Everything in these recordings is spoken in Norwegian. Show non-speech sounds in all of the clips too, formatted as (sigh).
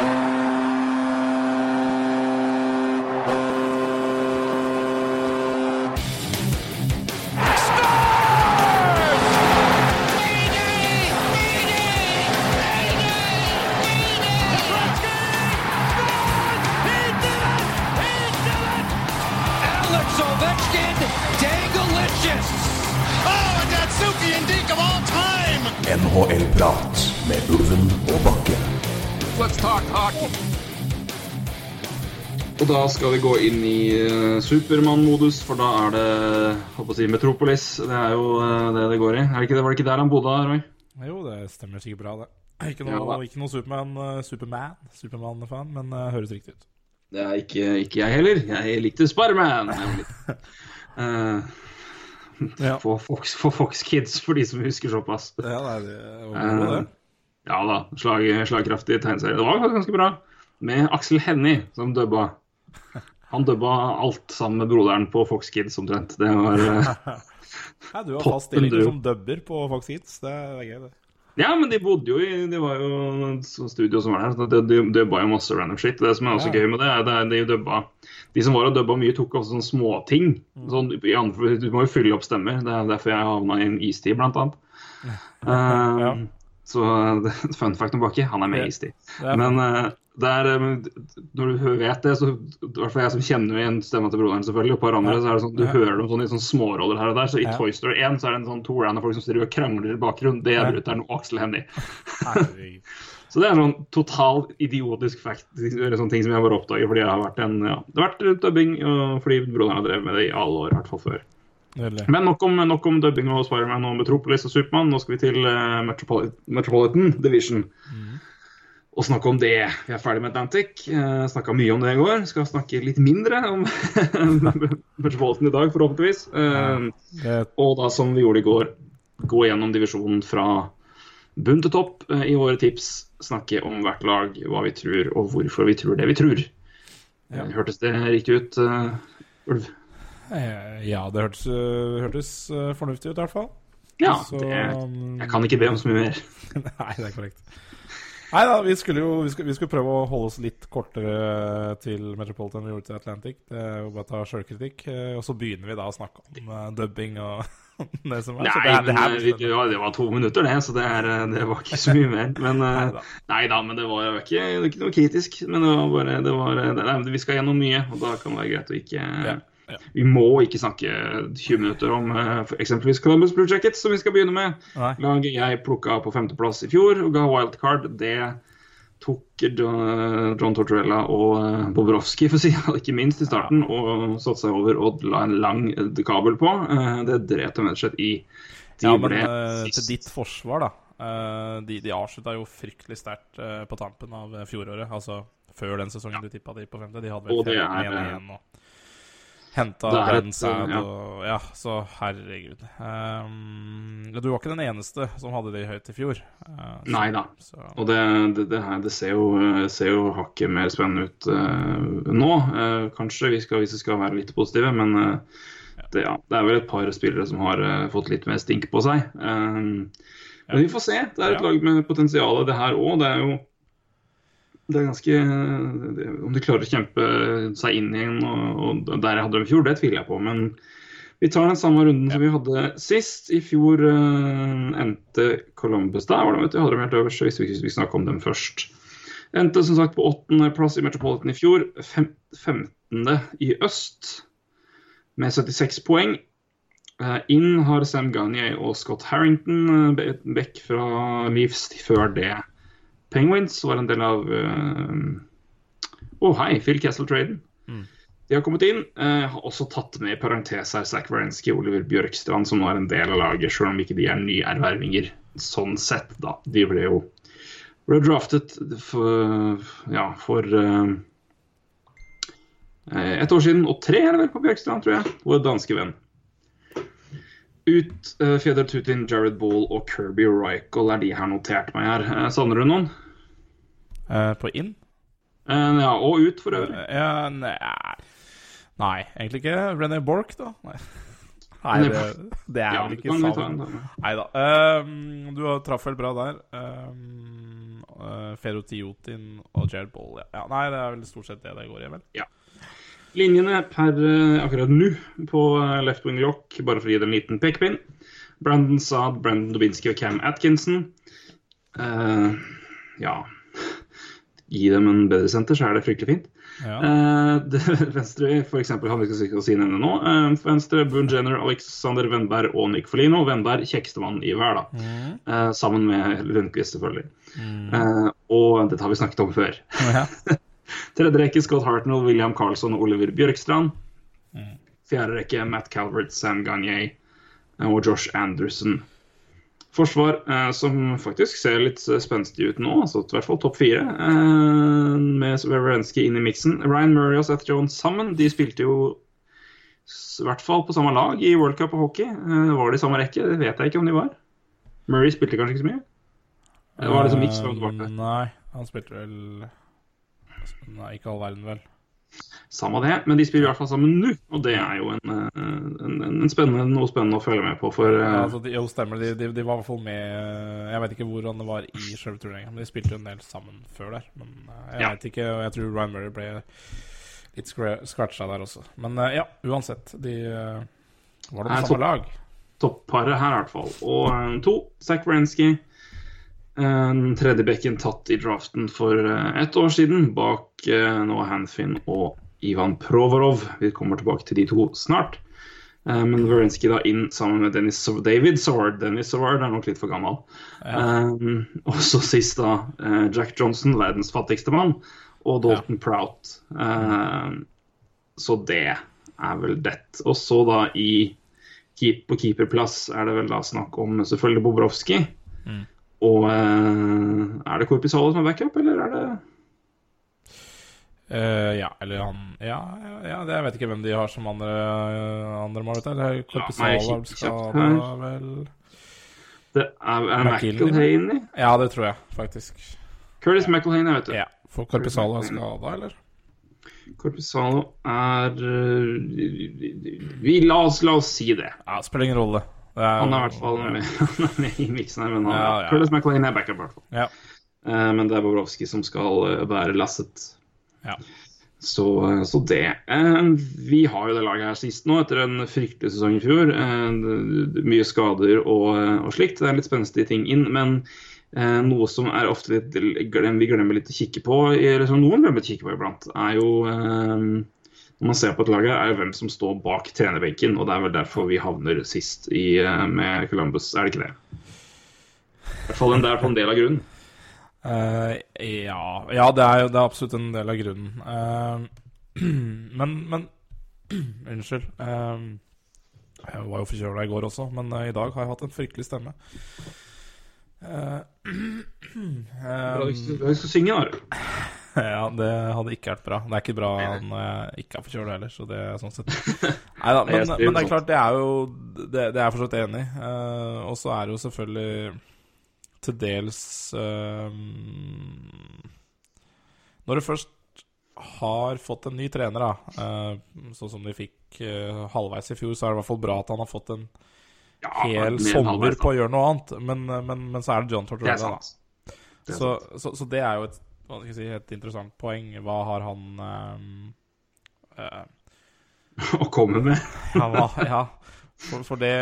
Alex da skal vi gå inn i uh, Supermann-modus, for da er det håper å si, Metropolis. Det er jo eh, det det går i. Det ikke? Var det ikke der han bodde, Roy? Jo, det stemmer sikkert bra, det. Ikke noe, ja, ikke noe Superman, uh, Superman, Superman-fan, men uh, høres riktig ut. Det er ikke, ikke jeg heller. Jeg likte Sparman. Eh, (laughs) Ja. For Fox, Fox Kids, for de som husker såpass. Ja, nei, det var Eh, bra, det. ja da, slag, slagkraftig tegneserie. Det var ganske bra. Med Aksel Hennie som dubba. Han dubba alt sammen med broderen på Fox Kids omtrent. Det var (laughs) eh, Nei, du har fast stilling som dubber på Fox Kids. Det er gøy, det. Ja, men de bodde jo i Det var jo et studio som var der. så De, de dubba jo masse random shit. Det som er også Ja. gøy med det, er at de dubba De som var og dubba mye, tok også sånne småting. Mm. Sånn, du må jo fylle opp stemmer. Det er derfor jeg havna i en istid, blant annet. (laughs) Ja. Så det, (laughs) fun fact om Bakke, han er med i er Men eh, det er, eh, når du vet det, så i hvert fall jeg som kjenner igjen stemma til broderen, selvfølgelig, og et par andre, så er det sånn, du hører dem sånn i sånne småroller her og der. Så i Ja. Toy Story 1 så er det en sånn to random folk som styrer og krangler i bakgrunnen. Det er brutter'n og Aksel Hennie. (laughs) Så det er sånn total idiotisk fact, eller sånne ting som jeg bare oppdager fordi jeg har vært en ja, Det har vært dubbing og fordi broderen har drevet med det i alle år, i hvert fall før. Nydelig. Men nok om, nok om dubbing og Spiderman og Metropolis og Supermann. Nå skal vi til uh, Metropoli Metropolitan Division. Og snakke om det. Vi er ferdig med Atlantic. Uh, Snakka mye om det i går. Skal snakke litt mindre om (laughs) Metropolitan i dag, forhåpentligvis. Eh, Det, og da, som vi gjorde i går, gå gjennom divisjonen fra bunn til topp uh, i våre tips. Snakke om hvert lag, hva vi tror, og hvorfor vi tror det vi tror. Ja. Eh, Hørtes det riktig ut, eh, Ulv? Eh, ja, det hørtes, uh, hørtes uh, fornuftig ut, i hvert fall. Ja, Så, det, um, jeg kan ikke be om så mye mer. (laughs) Nei, det er korrekt. Nei da, vi skulle jo vi skulle, vi skulle prøve å holde oss litt kortere til Metropolitan enn vi gjorde til Atlantic. Det er jo bare å ta sjølkritikk. eh, Og så begynner vi da å snakke om eh, dubbing og (laughs) det som er. Nei, så det, er- det er, eh, vi, ja, det var to minutter, det, så det, er, eh, det var ikke så mye mer. (laughs) Men eh. Nei da, men det var jo ikke, det ikke noe kritisk. Men det var bare det var, det, Vi skal gjennom mye, og da kan det være greit å ikke Ja, ja. Vi må ikke snakke 20 minutter om eh, eksempelvis Columbus Blue Jackets, som vi skal begynne med. Nei. Laget jeg plukka på femteplass i fjor og ga wildcard. Det tok John Tortorella og Bobrovskij, for å si (laughs) ikke minst i starten, og satte seg over og la en lang eh, kabel på. Eh, Det dret dem rett og slett i. De Ja, men eh, til ditt forsvar, da. eh, de de avslutta jo fryktelig sterkt eh, på tampen av eh, fjoråret. Altså før den sesongen du tippa de på femte. De hadde vel det fem er, igjen eh, igjen og henta Sad ja. og Ja, så herregud. Um, du var ikke den eneste som hadde det høyt i fjor. Uh, så- Nei da. Og det, det, det, her, det ser, jo, eh, ser jo hakket mer spennende ut uh, nå. Uh, kanskje, vi skal, hvis vi skal være litt positive. Men det, ja, det er vel et par spillere som har fått litt mer stink på seg. Eh, Men vi får se. Det er et lag med potensial, det her òg. Det er jo det er ganske Om de klarer å kjempe seg inn igjen og, og der jeg hadde dem i fjor, det tviler jeg på. Men vi tar den samme runden som vi hadde sist. I fjor uh, endte Columbus der, var det, vet du. Hadde dem helt øverst, hvis vi, hvis vi snakker om dem først. Endte som sagt på åttendeplass i Metropolitan i fjor. Fem, 15. i øst med 76 poeng. Uh, inn har Sam Gagné og Scott Harrington, back fra Leafs før det. Penguins var en del av Å, oh, hei, Phil Castle-traden. De har kommet inn. Uh, har også tatt med i parentes her Zach Wierenski og Oliver Bjørkstrand, som nå er en del av laget, selv om ikke de er nyervervinger sånn sett, da. De ble jo ble draftet for, ja, for eh, eh, et år siden, og tre er det vel på Bjørkstrand, tror jeg. Vår danske venn. Ut uh, Feder Tutin, Jared Ball og Kirby Rykel er de her notert meg her. Uh, savner du noen? Uh, på inn? Eh, ja, og ut for øvrig. Eh, ja, nei, nei, egentlig ikke. René Bork, da? Nei, (laughs) nei det, det er Ja, vel ikke savn. Nei da. Um, du har- traff vel bra der. Um, Uh, Ferotiotin og Jared Ball. Ja. ja. Nei, det er vel stort sett det det går i, vel. Linjene per eh, akkurat nå på eh, left wing lock, bare for å gi det en liten pekepinn. Brandon Saad, Brandon Dubinsky og Cam Atkinson. Uh, ja Gi dem en bedre senter, så er det fryktelig fint. Ja. Uh, (laughs) det, venstre, for eksempel, han vi skal si- nevne nå. Uh, venstre, Boon Jenner, Alexander Wendberg og Nick Folino. Wendberg kjekkeste mann i verden. Mm. Uh, sammen med Lundqvist, selvfølgelig. Eh, og dette har vi snakket om før. Ja. (laughs) Tredje rekke Scott Hartnell, William Carlson og Oliver Bjørkstrand. Fjerde rekke Matt Calvert, Sam Gagné og Josh Anderson. Forsvar eh, som faktisk ser litt eh, spenstig ut nå, altså i hvert fall topp fire, eh, med Veverensky inn i miksen. Ryan Murray og Seth Jones sammen, de spilte jo i hvert fall på samme lag i World Cup og hockey. Eh, var de i samme rekke? Det vet jeg ikke om de var. Murray spilte kanskje ikke så mye? Det var liksom fram og tilbake. Eh, Nei, han spilte vel Nei, ikke all verden, vel. Samme det, men de spiller i hvert fall sammen nå, og det er jo en, eh, en, en spennende, noe spennende å følge med på. For eh, Ja, altså, de, jo, stemmer. De, de, de var i hvert fall med Jeg vet ikke hvordan det var i selve turneringa, men de spilte jo en del sammen før der. Men eh, jeg Ja. vet ikke, og jeg tror Ryan Murray ble litt scra- scratcha der også. Men eh, ja, uansett. De eh, var da på samme lag. topparet her, i hvert fall. Og eh, to, Zach Wrensky. Den tredje bekken tatt i draften for eh, ett år siden, bak eh, Noah Hanfin og Ivan Provorov. Vi kommer tilbake til de to snart. Eh, Men Wrensky da inn sammen med Dennis David Saward. Dennis Savard er nok litt for gammel. Eh, og så sist da eh, Jack Johnson, verdens fattigste mann, og Dalton Prout. Eh, så det er vel det. Og så da i keep, på keeperplass er det vel da snakk om selvfølgelig Bobrovskij. Og eh, er det Korpisalo som er backup, eller er det Uh, ja, eller han Ja, ja, ja jeg vet ikke hvem de har som andre, andre mål. vet jeg. Korpisalo nei, er vel Det er, er McIlhaney? Ja, det tror jeg faktisk. Curtis McElhaney, vet du. Ja, For Korpisalo er skada, eller? Corpusalo er vi, la, oss, la oss si det. Ja, Spiller ingen rolle. Han er i hvert fall med, (laughs) med i miksen her. Men han, Ja, ja. Curtis er backup, i hvert fall. Ja. Uh, men det er Bobrovskij som skal være lasset. Ja. Så, øh, så det. Uh, vi har jo det laget her sist nå, etter en fryktelig sesong i fjor. Eh, det- mye skader og, og slikt. Det er litt spenstige ting inn. Men eh, noe som er ofte litt glem, vi glemmer litt å kikke på, eller som noen glemmer å kikke på iblant, er jo eh, når man ser på et lag er hvem som står bak trenerbenken. Og det er vel derfor vi havner sist i, eh, med Columbus, er det ikke det? I hvert fall en, det er på en del av grunnen. Uh, ja, ja det, er, det er absolutt en del av grunnen. Uh, (clears throat) men men (clears throat) Unnskyld. Uh, jeg var jo forkjøla i går også, men i dag har jeg hatt en fryktelig stemme. Eh, (clears throat) Bra du eh, skal- du skal synge, da. (laughs) ja, det hadde ikke vært bra. Det er ikke bra når jeg ikke er forkjøla heller, så det er sånn sett (laughs) Neida, men, men det er klart, det er jo Det, det er jeg for så vidt enig i. Uh, og så er det jo selvfølgelig til dels uh, Når du først har fått en ny trener, da, uh, sånn som de fikk eh, halvveis i fjor, så er det i hvert fall bra at han har fått en Ja, hel sommer på å gjøre noe annet. Men, men, men så er det John Tortorella, da. Så, så, så det er jo et, hva skal jeg si, et interessant poeng. Hva har han um, uh, (laughs) Å komme med. (laughs) ja, hva, ja. For, for, det,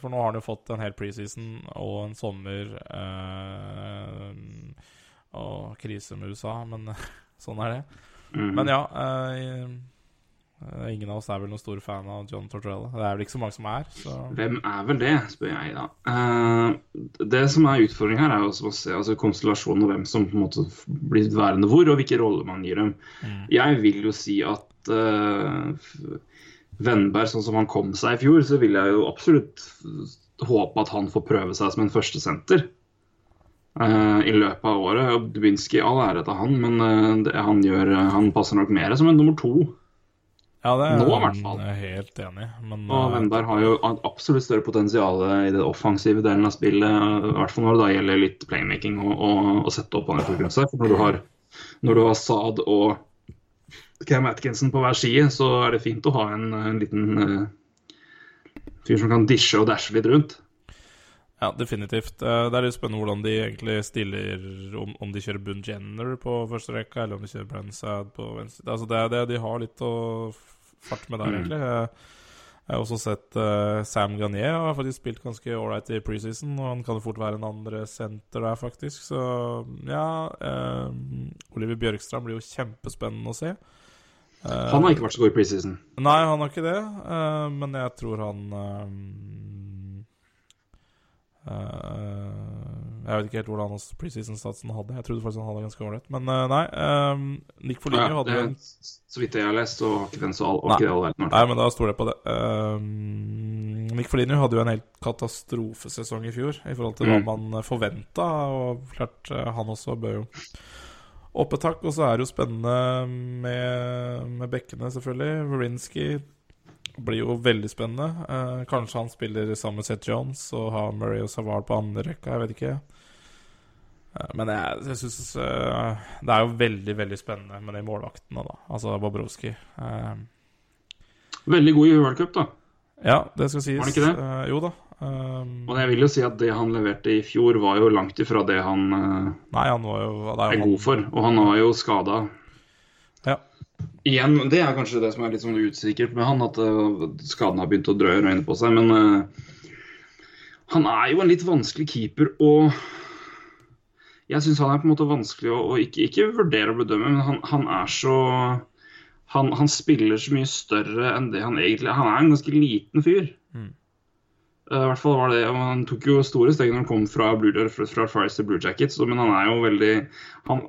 for nå har han jo fått en hel preseason og en sommer uh, og krise med USA, men (laughs) sånn er det. Mm. Men ja eh, Ingen av oss er vel noen stor fan av John Tortorella. Det er vel ikke så mange som er. Så. Hvem er vel det, spør jeg da. Uh, det som er utfordringen her, er også å se altså konstellasjonen og hvem som på en måte blir værende hvor, og hvilke roller man gir dem. Jeg vil jo si at uh, Vennberg, sånn som han kom seg i fjor, så vil jeg jo absolutt håpe at han får prøve seg som en førstesenter. Uh, I løpet av året. Dubinski, all ære til han, men eh, det han gjør Han passer nok mer som en nummer to. Ja, det er Nå i hvert fall. jeg er helt enig. Men Og eh, Vennberg har jo absolutt større potensial i det offensive delen av spillet. I hvert fall når det gjelder litt playmaking og, og, og sette opp andre konkurranse. For når du har, når du har Saad og Cam Atkinson på hver side, så er det fint å ha en, en liten uh, fyr som kan dishe og dashe litt rundt. Ja, definitivt. Eh, Det er litt spennende hvordan de egentlig stiller Om, om de kjører Boone Jenner på første rekka, eller om de kjører Bransad på venstre. Altså det er det de har litt å fart med der, Mm. egentlig. Jeg har også sett uh, Sam Garnier har faktisk spilt ganske ålreit i preseason, og han kan jo fort være en andre senter der, faktisk. Så ja uh, Oliver Bjørkstrand blir jo kjempespennende å se. Uh, Han har ikke vært så god i preseason. Nei, han har ikke det, men jeg tror han Jeg vet ikke helt hvordan hans preseason-statsen hadde. Jeg trodde faktisk han hadde ganske ålreit. Men eh, nei. um, Nick Foligno Ja, hadde det, en så vidt jeg har lest, så var ikke den så all, Nei. all verden. Nei, men da stoler jeg på det. Um, Nick Foligno hadde jo en helt katastrofesesong i fjor i forhold til hva Mm. man forventa. Og klart, eh, han også bør jo opp et hakk. Og så er det jo spennende med, med bekkene, selvfølgelig. Verinsky blir jo veldig spennende. Eh, kanskje han spiller sammen med Seth Jones og har Murray og Savard på andre rekka, jeg vet ikke. Eh, men jeg, jeg syns det er jo veldig, veldig spennende med de målvaktene, da. Altså Bobrovskij. Eh, Veldig god i World Cup, da. ja, det skal sies. Var det ikke det? Eh, jo da. Um, Og jeg vil jo si at det han leverte i fjor, var jo langt ifra det han eh, nei, han var jo det er er god for. Og han var jo skada. Ja. Igjen, det er kanskje det som er litt sånn usikkert med han, at eh, skaden har begynt å drøye røyne på seg. Men uh, han er jo en litt vanskelig keeper, og jeg syns han er på en måte vanskelig å, å ikke, ikke vurdere og bedømme, men han, han er så han, han spiller så mye større enn det han egentlig. Han er en ganske liten fyr. Mm. I hvert fall var det, Han tok jo store steg når han kom fra, Blue, fra, Fires til Blue Jackets, men han er jo veldig han,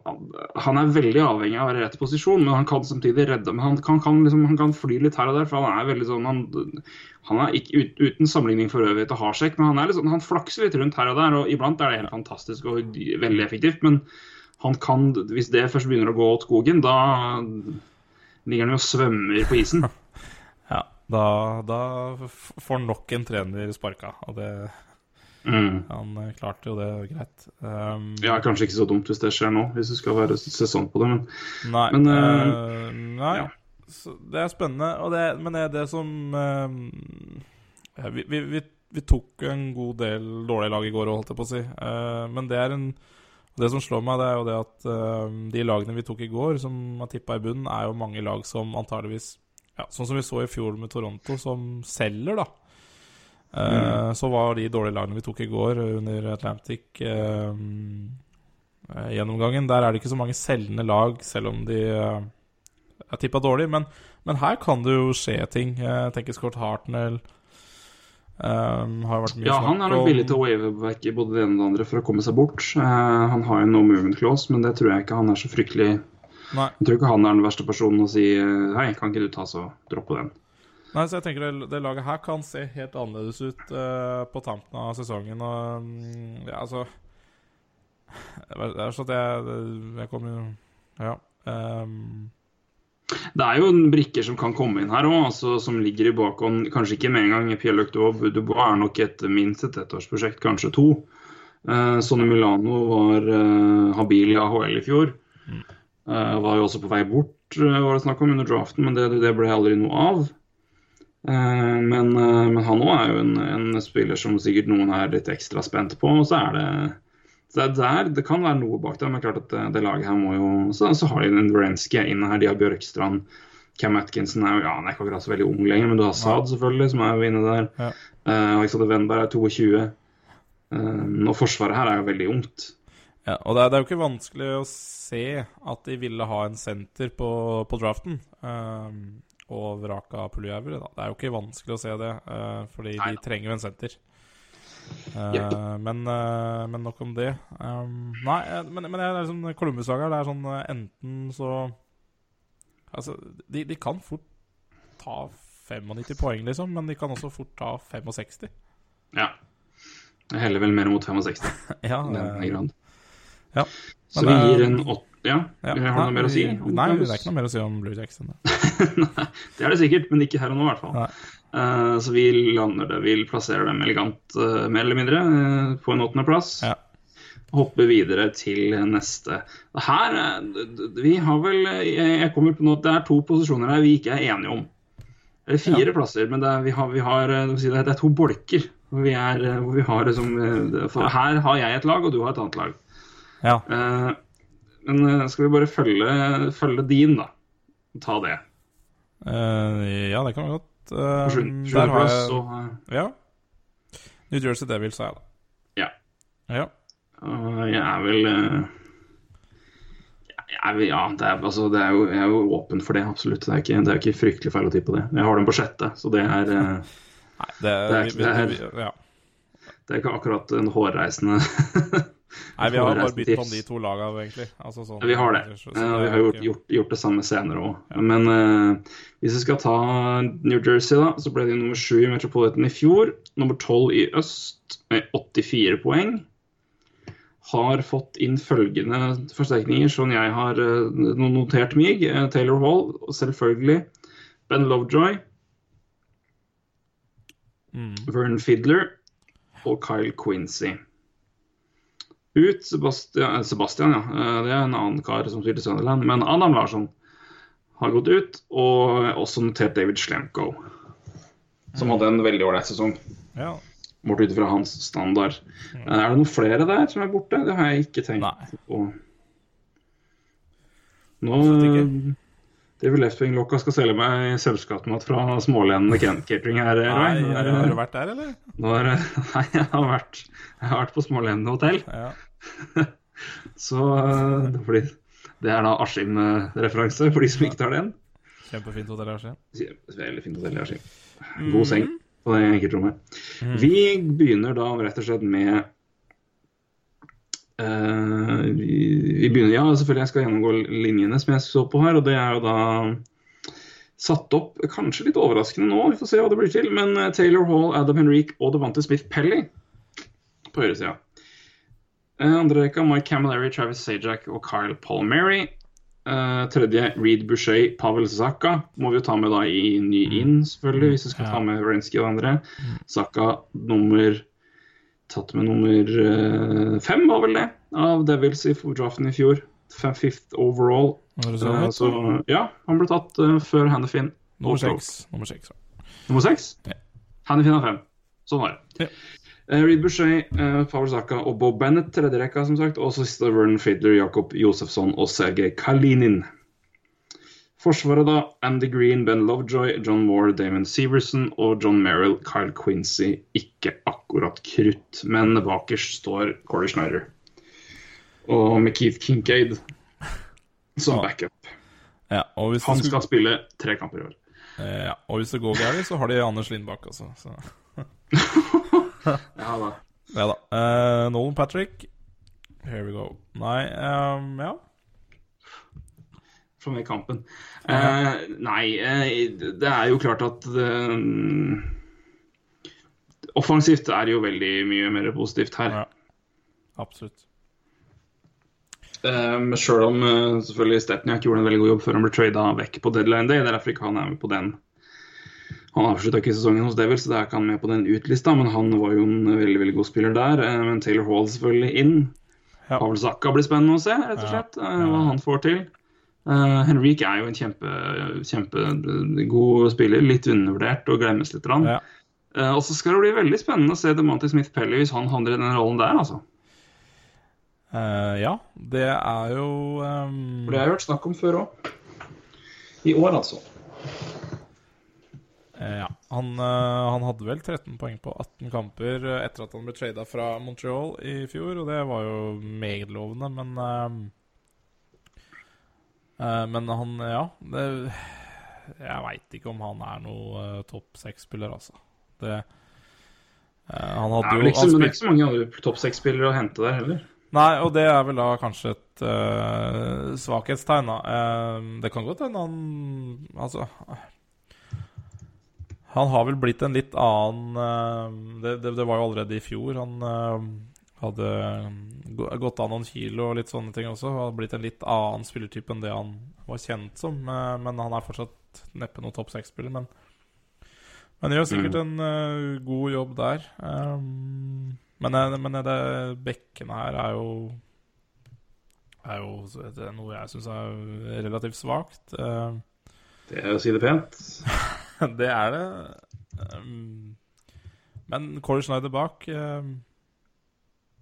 han er veldig avhengig av rett posisjon, men han kan samtidig redde men Han kan, kan, liksom, han kan fly litt her og der, for han er veldig sånn Han, han er ikke ut, uten sammenligning for øvrig til Harsek, men han, er sånn, han flakser litt rundt her og der, og iblant er det helt fantastisk og veldig effektivt, men han kan, hvis det først begynner å gå åt skogen, da ligger han jo og svømmer på isen. (laughs) Da, da får nok en trener sparka, og det Mm. Han eh, klarte jo det greit. Um, Ja, kanskje ikke så dumt hvis det skjer nå, hvis det skal være sesong på det, men Nei. Men, uh, nei. ja. Så det er spennende. Og det, men det er det som ja, vi, vi, vi, vi tok en god del dårlige lag i går, holdt jeg på å si. Uh, men det er en Det som slår meg, det er jo det at uh, de lagene vi tok i går, som har tippa i bunnen, er jo mange lag som antageligvis ja, Sånn som vi så i fjor med Toronto, som selger, da. Eh, Så var de dårlige lagene vi tok i går under Atlantic-gjennomgangen eh, gjennomgangen Der er det ikke så mange selgende lag, selv om de eh, er tippa dårlig. Men, men her kan det jo skje ting. Jeg tenker Scott Hartnell um, har vært mye Ja, han er nok villig til å wave back i både det ene og det andre for å komme seg bort. Uh, han har jo no movement clause, men det tror jeg ikke han er så fryktelig Nei, Jeg tror ikke han er den verste personen å si eh, Hei, kan ikke du ta så droppe den? nei, så jeg tenker det, det laget her kan se helt annerledes ut uh, på tampen av sesongen. Og mm, ja, altså Det er sånn at jeg, jeg kommer jo Ja. Um, Det er jo brikker som kan komme inn her òg, altså, som ligger i bakhånd. Kanskje ikke med en gang. Pierre-Luc Dubois er nok et minst et ettårsprosjekt, kanskje to. Eh, Sonny Milano var eh, habil i AHL i fjor. Eh, var jo også på vei bort, eh, var det snakk om under draften, men det, det ble aldri noe av. Eh, men, men han òg er jo en, en spiller som sikkert noen er litt ekstra spent på. Og så er det så det, er der, det kan være noe bak det, men klart at det, det laget her må jo Så, så har de en Wrenski inne her, de har Bjørkstrand. Cam Atkinson er jo ja, han er ikke akkurat så veldig ung lenger, men du har Saad selvfølgelig, som er jo inne der. Ja. Uh, Alexander Wenberg er 22. Uh, og forsvaret her er jo veldig ungt. Ja, og det er, det er jo ikke vanskelig å se at de ville ha en senter på, på draften. Um, og vraka Puljajärvi, da. Det er jo ikke vanskelig å se det, uh, fordi Nei de trenger jo en senter. Uh, Jepp. men, uh, men nok om det. Um, nei, eh, men, men det er liksom Columbus-laget det er sånn eh, enten så Altså, de, de kan fort ta 95 poeng, liksom, men de kan også fort ta 65. Ja. Jeg heller vel mer mot 65 (laughs) ja, den eh, grad. Ja. Så vi gir en åtte Ja, ja. har du noe mer å si? om Nei, det er ikke noe mer å si om Blue Jackson. det. (laughs) Nei, det er det sikkert, men ikke her og nå, i hvert fall. Nei. Eh, så vi lander det, vi plasserer dem elegant, uh, mer eller mindre, uh, på en åttendeplass. Ja. Hopper videre til neste. Her Vi har vel Jeg kommer på noe det er to posisjoner her vi ikke er enige om. Eller fire plasser, men det er, vi har, vi har det er- to bolker Hvor vi, er, hvor vi har liksom Her har jeg et lag, og du har et annet lag. Ja. Eh, men eh, skal vi bare følge, følge din, da? Ta det. Eh, ja, det kan vi godt. Uh, sjuende- der har jeg så eh, Ja. New Jersey Devils er jeg, da. Ja. Ja. Uh, jeg er vel uh, jeg Ja, det er, altså, det er jo, jeg er jo åpen for det, absolutt. Det er ikke, det er ikke fryktelig feil å tippe det. Jeg har dem på sjette, så det er, uh, (laughs) Nei, det, Det er- vi, vi, vi, ja. det er ikke akkurat en hårreisende (laughs) Nei, vi har bare bytta om de to laga, egentlig. Altså, sånn, Vi har det. Så, så Eh, vi er har gjort, gjort, gjort det samme senere òg. Men uh, hvis vi skal ta New Jersey, da, så ble de nummer sju i Metropolitan i fjor. Nummer tolv i øst med 84 poeng. Har fått inn følgende forsterkninger som jeg har eh, notert meg. Eh, Taylor Hall, selvfølgelig. Ben Lovejoy. Mm. Vern Fiddler og Kyle Quincy. Ut Sebastian, eh, Sebastian ja. Eh, Det er en annen kar som spilte Sunderland. Men Adam Larsson har gått ut, og også notert David Slemko. Som hadde en veldig ålreit sesong, Ja. bort ut fra hans standard. Mm. Er det noen flere der som er borte? Det har jeg ikke tenkt Nei. på. Nå Absolutt vil eh, David Leftwing-lokka skal selge meg sølvskattmat fra smålenende catering her. Nei, er har du vært der, eller? nå er (laughs) nei, jeg har vært, jeg har vært på Smålendene hotell. Ja. (laughs) Så øh, det, blir, det er da Askim-referanse for de som ikke tar den. Kjempefint hotell i Askim. Veldig fint hotell i Askim. God seng på det enkeltrommet. Vi begynner da rett og slett med eh, vi, vi begynner, Ja, selvfølgelig jeg skal gjennomgå linjene som jeg så på her. Og det er jo da satt opp kanskje litt overraskende nå, vi får se hva det blir til. Men eh, Taylor Hall, Adam Henrique og Devante Smith Pelly på høyresida. Eh, andre rekka Mike Camilleri, Travis Sajak og Kyle Palmieri. Eh, tredje Reed Boucher, Pavel Zaka. Må vi jo ta med da i ny inn, selvfølgelig, hvis vi skal ta med Wrenski og andre. Zaka nummer Tatt med nummer eh, fem, var vel det, av Devils i draften i fjor. Fifth overall. Var så, så ja, han ble tatt uh, før Hannifin. Nummer seks. Nummer seks. ja. Nummer. Hannifin har fem. Sånn var det. Ja. Uh, Reed Boucher, uh, Pavel Zaka og Bob Bennett, tredje rekka, som sagt. Og så siste Vernon Fidler, Jakob Josefsson og Sergej Kalinin. Forsvaret, da. Andy Green, Ben Lovejoy, John Moore, Damon Severson og John Merrill, Kyle Quincy. Ikke akkurat krutt, men bakerst står Corey Schneider. Og med Keith Kincaid som backup. Ja, Han skal skulle, spille tre kamper i år. eh, ja, og hvis det går gærent, så har de Anders Lindbakk, altså. Så. (laughs) Ja da. Ja da. Uh, Nolan Patrick. Here we go. Nei, um, ja. Få med kampen. Uh, nei, eh, det er jo klart at uh, Offensivt er jo veldig mye mer positivt her. ja. Absolutt. Um, Sjøl om uh, selvfølgelig Stepniak gjorde en veldig god jobb før han ble trada vekk på deadline day. Det er derfor ikke han er med på den. Han avslutta ikke sesongen hos Devil, så det er ikke han med på den utlista, men han var jo en veldig veldig god spiller der. Men Taylor Hall selvfølgelig inn. Ja. Pavel Zakka blir spennende å se, rett og Ja. slett, eh, hva han får til. Uh, Henrik er jo en kjempe, kjempegod spiller, litt undervurdert og glemmes litt. Ja. Eh, og så skal det bli veldig spennende å se Demonty Smith Pelly hvis han handler i den rollen der, altså. Uh, ja, det er jo um... For det har jeg hørt snakk om før òg. I år, altså. eh, Ja. Han, eh, han hadde vel 13 poeng på 18 kamper eh, etter at han ble trada fra Montreal i fjor, og det var jo meget lovende, men eh, Men han, ja det, Jeg veit ikke om han er noe uh, topp seks-spiller, altså. Det uh, Han Det hadde jo vel ikke, han så- det er ikke så mange andre topp seks-spillere å hente der heller. Nei, og det er vel da kanskje et svakhetstegn, da. Det kan godt hende han Altså Han har vel blitt en litt annen det, det, var jo allerede i fjor han hadde gått av noen kilo og litt sånne ting også. Hadde har blitt en litt annen spillertype enn det han var kjent som. eh, men han er fortsatt neppe noen topp seks-spiller. Men, men gjør sikkert en uh, god jobb der. Um, men, eh, men det bekkene her er jo er jo det noe jeg syns er relativt svakt. Uh, Det er å si det pent. (laughs) det er det. Um, Men Corey Schneider bak eh,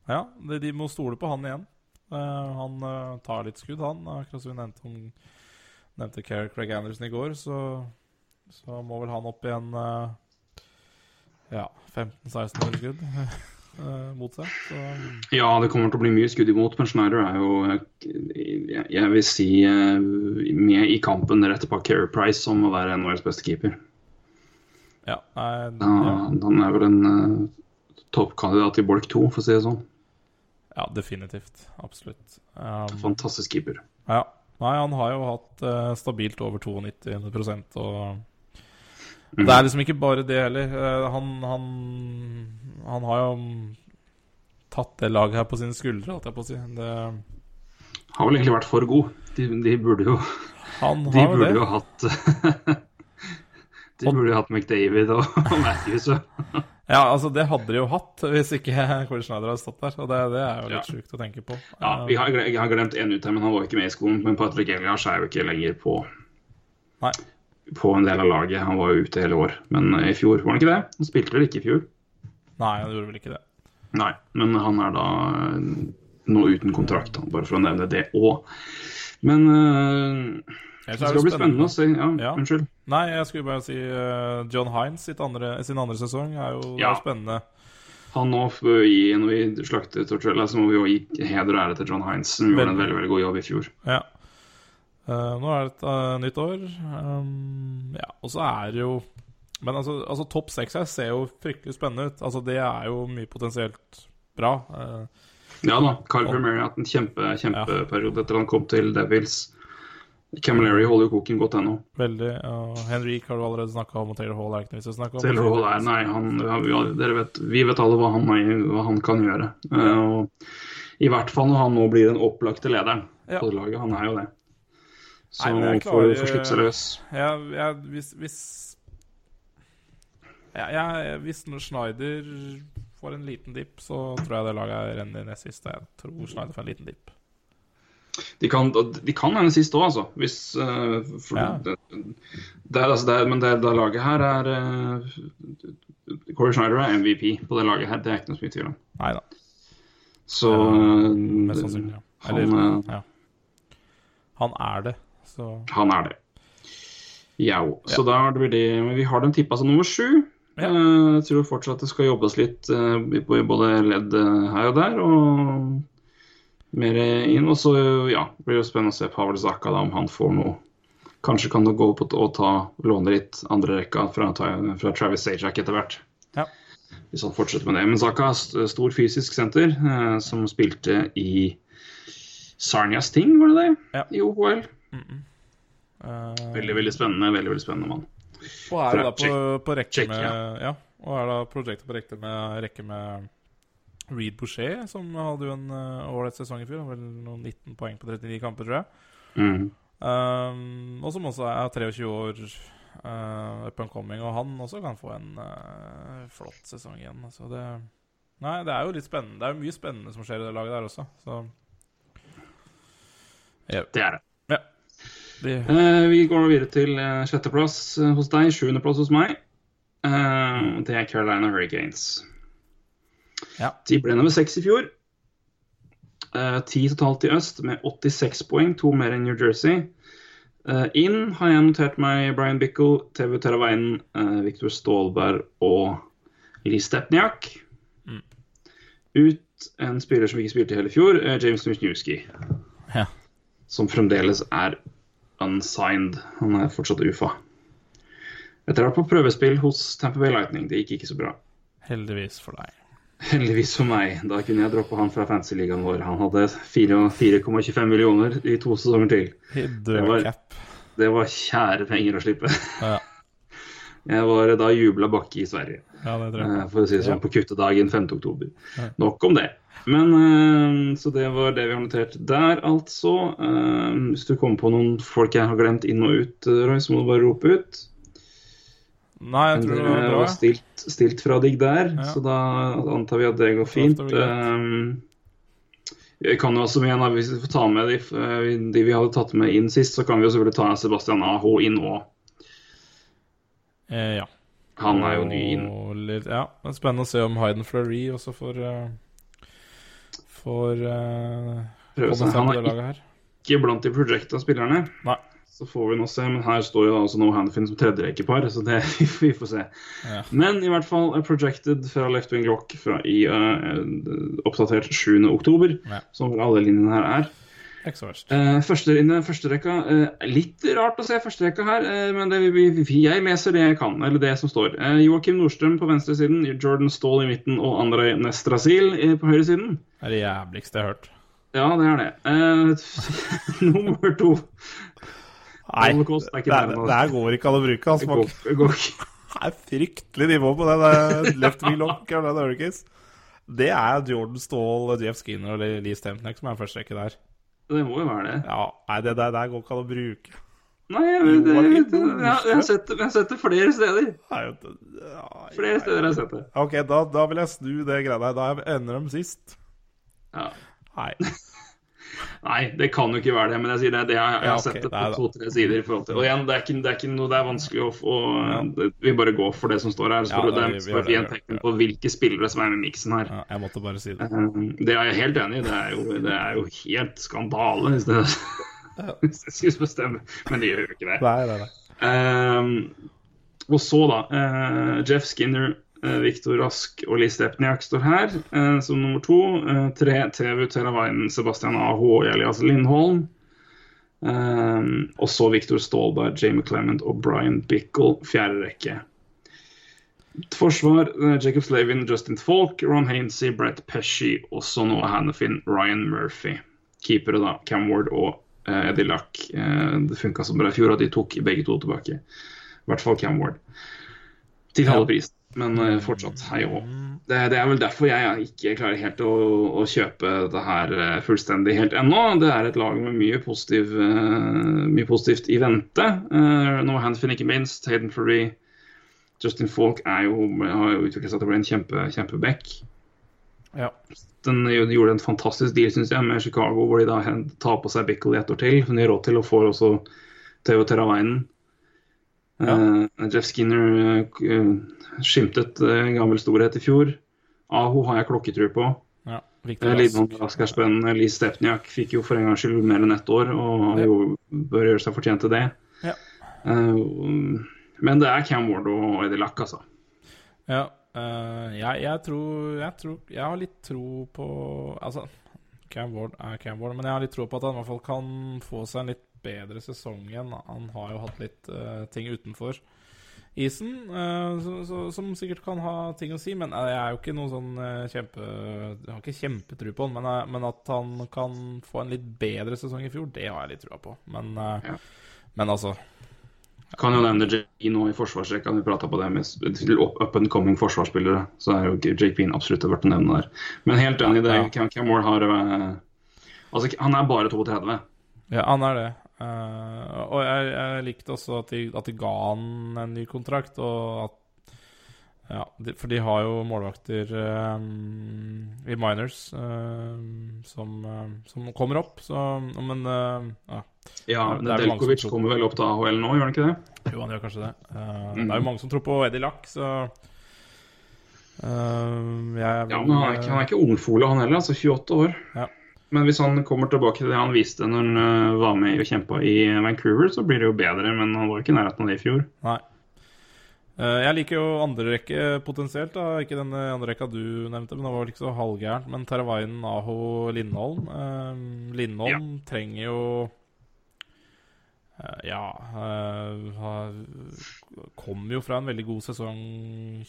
Ja, de, de må stole på han igjen. Uh, han uh, tar litt skudd, han. Akkurat som vi nevnte, om, nevnte Craig Anderson i går, så, så må vel han opp igjen uh, Ja, 15-16 skudd (laughs) eh, mot seg. Så Ja, det kommer til å bli mye skudd imot, men Schneider er jo jeg, jeg vil si med i kampen rett bak Carey Price som å være NHLs beste keeper. ja, nei, Ja, Han er vel en toppkandidat i bolk 2, for å si det sånn. Ja, definitivt. Absolutt. Um, Fantastisk keeper. Ja. Nei, han har jo hatt uh, stabilt over 92 og Mm. Det er liksom ikke bare det heller. Uh, han, han, han har jo tatt det laget her på sine skuldre, holdt jeg på å si. Det, Har vel egentlig vært for god. De, de burde jo han De burde det. jo hatt (laughs) De burde jo hatt McDavid og Matthews. og- (laughs) Ja, altså Det hadde de jo hatt hvis ikke (laughs) Corey Schneider hadde stått der. Og det, det er jo litt Ja. sjukt å tenke på. Ja, Eh, vi har, jeg har glemt en ut her, men han var jo ikke med i skolen. Men Patrick Elias er jo ikke lenger på, Nei. på en del av laget. Han var jo ute hele år. Men eh, i fjor var han ikke det. Han spilte vel ikke i fjor? Nei, han gjorde vel ikke det. Nei, men han er da eh, nå uten kontrakt, bare for å nevne det òg. Men eh, Ellers det skal bli spennende å se. Ja, Ja. unnskyld. Nei, jeg skulle bare si uh, John Hines sitt andre, sin andre sesong er jo Ja. spennende. Han nå, når vi slakter Tortuella, så må vi jo gi heder og ære til John Hines, som gjorde en Veldig. veldig god jobb i fjor. Ja. Uh, nå er det et uh, nytt år. Um, ja, og så er det jo Men altså, altså topp seks her ser jo fryktelig spennende ut. Altså Det er jo mye potensielt bra. Ja da, Carl Premier har hatt en kjempe, kjempeperiode etter han kom til Devils. Camilleri holder jo koken godt ennå. veldig. og Henrik har du allerede snakka om, og Taylor Hall er ikke noe vits i å snakke om. Taylor Hall er Nei, han, ja, vi, dere vet, vi vet alle hva han, hva han kan gjøre. Uh, og I hvert fall når han nå blir den opplagte lederen Ja. på laget. Han er jo det. Så Nei, jeg får klarer- får slippe seg løs. Ja, ja, hvis hvis, ja, ja, hvis Schneider får en liten dipp, så tror jeg det laget renner nest sist. Jeg tror Schneider får en liten dipp. De kan, de kan hende sist òg, altså. Hvis, uh, for Ja. det, det, er- altså, det, er- men det, det laget her er uh, Corey Schneider er MVP på det laget her, det er ikke noe så mye tvil om. Neida. Så eh, sannsynlig. Ja. Eller, han, ja. Han er det, så Han er det. Jau. Så da er det vi har dem tippa som nummer sju. Ja. Jeg tror fortsatt det skal jobbes litt i både ledd her og der. Og mer inn. Og så ja, det blir jo spennende å se Pavel Zaka da, om han får noe Kanskje kan det gå opp å ta låne litt andre rekka fra, fra Travis Sajak etter hvert. Ja. Hvis han fortsetter med det. Men Zaka er stor fysisk senter, eh, som spilte i Sarnia Sting, var det det? Ja. I OHL. Uh... Veldig, veldig spennende. Veldig, veldig spennende mann. Og er det da på, på rekke med ja. Og er da prosjektet på rekke med, rekke med Reed Boucher, som hadde jo en ålreit uh, sesong i fjor. Vel noen 19 poeng på 39 kamper, tror jeg. Mm. Um, og som også er 23 år, uh, up and coming. Og han også kan få en uh, flott sesong igjen. Så det Nei, det er jo litt spennende. Det er jo mye spennende som skjer i det laget der også. Så yeah. Det er det. ja. De, Uh, vi går nå videre til eh, sjetteplass eh, hos deg, sjuendeplass hos meg. Eh, det er Carolina Hurricanes. Ja. De ble nummer seks i fjor. Eh, Ti totalt i øst med 86 poeng, to mer enn New Jersey. Uh, inn har jeg notert meg Brian Bickle, TV Terraveinen, uh, Viktor Stålberg og Lee Stepniak. Mm. Ut en spiller som ikke spilte i hele fjor, uh, James Wisniewski. Ja. Som fremdeles er unsigned. Han er fortsatt UFA. Etter å ha vært på prøvespill hos Tamper Bay Lightning. Det gikk ikke så bra. heldigvis for deg. Heldigvis for meg. Da kunne jeg droppe han fra fantasy-ligaen vår. Han hadde 4,25 millioner i to sesonger til. Det var- Det var kjære penger å slippe. Ja. (laughs) Jeg var da jubla bakke i Sverige, Ja, eh, for å si det sånn, på kuttedagen 5. oktober. Ja. Nok om det. Men eh, Så det var det vi har notert der, altså. Eh, Hvis du kommer på noen folk jeg har glemt inn og ut, Roy, så må du bare rope ut. Nei, jeg tror det var bra. stilt, stilt fra digg der, Ja. så da antar vi at det går fint. Vi kan jo også igjen, Hvis vi får ta med de, eh, de vi hadde tatt med inn sist, så kan vi jo selvfølgelig ta Sebastian AH inn òg. Eh, ja. Han er jo ny inn. Litt, ja, er spennende å se om Hayden Fleury også får uh, Får uh, Prøve seg Han er ikke blant de projecta spillerne. Nei. Så får vi nå se, men her står jo også No Handfin som tredjerekepar, så det (laughs) vi får se. Ja. Men i hvert fall projected fra Left Wing Lock fra i uh, oppdatert 7. oktober, Ja. som alle linjene her er. Ikke. Eh, første, linje, første rekka uh, Litt rart å se første rekka her, uh, men det, vi, vi, jeg leser det jeg kan, eller det som står. Uh, Joakim Nordstrøm på venstresiden, Jordan Stahl i midten og Andrej Nestrasil på høyresiden. Det er det jævligste jeg har hørt. Ja, det er det. (laughs) Nummer to Nei, det, er- her går ikke an å bruke. Det Altså, går, går (laughs) det er fryktelig nivå på den der left wheel lock. Det er Jordan Stahl, Jeff Skinner og Lee Stempnek som er første rekke der. Det må jo være det. Ja, Nei, det der, der går ikke an å bruke. Nei, jeg, vet- det, jeg, vet, jeg, har sett, det- jeg har sett det flere steder. Nei, ja, Flere steder har jeg sett det. Ok, da, da vil jeg snu det greia der. Da ender de sist. Ja. Nei. (laughs) Nei, det kan jo ikke være det, men jeg sier det. det jeg, jeg Ja, har sett det er på to-tre sider. Og igjen, det er ikke, det er ikke noe det er vanskelig å få ja. Vi bare går for det som står her. Så Ja, det det, gjør tegn det. på hvilke spillere som er med i miksen her. Ja, jeg måtte bare si det. Eh, Det er jeg helt enig i. Det er jo, det er jo helt skandale hvis det, (laughs) hvis det skulle bestemme. Men det gjør jo ikke det. Nei, nei, nei. Um, og så, da. Uh, Jeff Skinner, Viktor Rask og Lise Stepniak står her eh, som nummer to. Eh, tre TV Teravainen, Sebastian Aho og Elias Lindholm. Og så Viktor Staalberg, Jamie Clement og Brian Bickle, fjerde rekke. Forsvar eh, Jacob Slavin, Justin Falk, Ron Hainsey, Brett Pesci og så nå Hannafin, Ryan Murphy. Keepere, da. Cam Ward og eh, Eddie Luck. Eh, det funka så bra i fjor, at de tok begge to tilbake. I hvert fall Cam Ward. Til halve prisen, men uh, fortsatt hei og. Det, det er vel derfor jeg ikke klarer helt å, å kjøpe det her eh, fullstendig helt ennå. Det er et lag med mye, positiv, uh, mye positivt i vente. Uh, nå Hanfin ikke minst. Hayden Furry. Justin Falk jo, har jo utviklet seg til å bli en kjempe, kjempeback. Ja. Den gjorde en fantastisk deal synes jeg, med Chicago, hvor de da tar på seg Bickle i ett år til. Hun de har råd til, og får også Theo Teravainen. Eh, Jeff Skinner eh, skimtet gammel storhet i fjor. Aho har jeg klokketro på. ja. Lidman rask. Rask er. Lee Stepniak fikk jo for en gangs skyld mer enn ett år, og Ja. jo, bør gjøre seg fortjent til det. Ja. Men det er Cam Ward og Eddie Lack, altså. Ja, jeg, jeg, tror, jeg tror Jeg har litt tro på Altså, Cam Ward er Cam Ward, men jeg har litt tro på at han i hvert fall kan få seg en litt bedre sesong igjen. Han har jo hatt litt uh, ting utenfor isen uh, så, så, som sikkert kan ha ting å si, men eh, jeg er jo ikke noe sånn eh, kjempe Jeg har ikke kjempetro på han, men, eh, men at han kan få en litt bedre sesong i fjor, det har jeg litt trua på. Men, eh, Ja. men altså Kan jo nevne JP nå i forsvarsrekka. Vi prata på det med up and coming forsvarsspillere. Så er jo JP absolutt verdt å nevne der. Men helt enig, det Ja. Cam, Moore har eh, Altså, han er bare 32. Ja, han er det. Eh, og jeg, jeg likte også at de, at de ga han en ny kontrakt, og at ja, de, For de har jo målvakter eh, i minors eh, som, eh, som kommer opp, så Men uh, ja, Ja, er som Delkovic kommer vel opp til AHL nå, gjør han ikke det? jo, han gjør kanskje det. Uh, Mm. Det er jo mange som tror på Eddie Lack, så jeg Ja, men han er ikke, han er ikke ungfole, han heller. Altså 28 år. Ja. Men hvis han kommer tilbake til det han viste når han eh, var med og kjempa i Vancouver, så blir det jo bedre. Men han var ikke i nærheten av det i fjor. Nei. Eh, Jeg liker jo andre rekke potensielt. da Ikke den andre rekka du nevnte, men det var vel ikke så halvgærent. Men Teravainen, Aho, Lindholm Lindholm Lindholm trenger jo eh, Ja eh, Kom jo fra en veldig god sesong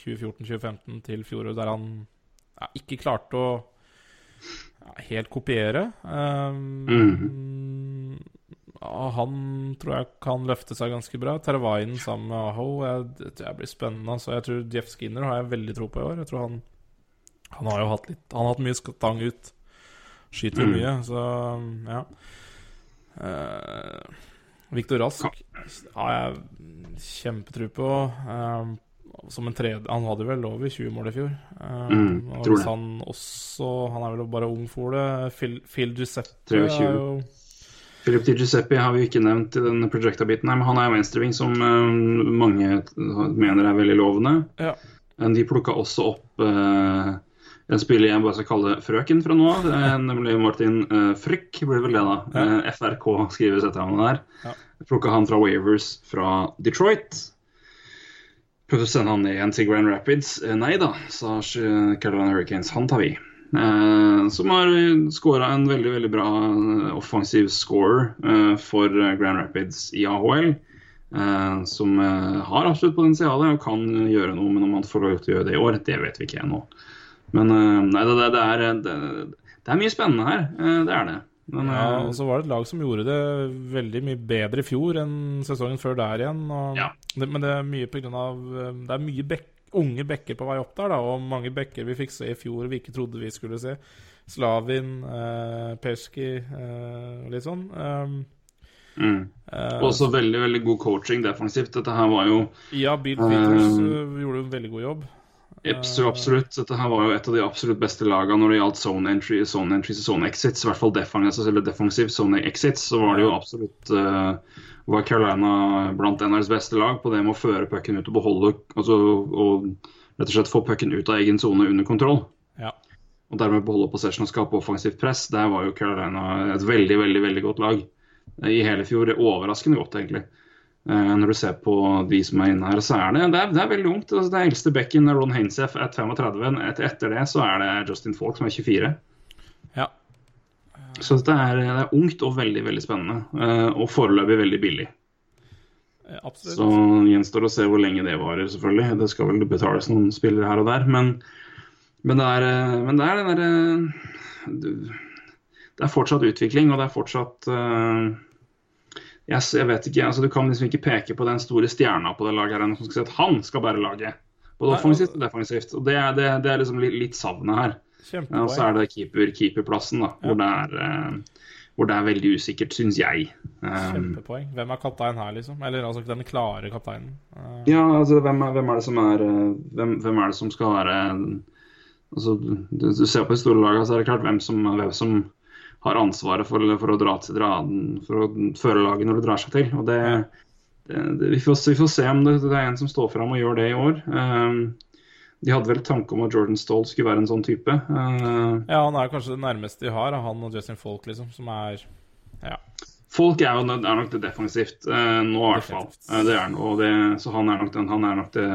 2014-2015 til fjoråret, der han ja, ikke klarte å ja, helt kopiere. Um, mm. han tror jeg kan løfte seg ganske bra. Teravainen sammen med Aho jeg, jeg blir spennende. Altså, jeg tror Jeff Skinner har jeg veldig tro på i år. Jeg tror Han Han har jo hatt litt Han har hatt mye stang ut. Skyter Mm. mye, så ja. Uh, Viktor Rask har jeg kjempetro på. Eh, som en tredje Han hadde vel over 20 mål i fjor. Eh, Mm, og hvis han også Han er vel bare ung for det. Phil, Phil Giuseppe er jo Philip Di Giuseppe har vi ikke nevnt i den projecta-biten, her, men han er jo venstreving som eh, mange mener er veldig lovende. Ja. De plukka også opp eh, en spiller jeg bare skal kalle frøken fra nå av, eh, nemlig Martin eh, Frykk, blir vel det, da. Ja. Eh, FRK skrives etter ham der. Ja. Plukka han fra Wavers fra Detroit. Prøvde å sende han ned igjen til Grand Rapids. Eh, nei da, sa Carolina Hurricanes. Han tar vi. Eh, som har skåra en veldig veldig bra eh, offensiv scorer eh, for eh, Grand Rapids i AHL. Eh, som eh, har absolutt potensial og kan gjøre noe, men om han får lov til å gjøre det i år, det vet vi ikke ennå. Men eh, nei, det, det, er, det, det er mye spennende her. eh, det er det. Men, Ja, eh, og så var det et lag som gjorde det veldig mye bedre i fjor enn sesongen før der igjen. Ja. det, men det er mye på grunn av eh, Det er mye bek unge bekker på vei opp der, da, og mange bekker vi fikk se i fjor vi ikke trodde vi skulle se. Slavin, eh, Peski eh, litt sånn. Um, mm. eh, Også veldig veldig god coaching defensivt. Dette her var jo ja, Bill Peters uh, gjorde en veldig god jobb. Eps, absolutt. Dette her var jo et av de absolutt beste lagene når det gjaldt zone entry, zone entry og zone exits. I hvert fall defensive, eller defensiv zone exits. Så var det jo absolutt uh, var Carolina blant NRs beste lag på det med å føre pucken ut og beholde altså, og rett og slett få pucken ut av egen sone under kontroll. Ja. Og dermed beholde possession og skape offensivt press. Der var jo Carolina et veldig, veldig veldig godt lag eh, i hele fjor. Overraskende godt, egentlig. Eh, når du ser på de som er inne her, så er det, det, er, det er veldig ungt. Altså, det er eldste bekken Ron Hainsef er 35. Et, etter det så er det Justin Falk som er 24. Ja. Så det er, det er ungt og veldig veldig spennende. eh, Og foreløpig veldig billig. Absolutt. Så gjenstår å se hvor lenge det varer, selvfølgelig. Det skal vel betales noen spillere her og der. Men, men, det, er, eh, men det er den derre Det er fortsatt utvikling, og det er fortsatt eh, jeg, s- jeg vet ikke, altså Du kan liksom ikke peke på den store stjerna på det laget her som skal si at han skal bære laget. Både offensivt og defensivt. Og Det er, det, det er liksom litt, litt savnet her. Ja, og så er det keeper, keeperplassen, da, hvor, det er, eh, hvor det er veldig usikkert, syns jeg. Um, Kjempepoeng. Hvem er kaptein her, liksom? Eller altså den klare kapteinen. Eh, Ja, altså hvem er, hvem er det som er hvem, hvem er det som skal være altså, du, du ser på de store lagene, så er det klart hvem som, hvem som har ansvaret for, for å dra til draden, for å føre laget når det drar seg til. Og det, det, det, vi, får, vi får se om det, det er en som står fram og gjør det i år. Um, de hadde vel tanke om at Jordan Stoll skulle være en sånn type. Uh, Ja, han er kanskje det nærmeste de har, han og Justin Folk, liksom, som er Ja. Folk er jo er nok det defensivt uh, nå, i hvert fall. Eh, det er. Og det, så han er nok, den, han er nok det,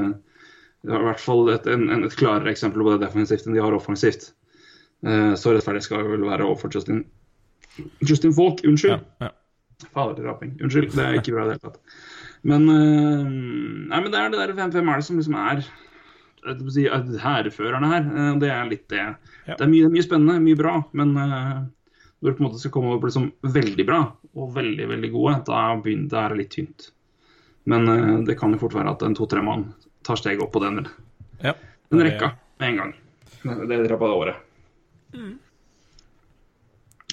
det er I hvert fall et, en, en, et klarere eksempel på det defensivt enn de har offensivt. Uh, så rettferdig skal det vel være overfor Justin Justin Falk. Unnskyld. ja, ja. Fader raping. Unnskyld, det er ikke bra i det hele tatt. Men, uh, nei, men det er det der, hvem, hvem er det som liksom er si, hærførerne her? Eh, det er litt det. Ja. Det, er mye, det er mye spennende, mye bra. Men uh, når det på en måte skal komme og bli liksom veldig bra og veldig veldig gode, da begynner det å litt tynt. Men uh, det kan jo fort være at en to-tre mann tar steget opp på den, ja. den rekka med en gang. Det er på det året.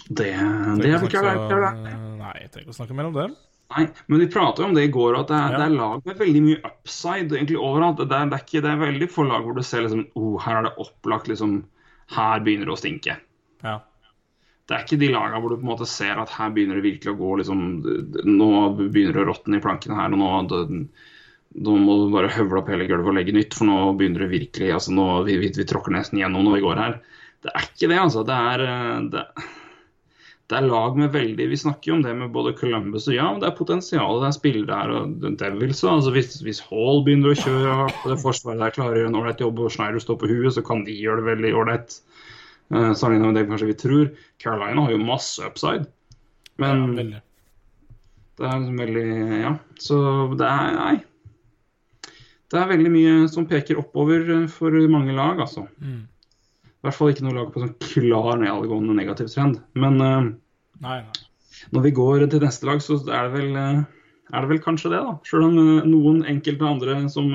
Det, det er ikke klart. Nei, jeg trenger ikke å snakke mer om det. Nei, men vi prata jo om det i går, at det er, Ja. det er lag med veldig mye upside egentlig overalt. Det er, det er, ikke, det er veldig få lag hvor du ser liksom oh, her er det opplagt liksom Her begynner det å stinke. Ja. Det er ikke de lagene hvor du på en måte ser at her begynner det virkelig å gå liksom Nå begynner det å råtne i plankene her, og nå, det, nå må du bare høvle opp hele gulvet og legge nytt, for nå begynner det virkelig altså nå, vi, vi, vi tråkker nesten gjennom når vi går her. Det er ikke det, altså. Det er, eh, det, det er lag med veldig Vi snakker jo om det med både Columbus og ja, det er potensial. Det er spillere her og Devils òg. altså hvis, hvis Hall begynner å kjøre og det forsvaret der, klarer å gjøre en ålreit jobb, og Schneider står på huet, så kan de gjøre det veldig ålreit. Uh, Sammenlignet med det kanskje vi tror. Carolina har jo masse upside. Men ja, det er liksom veldig Ja. Så det er Nei. Det er veldig mye som peker oppover eh, for mange lag, altså. Mm. I hvert fall ikke noe lag på sånn klar nedadgående negativ trend. Men uh, Nei, nei. når vi går til neste lag, så er det vel, eh, er det vel kanskje det, da. Selv om eh, noen enkelte andre som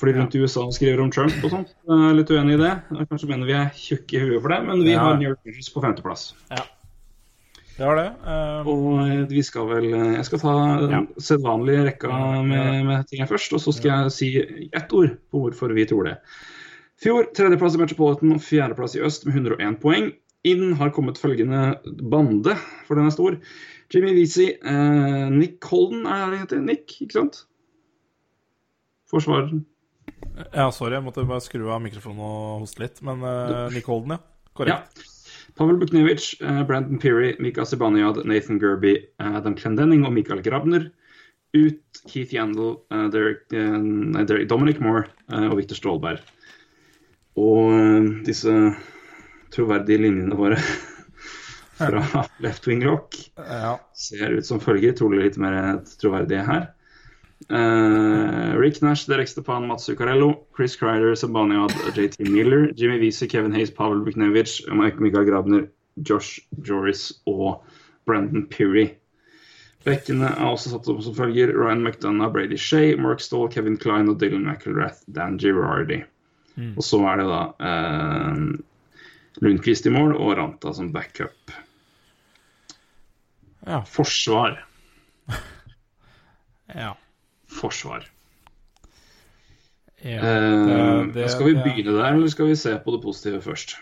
flyr rundt i USA og skriver om Trump og sånt, er litt uenig i det. Jeg Kanskje mener vi er tjukke i huet for det, men vi Ja. har New York Rangers på femteplass. Det var det. Um... Og vi skal vel Jeg skal ta Ja. sedvanlige rekka med, med ting her først, og så skal jeg si ett ord på hvorfor vi tror det. Fjor tredjeplass i Metropolitan og fjerdeplass i øst med 101 poeng. inn har kommet følgende bande, for den er stor. Jimmy Weezy, eh, Nick Holden er det heter? Nick, ikke sant? Forsvareren. Ja, sorry, jeg måtte bare skru av mikrofonen og hoste litt. Men eh, Nick Holden, ja. Korrekt. Pavel Buknevic, eh, Brandon Peary, Mika Sibaniad, Nathan Gerby, eh, Adam Clendenning og Michael Grabner. Ut Keith Yandel, eh, Derek, eh, Derek, Dominic Moore eh, og Victor Strålberg. Og eh, disse troverdige linjene våre (laughs) fra left wing lock Ja. ser ut som følger, trolig litt mer troverdige her. Uh, Rick Nash, Derek Stepan, Mats Zuccarello, Chris Kreider, Sabaniad, JT Miller, Jimmy Wiese, Kevin Hayes, Pavel Buknevic, Mike Mikael Grabner, Josh Joris og Brandon Peary. Bekkene er også satt opp som følger Ryan McDonough, Brady Shea, Mark Stoll, Kevin Klein og Dylan McElrath, Dan Girardi. Og så er det da eh, Lundqvist i mål og Ranta som backup. Ja. Forsvar. (laughs) ja. Forsvar. ja. Eh, Det- det- skal vi begynne der, eller skal vi se på det positive først?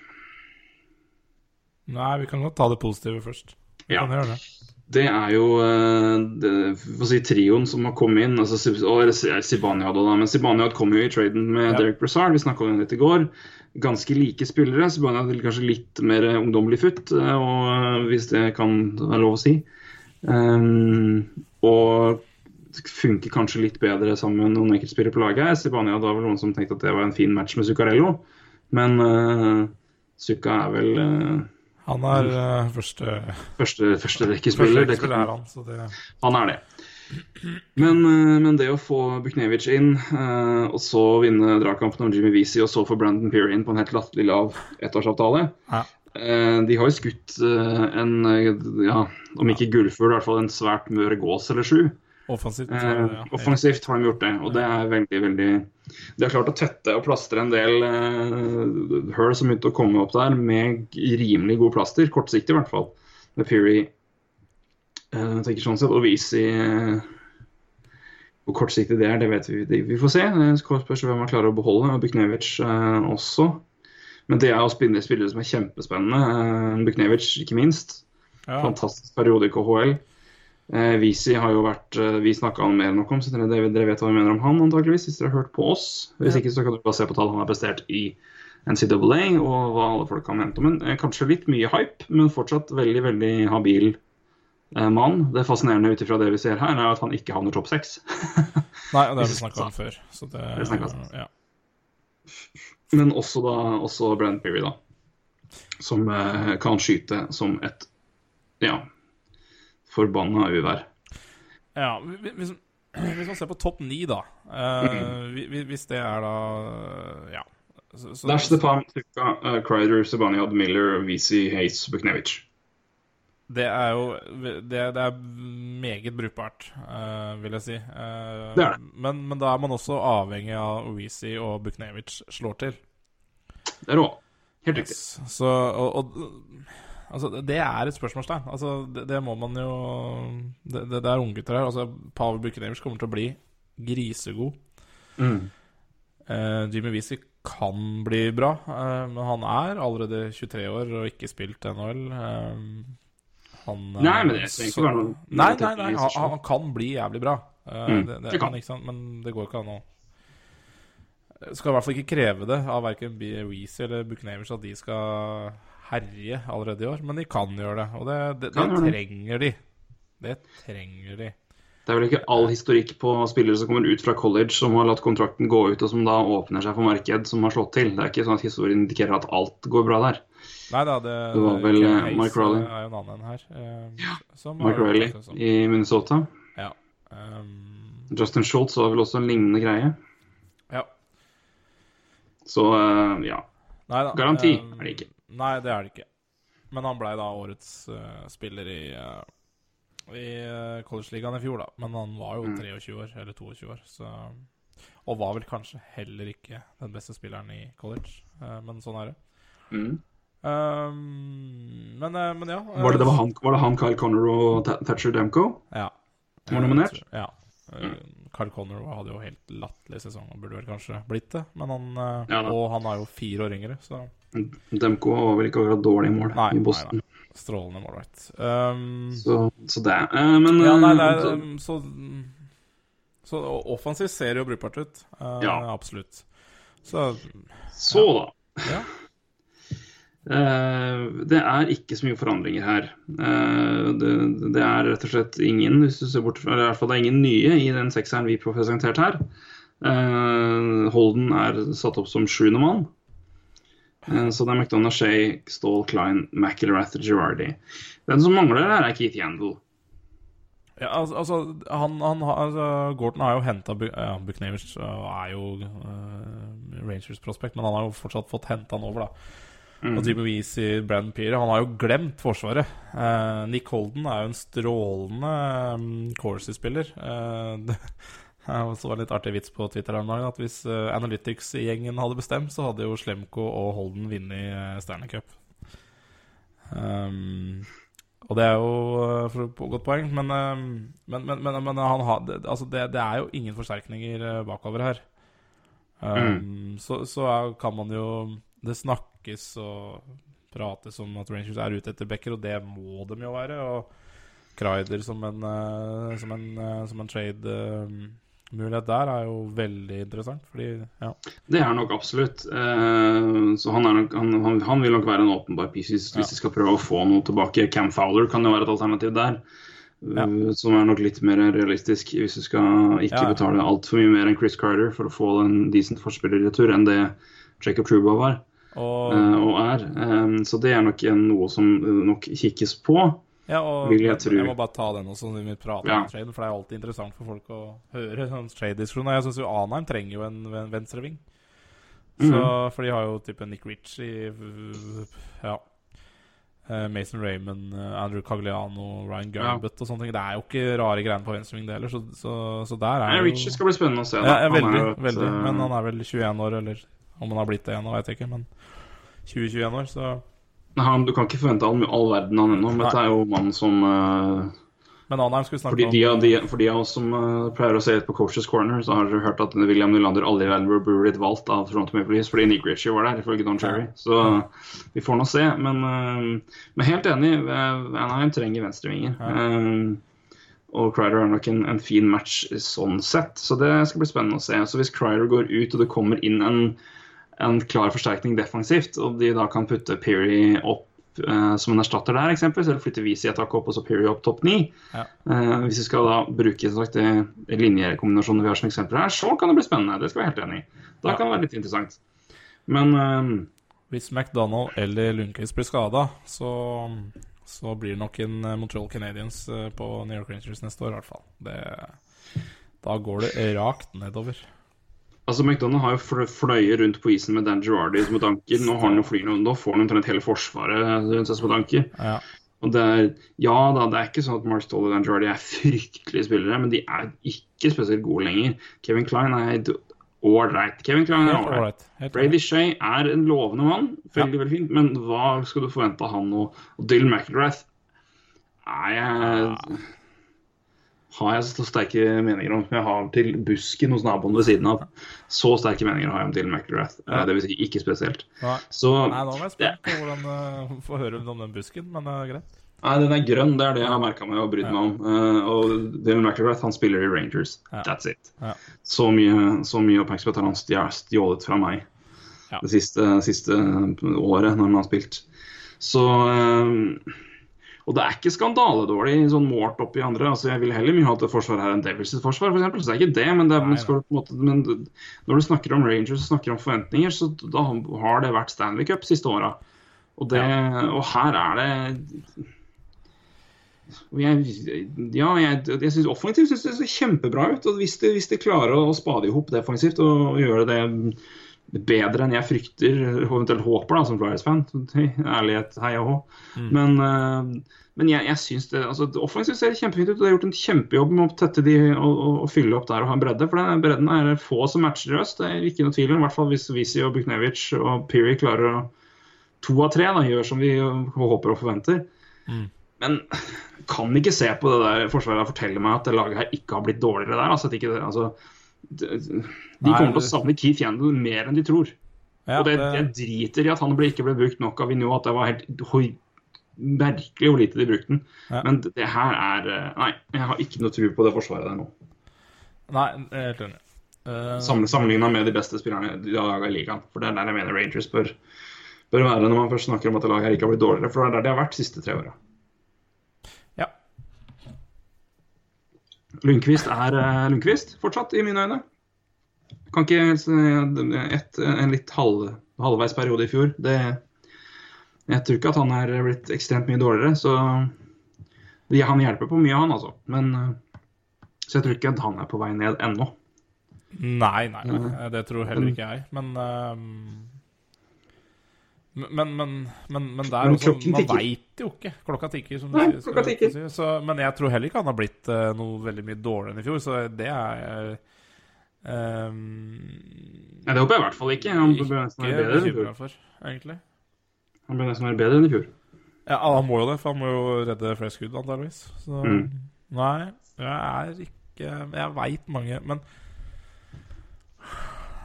Nei, vi kan godt ta det positive først. Vi Ja. Det. Er jo eh, det, si, trioen som har kommet inn. altså Sib- og Zibanejad også, da, men Sibaniad kom jo i traden med Ja. Derek Brassard. Vi snakka om det i går. Ganske like spillere. Sibaniad vil kanskje litt mer ungdommelig futt, eh, og, eh, hvis det kan være lov å si. Um, og funker kanskje litt bedre sammen med noen enkeltspillere på laget. her. Zibanejad var vel noen som tenkte at det var en fin match med Zuccarello, men uh, Zucca er vel uh, Han er uh, første første, første. Det Første er han, så det han er det. Men, eh, men det å få Buknevic inn, eh, og så vinne dragkampen om Jimmy Weezy, og så få Brandon Peary inn på en helt latterlig lav ettårsavtale Ja. eh, De har jo skutt eh, en, eh, ja, om ikke gullfugl, i hvert fall en svært mør gås eller sju. Offensivt. Eh, offensivt har de gjort det, og det er veldig, veldig De har klart å tette og plastre en del eh, hull som begynte å komme opp der, med rimelig god plaster. Kortsiktig, i hvert fall. Med Peary eh, tenker sånn sett, og Visi Hvor kortsiktig det er, det vet vi det, Vi får se. Spørs hvem man klarer å beholde. og Buknevic eh, også. Men det er å spille spillere som er kjempespennende. Eh, Buknevic, ikke minst. Ja. Fantastisk periode i KHL. Eh, Visi har jo vært eh, Vi snakka han mer enn nok om, så dere, dere vet hva vi mener om han, antakeligvis, hvis dere har hørt på oss. Hvis Ja. ikke, så kan dere bare se på tall han har prestert i NCAA, og hva alle folk har ment om ham. Eh, kanskje litt mye hype, men fortsatt veldig, veldig habil eh, mann. Det fascinerende ut ifra det vi ser her, er at han ikke havner topp seks. (laughs) Nei, det har vi snakka om før. Så det, Det om. ja. men også da også Brent Perry, da. Som eh, kan skyte som et ja, forbanna uvær. ja hvi- hvis, (clears throat) hvis man ser på topp ni, da Uh, mm. hvi- Hvis det er da Ja. Så, så, Dash the Palm, Tuka, uh, Crider, Sebaniad, Miller, VC, Hayes, Buknevic. Det er jo Det, det er meget brukbart, uh, vil jeg si. Uh, Det er det. Men, men da er man også avhengig av Weezy og Buknevic slår til. Det er rå. Helt riktig. Yes. Så, og, og altså, det er et spørsmålstegn. Altså, det, det må man jo Det, det, det er unggutter her. Altså, Pavel Buknevic kommer til å bli grisegod. Mm. Uh, Jimmy Wiese kan bli bra, uh, men han er allerede 23 år og ikke spilt NHL. Uh, han eh, Nei, men det trenger ikke være noe Nei, nei, nei han, han kan bli jævlig bra. Mm, det, det, kan. sant? men det går ikke an å Skal i hvert fall ikke kreve det av verken Weezy eller Buknevic at de skal herje allerede i år, men de kan gjøre det. Og det, det, det trenger de. Det trenger de. Det er vel ikke all historikk på spillere som kommer ut fra college som har latt kontrakten gå ut, og som da åpner seg for marked, som har slått til. Det er ikke sånn at historien indikerer at alt går bra der. Nei da, det, Det var vel, Kevin eh, Mike Rowley. er jo en annen her. eh, ja, Mike Rowley i Minnesota. Ja. Um, Justin Schultz var vel også en lignende greie. ja. Så uh, ja. Neida. Garanti um, er det ikke. Nei, det er det ikke. Men han blei da årets uh, spiller i, uh, i uh, College-ligaen i fjor, da. Men han var jo Mm. 23 år, eller 22 år, så Og var vel kanskje heller ikke den beste spilleren i college, uh, men sånn er det. Mm. Um, men, men ja. Var, det, det var, han, var det han, Kyle Connor og Thatcher Demko? Ja. Var nominert? Ja. Mm. Carl Connor hadde jo helt latterlig sesong og burde vel kanskje blitt det. Men han, Ja og han er jo fire år yngre, så Demko var vel ikke akkurat dårlig mål Nei, i Boston. nei, strålende målvakt. Um, Så, så det. uh, men ja, nei, det eh, er, så- um, så, så offensivt ser jo brukbart ut. Uh, Ja. Absolutt. Så Så, da. ja. Uh, (laughs) det er ikke så mye forandringer her. Uh, det, det er rett og slett ingen hvis du ser bort fra, eller i hvert fall det er ingen nye i den sekseren vi presenterte her. Uh, Holden er satt opp som sjuende mann. Eh, så det er McDonagh, Shay, Stall, Klein, McIlrath, Girardi. Den som mangler her, er Keith Yandel. Ja, altså, han, han, altså Gorton har jo henta ja, Buchnevers er jo uh, Rangers prospect, men han har jo fortsatt fått henta han over, da. Og Jimmy Weezy, Brandon Peary Han har jo glemt Forsvaret. Eh, Nick Holden er jo en strålende um, Corsi-spiller. Eh, det jeg så en litt artig vits på Twitter her om dagen at hvis eh, Analytics-gjengen hadde bestemt, så hadde jo Slemko og Holden vunnet uh, Stanley Cup. Um, og det er jo eh, et godt poeng, men, eh, men, men, men, men han har, altså det, det er jo ingen forsterkninger eh, bakover her. Um, så, så er, kan man jo Det snakkes og prates om at Rangers er ute etter Becker, og det må de jo være. Og Kreider som en, eh, som en, eh, som en trade-mulighet der er jo veldig interessant, fordi ja. Det er nok absolutt. Eh, så han, nok, han, han, han vil nok være en åpenbar piece hvis, hvis de skal prøve å få noe tilbake. Cam Fowler kan jo være et alternativ der. Ja. eh, Som er nok litt mer realistisk hvis du skal ikke Ja. betale altfor mye mer enn Chris Carter for å få en decent forspillerretur enn det Jacob Truba var Og, uh, og er. Um, Så det er nok en, noe som nok kikkes på. Ja, og vil jeg jeg må bare ta den også når vi prater Ja. om trade, for det er alltid interessant for folk å høre sånn trade-diskusjon. Og Jeg syns jo Anheim trenger jo en, en venstreving. Mm -hmm. For de har jo type Nick Ritchie Ja. Eh, Mason Raymond, eh, Andrew Cagliano, Ryan Ja. Og sånne ting. Det er jo ikke rare greiene på venstreving, det heller. Så, så, så der er Nei, jo Richie skal bli spennende å se. ja, da. ja, veldig, et, veldig. eh, Men han er vel 21 år, eller om han har blitt det ennå, vet jeg ikke. Men 20-21 år, så han, du kan ikke forvente all, all verden han ennå. men Dette er jo mannen som eh, Men Anheim skulle snakke de, om de, de, for de av oss som uh, pleier å se litt på Coaches Corner, så har dere hørt at William Nylander aldri burde blitt valgt av Toronto Maple Leafs fordi Nick Ritchie var der, ifølge Don Cherry. Så uh, vi får nå se. Men, uh, men helt enig, Anaheim trenger venstrevinger. Eh, og Crider er nok en, en fin match sånn sett, så det skal bli spennende å se. Så hvis Crider går ut og det kommer inn en, en klar forsterkning defensivt, og de da kan putte Peary opp eh, som en erstatter der, eksempelvis, eller flytte Visi et hakk opp og så Peary opp topp ni. Ja. Eh, hvis vi skal da bruke sagt, det linjekombinasjonen vi har som eksempler her, så kan det bli spennende. Det skal vi være helt enig i. Da Ja. kan det være litt interessant. Men eh, Hvis McDonald eller Lundqvist blir skada, så, så blir det nok en eh, Montreal Canadiens eh, på New York Rangers neste år, i hvert fall. Det, da går det rakt nedover. Altså McDonagh har jo fl- fløyet rundt på isen med Dan Girardi som et anker. Nå, har han jo flyr, nå får han omtrent hele forsvaret rundt seg som et anker. Ja. Og det er, ja da, det er ikke sånn at Mark Stoll og Dan Girardi er fryktelige spillere, men de er ikke spesielt gode lenger. Kevin Klein er ålreit. Kevin Klein er Helt ålreit. Brady Shea er en lovende mann. Veldig, veldig fint. Men hva skal du forvente av han og, og Dylan McIlrath? Nei, jeg Har jeg så sterke meninger om jeg har til busken hos naboen ved siden av? Så sterke meninger har jeg om Dylan McGrath. Ja. Det vil si ikke spesielt. Nei. Så Nei, nå var jeg spent på hvordan uh, få høre om den busken, men det er greit. Nei, den er grønn. Det er det jeg har merka meg og brydd meg om. Uh, og Dylan McGrath han spiller i Rangers. Ja. That's it. Ja. Så mye, så mye oppmerksomhet har han stjålet fra meg Ja. det siste, siste året når han har spilt. Så eh, Og det er ikke skandaledårlig sånn målt opp i andre. altså Jeg vil heller mye ha at forsvaret er en Devils sitt forsvar, f.eks. Så det er ikke det. Men, det, er- men, skal måte, men når du snakker om Rangers og snakker om forventninger, så da har det vært Stanley Cup siste åra. Og, og her er det jeg, ja, jeg, jeg synes offensivt synes det ser kjempebra ut. og Hvis de, hvis de klarer å spade i hop defensivt og gjøre det bedre enn jeg frykter, og eventuelt håper, da, som Flyers-fan Ærlighet, hei og hå. Men, uh, men jeg, jeg synes det altså, det Offensivt ser kjempefint ut. og Det har gjort en kjempejobb med å tette de og, og, og fylle opp der og ha en bredde. For den bredden er det få som matcher i øst. Det er ikke noe tvil om. I hvert fall hvis Visi og Buknevic og Peary klarer å to av tre da, gjør som vi håper og forventer. Men kan ikke se på det der forsvaret og fortelle meg at det laget her ikke har blitt dårligere der. Altså, at ikke, altså, de, de Nei, kommer til å savne Keith Yandel mer enn de tror. Ja, og det, det- jeg driter i at han ble, ikke ble brukt nok av Vinjo, at det var helt hoi- merkelig hvor lite de brukte den. Ja. Men det her er eh, Nei, jeg har ikke noe tro på det forsvaret der nå. Nei, jeg er helt enig. Uh... Sammenligna med de beste spillerne de har laget i ligaen. For det er der jeg mener Rangers bør, bør være når man først snakker om at laget her ikke har blitt dårligere. For det er der de har vært de siste tre åra. Ja. Lundqvist er eh, Lundqvist fortsatt, i mine øyne. Kan ikke et, En litt halv, halvveis periode i fjor. Det, jeg tror ikke at han er blitt ekstremt mye dårligere, så det, Han hjelper på mye, han altså. Men eh, Så jeg tror ikke at han er på vei ned ennå. Nei, nei, nei, det tror heller ikke jeg. Men ehm, men, men, men, men det er Men også Man tikker. veit jo ikke. Klokka tikker, som du Nei, sier. klokka tikker. si. Så, men jeg tror heller ikke han har blitt uh, noe veldig mye dårligere enn i fjor, så det er ehm, Nei, det håper jeg i hvert fall ikke. Han bør nesten være bedre enn i fjor. for, egentlig. Han bør nesten være bedre enn i fjor. Ja, han må jo det, for han må jo redde flere skudd, antakeligvis. Så Mm. nei, jeg er ikke Jeg veit mange, men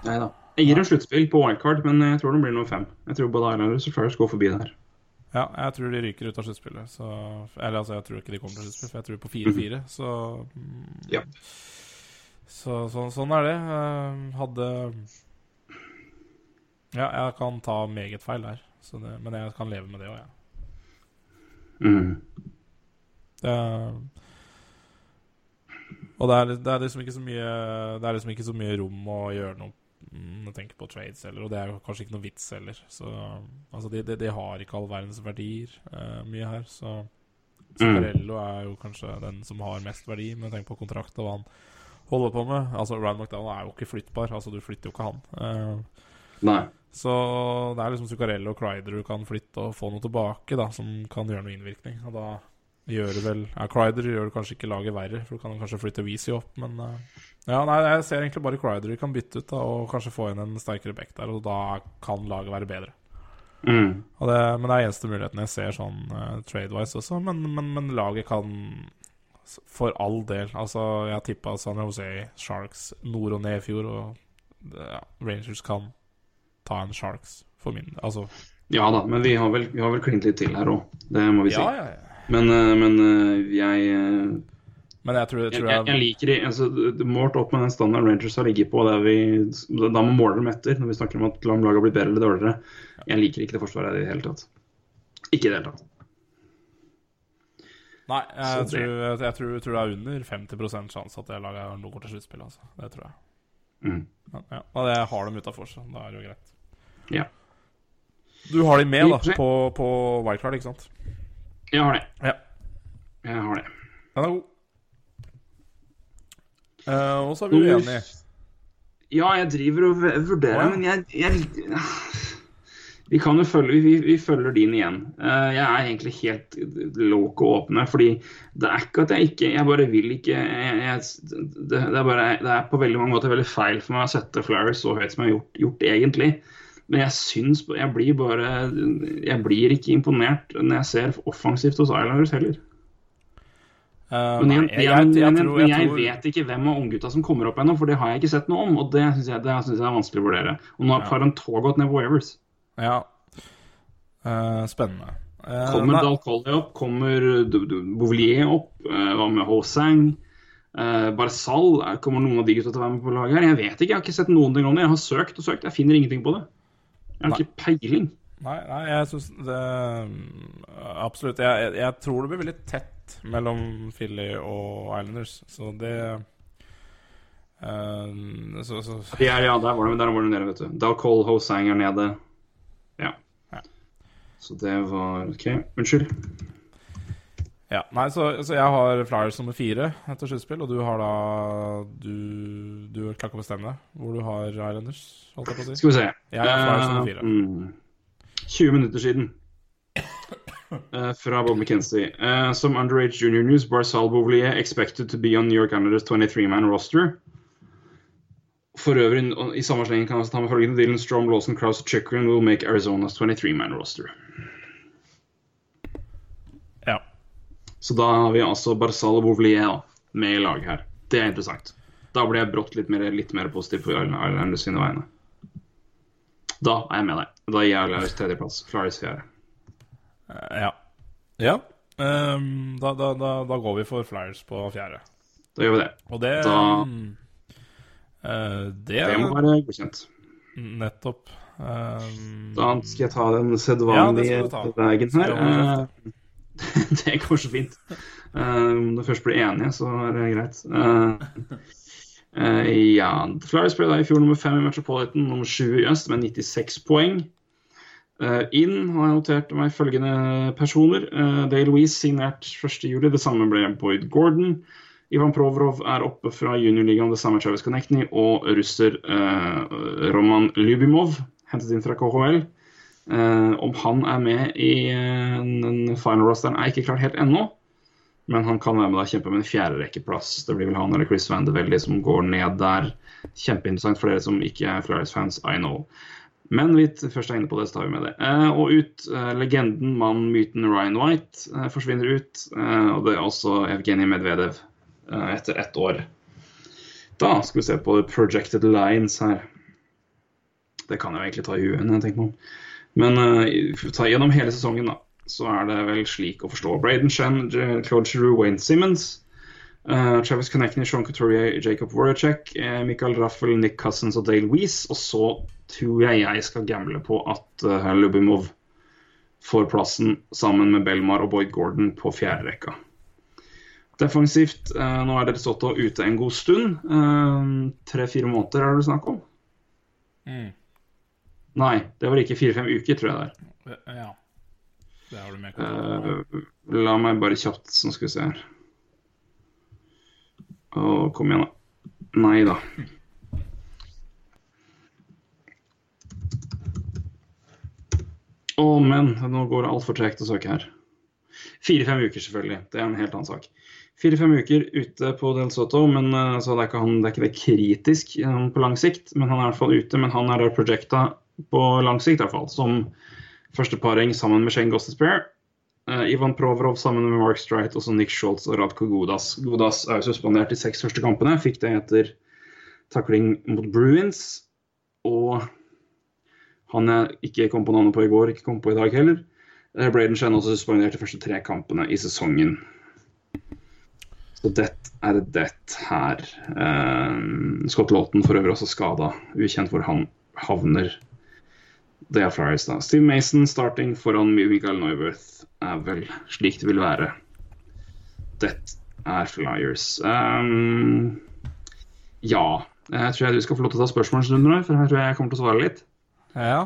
Nei da. Jeg gir en sluttspill på wildcard, men jeg tror det blir nummer fem. Jeg tror både Islanders og Flyers går forbi der. Ja, jeg tror de ryker ut av sluttspillet. Så Eller altså, jeg tror ikke de kommer til sluttspill, for jeg tror på 4-4, så mm, Ja. Så så- sånn er det. Eh, Hadde Ja, jeg kan ta meget feil der, så det, men jeg kan leve med det òg, jeg. Mm. Det, og det er, det er liksom ikke så mye Det er liksom ikke så mye rom å gjøre noe mm, å tenke på trades heller, og det er jo kanskje ikke noe vits heller. Så altså, de, de, de har ikke all verdens verdier uh, mye her, så Zuccarello er jo kanskje den som har mest verdi, men tenk på kontrakt og hva han holder på med. Altså, Ryan McDonald er jo ikke flyttbar, altså du flytter jo ikke han. Uh, Nei. så det er liksom Zuccarello og Crider du kan flytte og få noe tilbake, da, som kan gjøre noe innvirkning. Og da gjør det vel Ja, Crider gjør det kanskje ikke laget verre, for du kan kanskje flytte Weezy opp, men eh, Ja, nei, jeg ser egentlig bare Crider vi kan bytte ut, da, og kanskje få inn en sterkere back der, og da kan laget være bedre. Mm. Det, men det er eneste muligheten jeg ser sånn uh, trade-wise også, men, men, men laget kan for all del Altså, jeg tippa San Jose Sharks nord og ned i fjor, og ja, Rangers kan ta en Sharks for min Altså Ja da, men vi har vel, vi har vel klint litt til her òg. Det må vi si. Ja, ja, ja. Men, eh, men eh, jeg, eh, Men jeg tror, jeg, tror jeg, jeg, jeg liker det, altså, Målt opp med den standarden Rangers har ligget på, vi, da må måle dem etter når vi snakker om at om laget har blitt bedre eller dårligere. Jeg liker ikke det forsvaret i det hele tatt. Ikke i det hele tatt. Nei, jeg, Så det- tror, tror, tror det er under 50 sjanse at det laget går til sluttspill. Altså. Det tror jeg. Mm. Ja, ja. Og det har dem utafor, så da er det jo greit. Ja. Du har de med da på, på wildcard, ikke sant? Jeg har det. Ja. Jeg har det. Den er god. Uh, og så er vi uenige. Ja, jeg driver og vurderer, men jeg, jeg Vi kan jo følge, vi, vi følger din igjen. Uh, jeg er egentlig helt låk og åpne, fordi det er ikke at jeg ikke Jeg bare vil ikke jeg, jeg, det, det, er bare, det er på veldig mange måter veldig feil for meg å sette Flowers så høyt som jeg har gjort, gjort egentlig. Men jeg syns Jeg blir bare Jeg blir ikke imponert når jeg ser offensivt hos Islanders heller. Eh, Men nei, jeg, jeg, jeg, jeg, men tror, jeg, tror vet ikke hvem av unggutta som kommer opp ennå, for det har jeg ikke sett noe om. Og det syns jeg, er vanskelig å vurdere. Og nå har Ja. Gått ned på Waivers. Ja. Uh, spennende. Uh, Kommer Dal Collie opp? Kommer Du- opp? Hva med Hosang? Barzal? Er- Kommer noen av de gutta til å være med på laget her? Jeg vet ikke. Jeg har ikke sett noen ting om det. Jeg har søkt og søkt. Jeg finner ingenting på det. Jeg har Nei. ikke peiling. Nei, nei jeg syns det Absolutt. Jeg, jeg, jeg tror det blir veldig tett mellom Philly og Islanders, så det uh, så, så, Ja, ja, der var det, der var det nede, vet du. Dal Cole, Hosang er nede. Ja. Ja. Så det var OK. Unnskyld. Ja, nei, så, så jeg har Flyers nummer fire etter sluttspill, og du har da Du, du klarer ikke å bestemme deg hvor du har Islanders, holdt jeg på å si. Skal vi se. Jeg har Flyers nummer Eh, fire. mm, 20 minutter siden. Uh, fra Bob McKenzie. Uh, some underage junior news. Barzal Bouvier expected to be on New York Islanders 23-man roster. For øvrig, i samme sleng kan jeg også ta med følgende Dylan Strom, Lawson, Crouse, og Chikrin will make Arizonas 23-man roster. Ja. Så da har vi altså Barzal og Bouvier med i laget her. Det er interessant. Da blir jeg brått litt mer, litt mer positiv på Islanders sine vegne. Da er jeg med deg. Da gir jeg Islanders tredjeplass. Flyers fjerde. Eh, Ja. Ja. Um, da, da, da, da går vi for Flyers på fjerde. Da gjør vi det. Og det Da- eh, Det Det må være godkjent. nettopp Um, Da skal jeg ta den sedvanlige ja, veien her. Eh, (laughs) det går så fint. Eh, Om du først blir enige, så er det greit. Uh, uh, ja, Flyers ble da i fjor nummer fem i Metropolitan, nummer sju i øst med 96 poeng. Uh, inn har jeg notert meg følgende personer. Uh, Dale Louise signert 1.7. Det samme ble Boyd Gordon. Ivan Provorov er oppe fra juniorligaen, det samme Travis Connectney. Og russer eh, Roman Lubimov, hentet inn fra KHL. Eh, om han er med i eh, den final rosteren, er ikke klart helt ennå. Men han kan være med og kjempe med en fjerderekkeplass. Det blir vel han eller Chris Van som går ned der. Kjempeinteressant for dere som ikke er Flyers-fans, I know. Men vi først er inne på det, så tar vi med det. Eh, og ut legenden, mannen, myten Ryan White forsvinner ut. Og det er også Evgenij Medvedev etter ett år. Da skal vi se på projected lines her. Det kan jeg jo egentlig ta i huet når jeg tenker meg om. Men uh, ta gjennom hele sesongen, da, så er det vel slik å forstå. Braden Shen, Claude Giroux, Wayne Simmons. uh, Travis Connectney, Sean Couturier, Jacob Voracek, uh, Michael Raffel, Nick Cousins og Dale Weiss. Og så tror jeg jeg skal gamble på at uh, Lubimov får plassen sammen med Belmar og Boyd Gordon på fjerde rekka. Defensivt, eh, nå er Del Soto ute en god stund. Eh, Tre-fire måneder er det snakk om? Mm. Nei, det var ikke fire-fem uker, tror jeg det er. Ja. Det har du med uh. Eh, la meg bare kjapt, så skal vi se her. Å, kom igjen, da. Nei da. Å, men nå går det altfor tregt å søke her. Fire-fem uker, selvfølgelig. Det er en helt annen sak. Fire-fem uker ute på Del Soto, men eh, så det er, ikke han, det er ikke det kritisk eh, på lang sikt. Men han er i hvert fall ute. Men han er da projecta på lang sikt, i hvert fall, som førsteparing sammen med Shane Gostespierre Uh, Ivan Provorov sammen med Mark Streit og Nick Schultz og Radko Godas. Godas er jo suspendert de seks første kampene. Fikk det etter takling mot Bruins. Og han jeg ikke kom på navnet på i går, ikke kom på i dag heller. Uh, Braden Shen også suspendert de første tre kampene i sesongen. Så det er det her. Uh, Scott Lawton for øvrig også skada. Ukjent hvor han havner. Det er Flyers, da. Steve Mason starting foran Michael Neuwirth er vel slik det vil være. Det er Flyers. Um, ja. Jeg tror jeg du skal få lov til å ta spørsmålsrunden, nå for her tror jeg jeg kommer til å svare litt. Ja.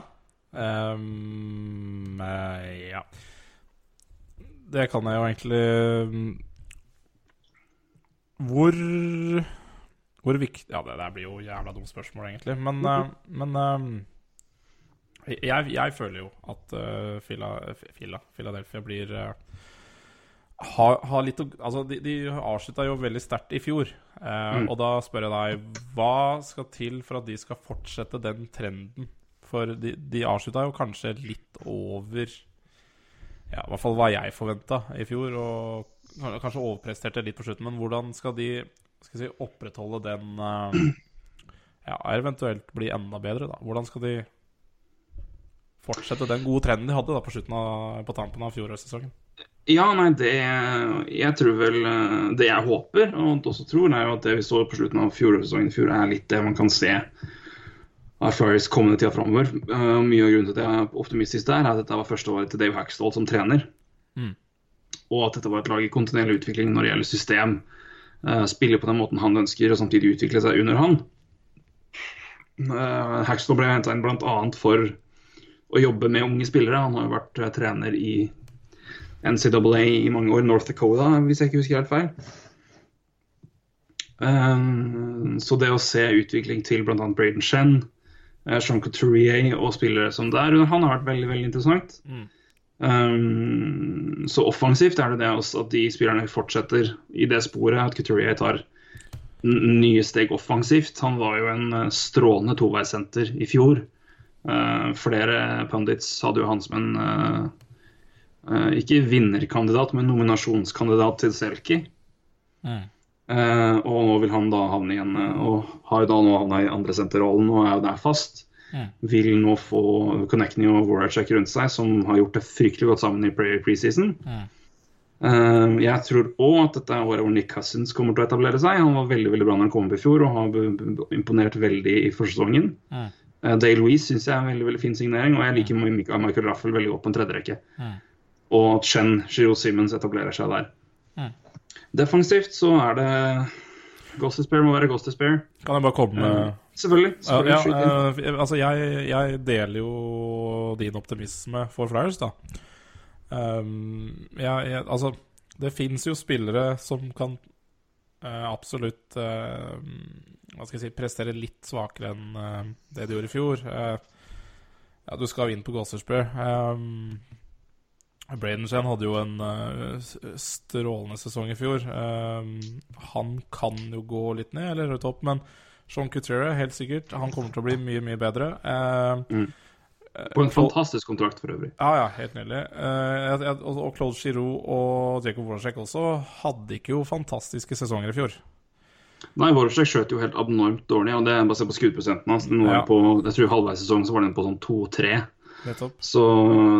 Ehm, eh, ja. Det kan jeg jo egentlig mm, Hvor Hvor viktig Ja, det der blir jo jævla dumt spørsmål, egentlig. Men, eh, men ehm, jeg, jeg føler jo at uh, Fila, Fila, Philadelphia blir uh, har, har litt å Altså, de, de avslutta jo veldig sterkt i fjor. Eh, Og da spør jeg deg, hva skal til for at de skal fortsette den trenden? For de, de avslutta jo kanskje litt over Ja, i hvert fall hva jeg forventa i fjor. Og kanskje overpresterte litt på slutten. Men hvordan skal de skal si, opprettholde den eh, Ja, eventuelt bli enda bedre, da? Hvordan skal de fortsette den gode trenden de hadde da på, av, på tampen av fjorårssesongen? Ja, nei, det Jeg tror vel eh, Det jeg håper, og også tror, er jo at det vi så på slutten av fjorårssesongen i fjor, er litt det man kan se av Flyers kommende tida framover. Uh, mye av grunnen til at jeg er optimistisk der, er at dette var første året til Dave Hackstall som trener. Mm. Og at dette var et lag i kontinuerlig utvikling når det gjelder system. Uh, spille på den måten han ønsker, og samtidig utvikle seg under han. Uh, Hackstall ble henta inn bl.a. for å jobbe med unge spillere. Han har jo vært eh, trener i NCAA i mange år, North Dakota, hvis jeg ikke husker helt feil. Um, så det å se utvikling til bl.a. Braden Shen, uh, Sean Couturier og spillere som der, han har vært veldig veldig interessant. Mm. Um, så offensivt er det det også at de spillerne fortsetter i det sporet, at Couturier tar nye steg offensivt. Han var jo en uh, strålende toveissenter i fjor. Uh, flere pundits hadde jo han som en uh, eh, ikke vinnerkandidat, men nominasjonskandidat til Selki. Mm. Uh, og nå vil han da havne igjen, eh, og har jo da nå havna i andresenterrollen og er jo der fast. Mm. Vil nå få Connecting og Warachek rundt seg, som har gjort det fryktelig godt sammen i preseason. Mm. Uh, jeg tror òg at dette er året hvor Nick Cousins kommer til å etablere seg. Han var veldig veldig bra når han kom opp i fjor og har imponert veldig i forsesongen. Mm. Uh, Dale Louise syns jeg er en veldig veldig fin signering, og jeg liker Michael Michael Raffel veldig godt på en tredje rekke. Mm. Og at Chen Giro Simmons etablerer seg der. Mm. Defensivt så er det Ghost Despair må være Ghost Despair. Kan jeg bare komme med Selvfølgelig. Ja, selvfølgelig ja, skyt inn. eh, altså jeg, jeg deler jo din optimisme for Flyers, da. Um, jeg, jeg, altså, det fins jo spillere som kan uh, absolutt eh, Hva skal jeg si prestere litt svakere enn uh, det de gjorde i fjor. Uh, ja, du skal vinne inn på Gossersbø. Um, Bradenshan hadde jo en eh, strålende sesong i fjor. Han kan jo gå litt ned, eller høyt opp, men Sean Couture, helt sikkert. Han kommer til å bli mye, mye bedre. Eh, Mm. På en fantastisk kontrakt for øvrig. ja, ja, helt nydelig. Eh, og Claude Giroux og Jacob Wolasek også hadde ikke jo fantastiske sesonger i fjor. Nei, Vorosek skjøt jo helt abnormt dårlig, og det er basert på skuddprosenten hans. Den var Ja. på, jeg tror halvveis i sesongen så var den på sånn 2-3. Så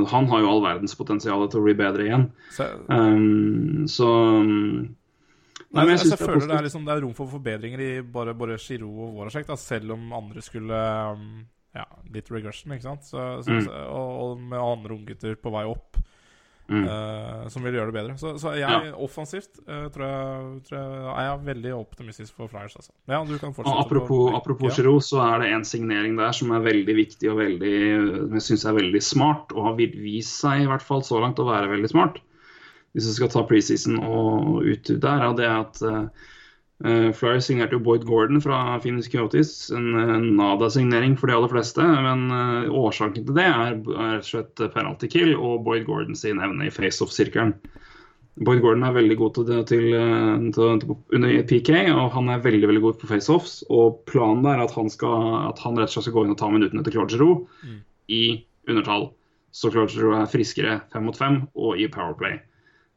han har jo all verdens potensial til å bli bedre igjen. Så, Um, så um, Nei, men jeg, jeg, jeg er føler det er, liksom, det er rom for forbedringer i bare, bare Giro og Vorosek, da, selv om andre skulle um, Ja, litt regression, ikke sant? Så, så, Mm. og, og med andre unggutter på vei opp Mm. eh, som vil gjøre det bedre. Så, så jeg, Ja. offensivt, uh, tror, jeg, tror jeg er jeg veldig optimistisk for Flyers, altså. Ja, du kan Og fortsette. apropos, på- apropos. Giroud, så er det en signering der som er veldig viktig og veldig, jeg syns er veldig smart, og har vist seg i hvert fall så langt å være veldig smart. Hvis vi skal ta preseason og ut der, og det er at uh, Flyers signerte jo Boyd Gordon fra Phoenix Coyotes. En, en Nada-signering for de aller fleste. Men uh, årsaken til det er, rett og slett penalty kill og Boyd Gordon sin evne i face-off-sirkelen. Boyd Gordon er veldig god til, til, eh, til, til, under PK, og han er veldig veldig god på face-offs. Og planen er at han, skal, at han rett og slett skal gå inn og ta minuttene til Claude Giroux i undertall. Så Claude Giroux er friskere fem mot fem og i powerplay.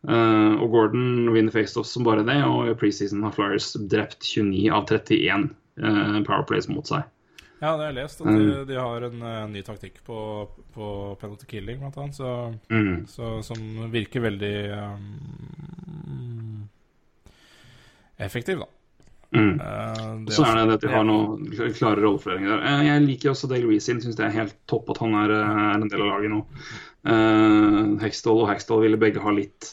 Eh, og Gordon vinner faceoff som bare det, og i preseason har Flyers drept 29 av 31 uh, powerplays mot seg. Ja, det har jeg lest. At de, de har en uh, ny taktikk på, på penalty killing, blant annet. Så, Mm. så, som virker veldig um, effektiv, da. Mm. Uh, Så er det det at de har noen klare rollefordelninger der. Uh, Jeg liker også Dale Reese sin. Syns det er helt topp at han er, eh, er en del av laget nå. Uh, Hextall og Hextall ville begge ha litt,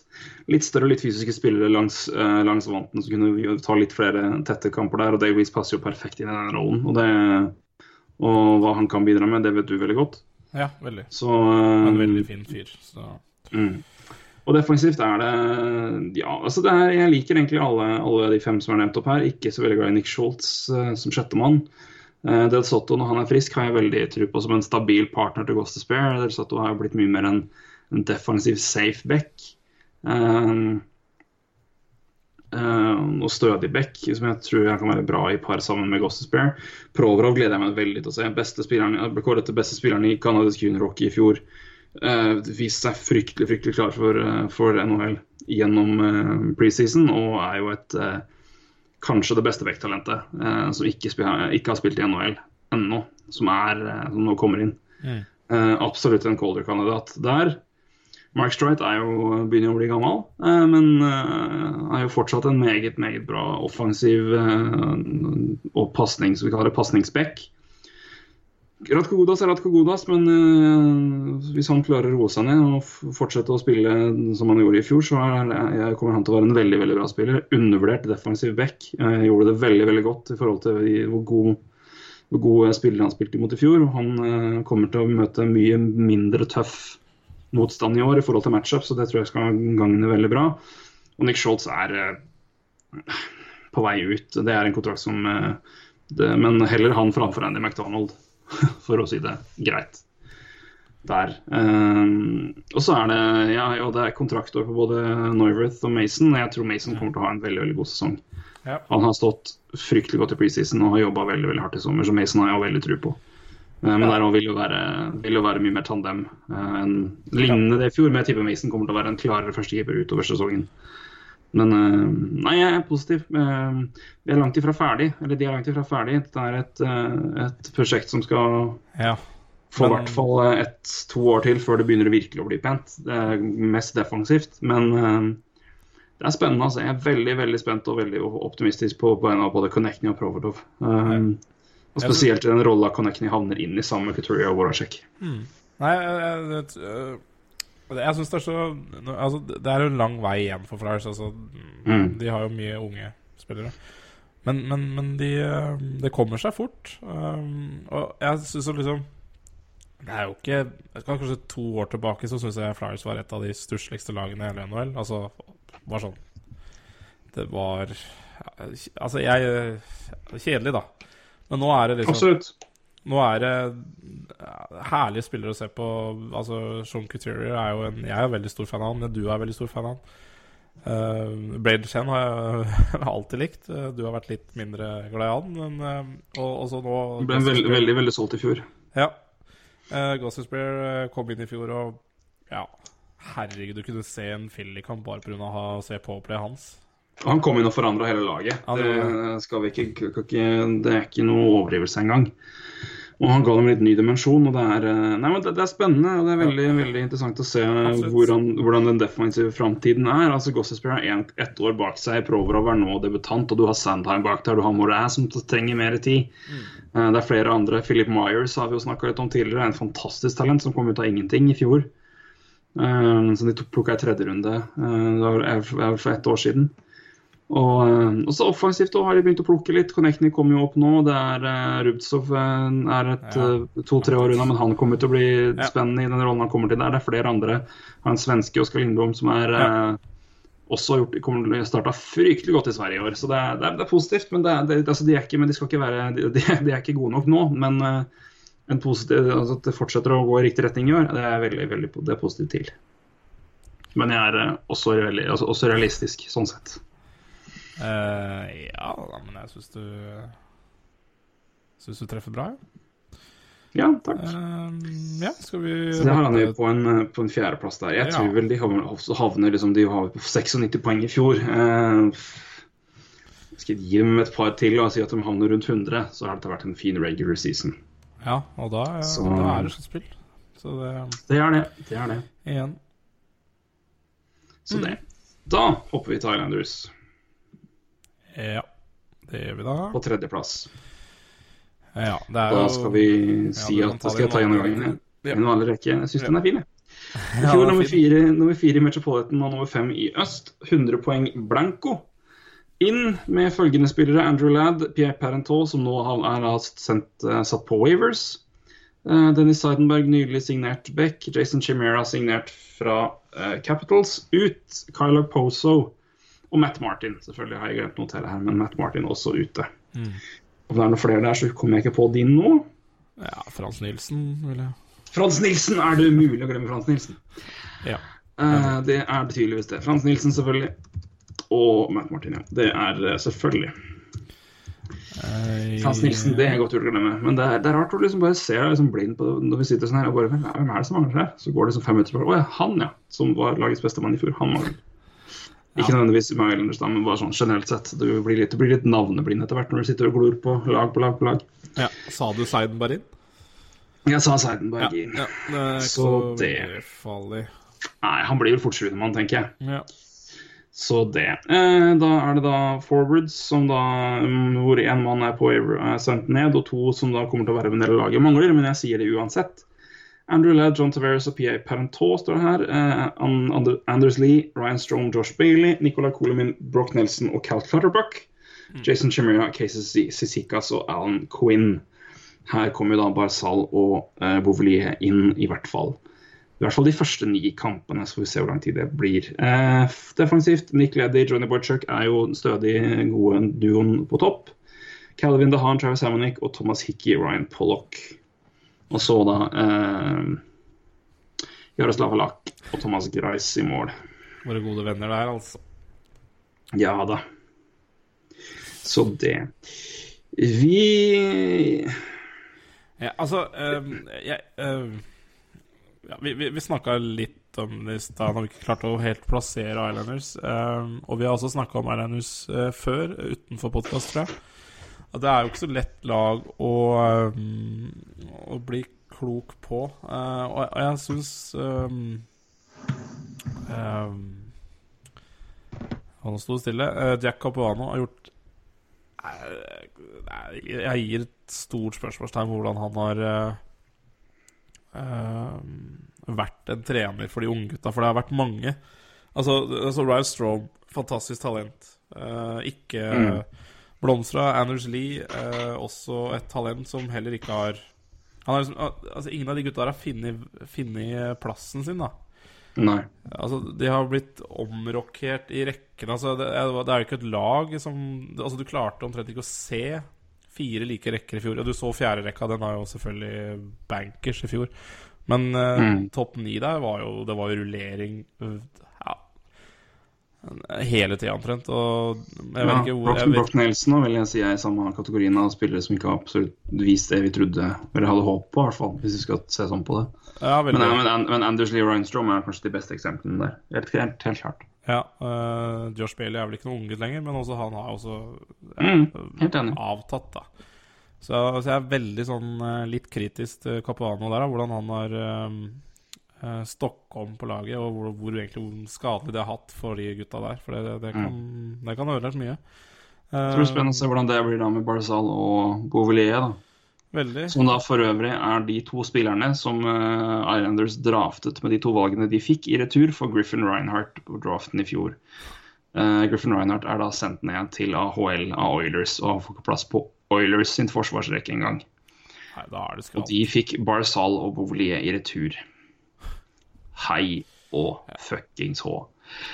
litt større litt fysiske spillere langs, uh, langs vanten så kunne jo ta litt flere tette kamper der. Og Davies passer jo perfekt inn i den rollen. Og, det, og hva han kan bidra med, det vet du veldig godt. Ja, veldig. Så uh, En veldig fin fyr. Så. Mm. Og defensivt er det Ja, altså det er, jeg liker egentlig alle, alle de fem som er nevnt opp her. Ikke så veldig glad i Nick Schultz uh, som sjettemann. Uh, Del Sotto når han er frisk, har jeg veldig tro på som en stabil partner til Ghost Despair. Del Sotto har jo blitt mye mer en, en defensiv safe back. Um, um, og stødig back, som jeg tror jeg kan være bra i par sammen med Ghost Despair. Proverov gleder jeg meg veldig til å se. Beste spilleren, jeg ble kåret til beste spilleren i kanadisk juniorhockey i fjor. Uh, viste seg fryktelig fryktelig klar for, uh, for NHL gjennom uh, preseason, og er jo et eh, kanskje det beste vekttalentet eh, som ikke, ikke har spilt i NHL ennå, som, er, eh, som nå kommer inn. Mm. Eh, absolutt en Calder-kandidat der. Mark Streit er jo, begynner å bli gammel, eh, men eh, er jo fortsatt en meget meget bra offensiv eh, og pasning, som vi kaller det, pasningsback. Ratko Godas er Ratko Godas, men eh, hvis han klarer å roe seg ned og fortsette å spille som han gjorde i fjor, så er, jeg, kommer han til å være en veldig veldig bra spiller. Undervurdert defensiv back. Eh, gjorde det veldig veldig godt i forhold til hvor god hvor gode spillere han spilte imot i fjor. Han eh, kommer til å møte mye mindre tøff motstand i år i forhold til matchup, så det tror jeg skal gagne veldig bra. Og Nick Scholz er eh, på vei ut. Det er en kontrakt som eh, det, Men heller han framfor Andy McDonald, (laughs) for å si det greit. Der. Eh, og så er det ja, og det er kontraktår på både Neuwirth og Mason. og Jeg tror Mason kommer til å ha en veldig veldig god sesong. Ja. Han har stått fryktelig godt i preseason og har jobba veldig veldig hardt i sommer, så Mason har jeg veldig tro på. Men Men der også vil vil jo være mye mer tandem eh, enn lignende det i fjor. Men jeg tipper Mason kommer til å være en klarere førstekeeper utover sesongen. Men eh, nei, jeg er positiv. Eh, Vi er langt ifra ferdig. Eller de er langt ifra ferdig. Dette er et, eh, et prosjekt som skal Ja. få i hvert fall eh, ett-to år til før det begynner å virkelig å bli pent. Det er mest defensivt. Men det er spennende. altså. Jeg er veldig veldig spent og veldig optimistisk på, vegne av både Connecting og Provodov. Um, og spesielt i den rolla Connecting havner inn i sammen med Couturier og Voracek. Nei, jeg, jeg, jeg, synes det er så Altså, det er jo en lang vei igjen for Flyers. Altså, Mm. De har jo mye unge spillere. Men, men, men de, eh, det kommer seg fort. Um, og jeg syns liksom Det er jo ikke jeg skal Kanskje to år tilbake så syns jeg Flyers var et av de stussligste lagene i hele NHL. Altså, bare sånn Det var Altså, jeg Kjedelig, da. Men nå er det liksom Absolutt. Nå er det ja, herlige spillere å se på. Altså, Sean Couturier er jo en Jeg er veldig stor fan av han, men du er veldig stor fan av han. Uh, Brade Chen har jeg (laughs) alltid likt. Uh, du har vært litt mindre glad i han. Men, uh, og, og så nå ble veldig, veldig, veldig solgt i fjor. Ja. Uh, Gossipspear uh, kom inn i fjor, og ja Herregud, du kunne se en Philly-kamp bare pga. å ha- se på play hans. Han kom inn og forandra hele laget. Ja, det det, skal vi ikke, ikke, det er ikke noe overdrivelse engang. Og han ga dem litt ny dimensjon. og Det er, eh, nei, men det, det er spennende og det er veldig, veldig interessant å se hvordan, hvordan den defensive framtiden er. altså Gossespierre har en- ett år bak seg, Provorov er nå debutant, og du har Sandheim bak der, du har Moræ som trenger mer tid. Mm. Det er flere andre. Philip Myers har vi jo snakka litt om tidligere, en fantastisk talent som kom ut av ingenting i fjor. Så Som de plukka i tredje runde eh, er for ett år siden. Og, eh, så offensivt også har de begynt å plukke litt. Connecting kommer jo opp nå. Det er uh, Rubtsov eh, er et Ja. to-tre år unna, men han kommer til å bli Ja. spennende i den rollen han kommer til der. Det er flere andre. Har en svenske, Oskar Lindblom, som er eh, også gjort, kommer til å starta fryktelig godt i Sverige i år. Så det er, det er, det er positivt. Men, det det, altså, de, er ikke, men de, skal ikke være, de, de de er ikke gode nok nå. Men uh, en positiv, altså, at det fortsetter å gå i riktig retning i år, det er veldig, veldig det er positivt til. Men jeg er uh, også, veldig, altså, også realistisk sånn sett. Uh, ja, da, men jeg syns du Syns du treffer bra, ja. Ja, takk. Uh, ja, skal vi Så det har han jo på en, eh, på en fjerdeplass der. Jeg Ja. tror vel de havner, havner liksom, De har på 96 poeng i fjor. Uh, skal jeg gi dem et par til og si at de havner rundt 100, så har dette vært en fin regular season. Ja, og da, Så- da er det sluttspill. Så det Det er det. Det er det. igjen Så det. Da hopper vi til Islanders Ja, det gjør vi da. på tredjeplass. Ja, Da skal vi si Ja, at da skal jeg ta igjen en gjennomgangen. I en vanlig rekke. Jeg syns den er fin, jeg. (laughs) I fjor er nummer fire, nummer fire i Metropolitan og nummer fem i øst. 100 poeng blanco. Inn med følgende spillere. Andrew Ladd, Pierre Parenteau, som nå er sendt, eh, satt på Wavers. Uh, Dennis Seidenberg nylig signert Beck. Jason Chimera signert fra uh, Capitals. Ut Kyla Poso og Matt Martin. Selvfølgelig har jeg glemt noe til her, men Matt Martin også ute. Mm. Om det er noen flere der, så kommer jeg ikke på din nå. Ja, Frans Nilsen, vil jeg Frans Nilsen! Er det umulig å glemme Frans Nilsen? Ja. Uh, det er betydeligvis tydeligvis det. Frans Nilsen, selvfølgelig. Og Matt Martin, ja. Det er eh, selvfølgelig. Ei... Frans Nilsen, det er godt gjort å glemme. Men det er, det er rart å liksom bare se deg liksom blind på det når vi sitter sånn her og bare Hvem er det som mangler her? Så går det liksom fem minutter, og Å ja, han, ja. Som var lagets beste mann i fjor. Han mangler. Ikke nødvendigvis Islanders, da, men bare sånn generelt sett. Du blir litt, du blir litt navneblind etter hvert når du sitter og glor på lag på lag på lag. Ja. Sa du Seidenberg inn? Jeg sa Seidenberg inn. ja. Det er ikke Så så, det. farlig. Nei, han blir vel fort sjuendemann, tenker jeg. Ja. Så det. Eh, da er det da forwards, som da, mm, hvor én mann er på er sendt ned, og to som da kommer til å være med hele laget mangler, men jeg sier det uansett. Andrew Ladd, John Taveras og PA Parentot står her. Uh, An- Ander- Anders Lee, Ryan Strome, Josh Bailey, Nicolai Coleman, Brock Nelson og Cal Clutterbuck. Jason Chimera, Casey Sisikas og Alan Quinn. Her kommer jo da Barzal og uh, Bouvier inn, i hvert fall. I hvert fall de første ni kampene, så får vi se hvor lang tid det blir. Eh, defensivt, Nick Leddy, Johnny Boychuk er jo stødig gode duoen på topp. Calvin DeHaan, Travis Hammonick og Thomas Hickey, Ryan Pollock. Og så da eh, Jaroslav Halak og Thomas Greis i mål. Våre gode venner der, altså. Ja da. Så det Vi Ja, altså um, jeg, ehm, ja, Vi, vi, vi snakka litt om det i stad, når vi ikke klarte å helt plassere Islanders. Um, og vi har også snakka om Islanders uh, før, utenfor podkast, tror jeg. Og det er jo ikke så lett lag å, ehm, å bli klok på. Eh, og, jeg syns Han sto stille. Eh, Jack Capuano har gjort eh, Jeg gir et stort spørsmålstegn hvordan han har eh, eh, vært en trener for de unge gutta, for det har vært mange. Altså, altså Ryan Strome, fantastisk talent. Uh, ikke Mm. Blomstra. Anders Lee, eh, også et talent som heller ikke har han har liksom, altså Ingen av de gutta der har funnet, funnet plassen sin, da. Nei. Altså, De har blitt omrokert i rekkene. Altså, det, det er jo ikke et lag som Altså, Du klarte omtrent ikke å se fire like rekker i fjor. Og Du så fjerderekka, den har jo selvfølgelig bankers i fjor. Men eh, Mm. topp ni der var jo Det var jo rullering øh, hele tida omtrent. Og jeg vet Ja, ikke hvor Brock, vet, Brock Nelson vil jeg si er i samme kategorien av spillere som ikke har absolutt vist det vi trodde, eller hadde håp på, i hvert fall, hvis vi skal se sånn på det. ja, Men, men, men Anders Lee Reinstrom er kanskje de beste eksemplene der. Helt, helt, helt klart. ja, uh, Josh Bailey er vel ikke noen unggutt lenger, men også han har også Mm, avtatt, da. Så, så jeg er veldig sånn eh, litt kritisk til Capuano der, da, hvordan han har uh, Stockholm på laget, og hvor, hvor egentlig hvor skadelig det har hatt for de gutta der. For det, det, kan, det kan ødelegge mye. Jeg tror det blir spennende å se hvordan det blir da med Barzal og Bouvillier. da. Veldig. Som da for øvrig er de to spillerne som uh, Islanders draftet med de to valgene de fikk i retur for Griffin Reinhardt på draften i fjor. Uh, Griffin Reinhardt er da sendt ned til AHL av Oilers og får ikke plass på Oilers sin forsvarsrekke engang. Er Og de fikk Barzal og Bouvillier i retur. Hei og fuckings hå.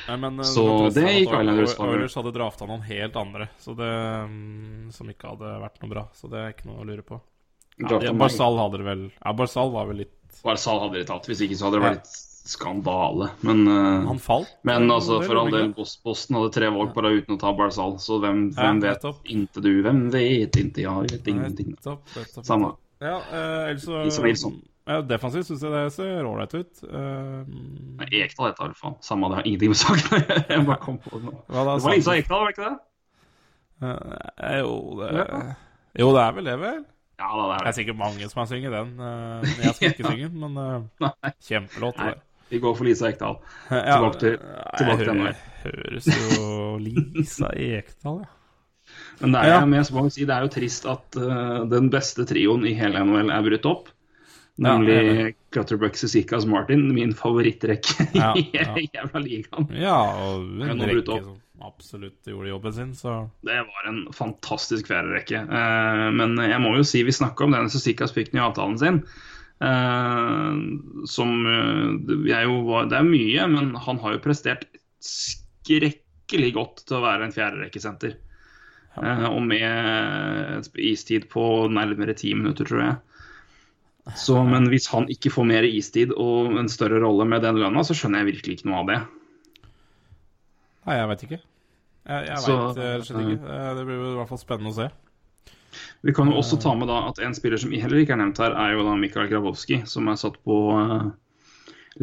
Nei, men, eh, Så det gikk Islanders for. Oilers hadde drafta noen helt andre så det, mm, som ikke hadde vært noe bra. Så det er ikke noe å lure på. Ja, det. Barzal hadde det vel Ja, Barzal var vel litt Barzal hadde de tatt, hvis ikke så hadde det vært skandale. Men, eh, Han falt. men altså, Det for all del, Posten hadde tre valg bare uten å ta Barzal, så hvem, Ja, hvem vet inte du? Hvem vet inte jeg? Vet ingenting. Samme. Ja, eh, Nilsson. Ja, defensivt syns jeg det ser ålreit ut. Uh, Nei, Ekdal heter det, faen. Samme, det har ingenting med saken (laughs) Jeg bare kom på det nå. Det var Lisa Ekdal, var det ikke det? Uh, jo, det Jo, det er vel det, vel? Ja det Det er er det. sikkert mange som har sunget den. Uh, (laughs) men jeg skal ikke synge den, men uh, kjempelåt. Nei, vi går for Lisa Ekdal. tilbake til- tilbake til Høres jo Lisa Ekdal, ja. Men det er, Ja. men jeg jo si, det er jo trist at den beste trioen i hele NHL er brutt opp. Ja, Nemlig Clutterbuck, Cecicas Martin, min favorittrekke Ja, (laughs) i ja. (laughs) jævla ligaen. Ja, og en rekke som absolutt gjorde jobben sin, så Det var en fantastisk fjerderekke. Uh, men jeg må jo si vi snakka om den Cecicas fikk i avtalen sin. Uh, som eh, jeg jo var Det er mye, men han har jo prestert skrekkelig godt til å være en fjerderekkesenter. Uh, og med istid på nærmere ti minutter, tror jeg. Så, men hvis han ikke får mer istid og en større rolle med den lønna, så skjønner jeg virkelig ikke noe av det. Nei, jeg veit ikke. Jeg, jeg veit rett og slett ikke. Eh, Det blir i hvert fall spennende å se. Vi kan jo også ta med da at en spiller som heller ikke er nevnt her, er jo da Mikael Grabowski, som er satt på eh,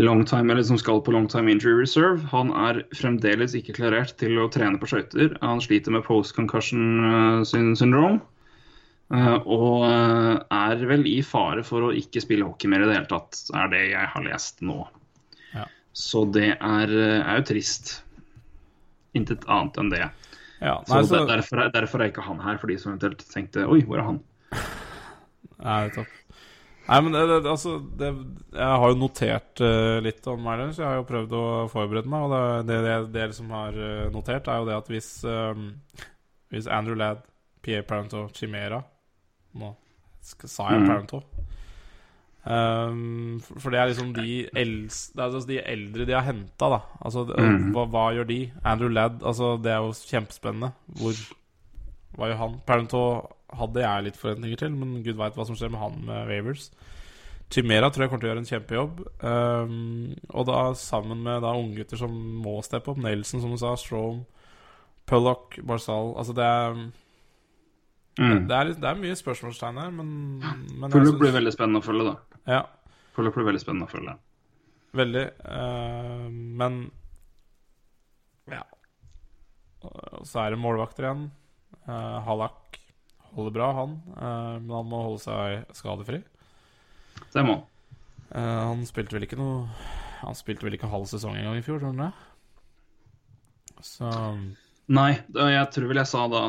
long time, eller som skal på long time injury reserve. Han er fremdeles ikke klarert til å trene på skøyter. Han sliter med post concussion eh, syn- syndrome. Eh, og eh, er vel i fare for å ikke spille hockey mer i det hele tatt, er det jeg har lest nå. Ja. Så det er, eh, er jo trist. Intet annet enn det. Ja, nei, så, det, derfor, er, derfor er ikke han her, for de som eventuelt tenkte Oi, hvor er han? Nei, topp. Nei, men det, det, altså det, Jeg har jo notert uh, litt om Islanders. Jeg har jo prøvd å forberede meg. Og det, det, det, det som har notert, er jo det at hvis um, Hvis Andrew Ladd, Pierre Parenteau, Chimera Nå sa jeg Mm. Parenteau. Um, for, det er liksom de, er altså de eldre de har henta, da. Altså, Mm. hva, hva gjør de? Andrew Ladd, altså, det er jo kjempespennende. Hvor Hva gjør han? Parenteau hadde jeg litt forventninger til, men gud veit hva som skjer med han med Wavers. Tymera tror jeg kommer til å gjøre en kjempejobb. Um, og da sammen med da unggutter som må steppe opp. Nelson, som du sa. Strom. Pullock, Barzal. Altså, det er Mm. Det, er, det er mye spørsmålstegn her, men, men jeg blir veldig spennende å følge, da. Ja, Fullup blir veldig spennende å følge. veldig. Uh, men Ja. Så er det målvakter igjen. Uh, Hallak holder bra, han. Uh, men han må holde seg skadefri. Det må han. Uh, han spilte vel ikke noe Han spilte vel ikke halv sesong engang i fjor, tror du det? Så Nei, jeg tror vel jeg sa da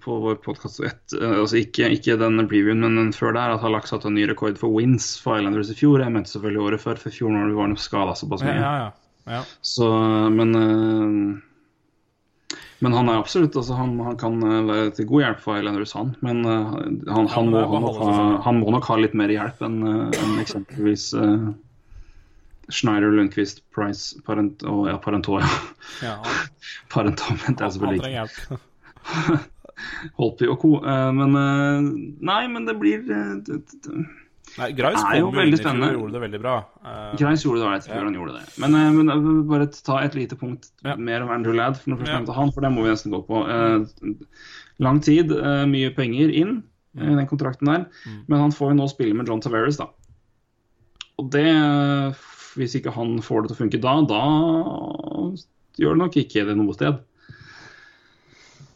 på vår podkast altså ikke, ikke den previewen, men den før der, at Halak satte en ny rekord for wins for Islanders i fjor. Jeg mente selvfølgelig året før, for fjor når det var noe skada såpass mye. ja. ja. ja. Så, men eh, Men han er absolutt altså han, han kan eh, være til god hjelp for Islanders, han. Men eh, han, han, må, må ha, han må nok ha litt mer hjelp enn en eksempelvis eh, Schneider, Lundqvist, Price Parent, og ja, Parento, ja. ja (laughs) Parento mente jeg han selvfølgelig (laughs) ikke. Holtby og co. Eh, men eh, Nei, men det blir eh, det- det- Nei, Greis Det er kom jo inn i fjor og gjorde det veldig bra. Greis gjorde det ålreit før han gjorde det. Men, men jeg vil bare ta et lite punkt Ja. mer om Andrew Ladd, for Ja. han, for det må vi nesten gå på. Lang tid, mye penger inn i den kontrakten der, Mm. men han får jo nå spille med John Taveras, da. Og det Hvis ikke han får det til å funke da, da gjør det nok ikke det noe sted.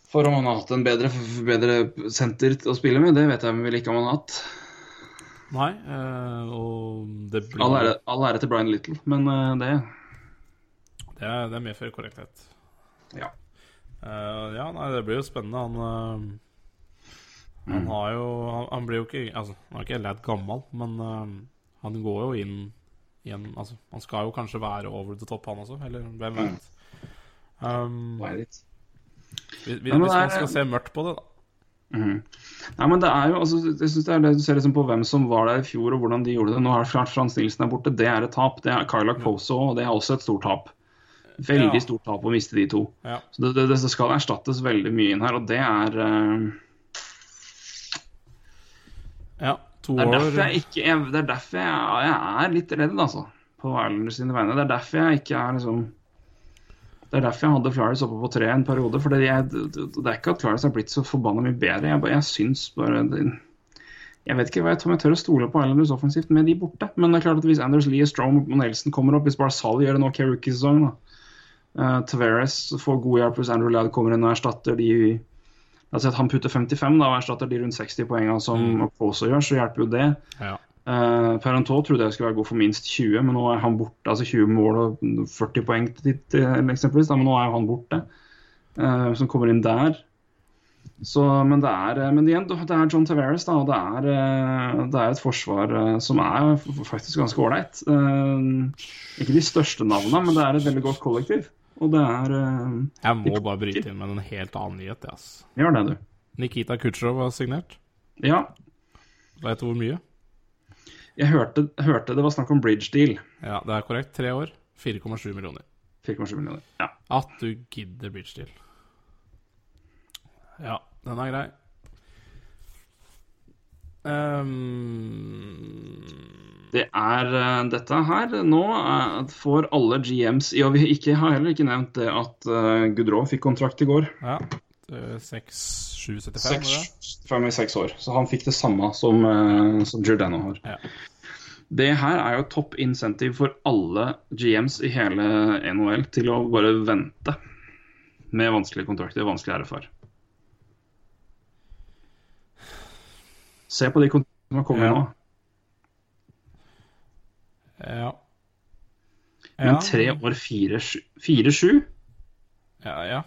For om han har hatt en bedre, bedre senter å spille med, det vet jeg vel ikke om han har hatt. Nei, eh, og det blir All ære, all ære til Brian Little, men eh, det Det er, det er medfører korrekthet. Ja. Uh, ja, nei, det blir jo spennende. Han Han Mm. har jo han, han blir jo ikke Altså, han er ikke helt gammel, men eh, han går jo inn igjen Altså, han skal jo kanskje være over the top, han også, eller hvem Mm. vet. Um, hvis hvis man skal se mørkt på det, da. Mm. Nei, men det er jo, altså, jeg synes det er det Du ser liksom på hvem som var der i fjor og hvordan de gjorde det. Nå er klart Frans Nilsen er borte, det er et tap. Det er Kyla Poso, og det er også et stort tap. Veldig Ja. stort tap å miste de to. Ja. Så det, det, det skal erstattes veldig mye inn her, og det er uh... ja to Det er derfor jeg ikke jeg, Det er derfor jeg, jeg er litt redd, altså. På Islanders sine vegne. Det er derfor jeg ikke er liksom Det er derfor jeg hadde Flyers oppe på tre en periode. For det, jeg, det, er ikke at Flyers har blitt så forbanna mye bedre. Jeg, jeg syns bare Jeg vet ikke hva jeg, om jeg tør å stole på Islanders offensivt med de borte. Men det er klart at hvis Anders Lee, Strom og Nelson kommer opp, hvis Barzal gjør en OK rookiesesong, da uh, Tavares får god hjelp hvis Andrew Ladd kommer inn og erstatter de Si at han putter 55 da, og erstatter de rundt 60 poengene som Mm. Gjør, så hjelper jo det. Ja. Uh, Perentau trodde jeg skulle være god for minst 20, men nå er han borte. Altså 20 mål og 40 poeng til, til eksempelvis, da, men nå er jo han borte. Uh, som kommer inn der. Så, men det er men igjen, det er John Tavares, da, og det er, det er et forsvar som er faktisk ganske ålreit. Uh, ikke de største navnene, men det er et veldig godt kollektiv. Og det er uh, Jeg må bare bryte inn med en helt annen nyhet. jeg, ass. Gjør det, du. Nikita Kutsjov har signert. Ja. Vet du hvor mye? Jeg hørte, hørte det var snakk om bridge deal. Ja, det er korrekt. Tre år, 4,7 millioner. 4,7 millioner. Ja. At du gidder bridge deal. Ja, den er grei. Ehm, Det er eh, dette her nå eh, får alle GMs Ja, vi ikke, har heller ikke nevnt det at uh, Gudrå fikk kontrakt i går. ja. 6-7-75, Seks, fem i seks år. Så han fikk det samme som, uh, som Giordano har. Ja. Det her er jo topp insentiv for alle GMs i hele NHL til å bare vente med vanskelige kontrakter vanskelig RFR. Se på de kontraktene som har kommet Ja. nå. Ja. Men tre år, fire-sju? Ja, ja.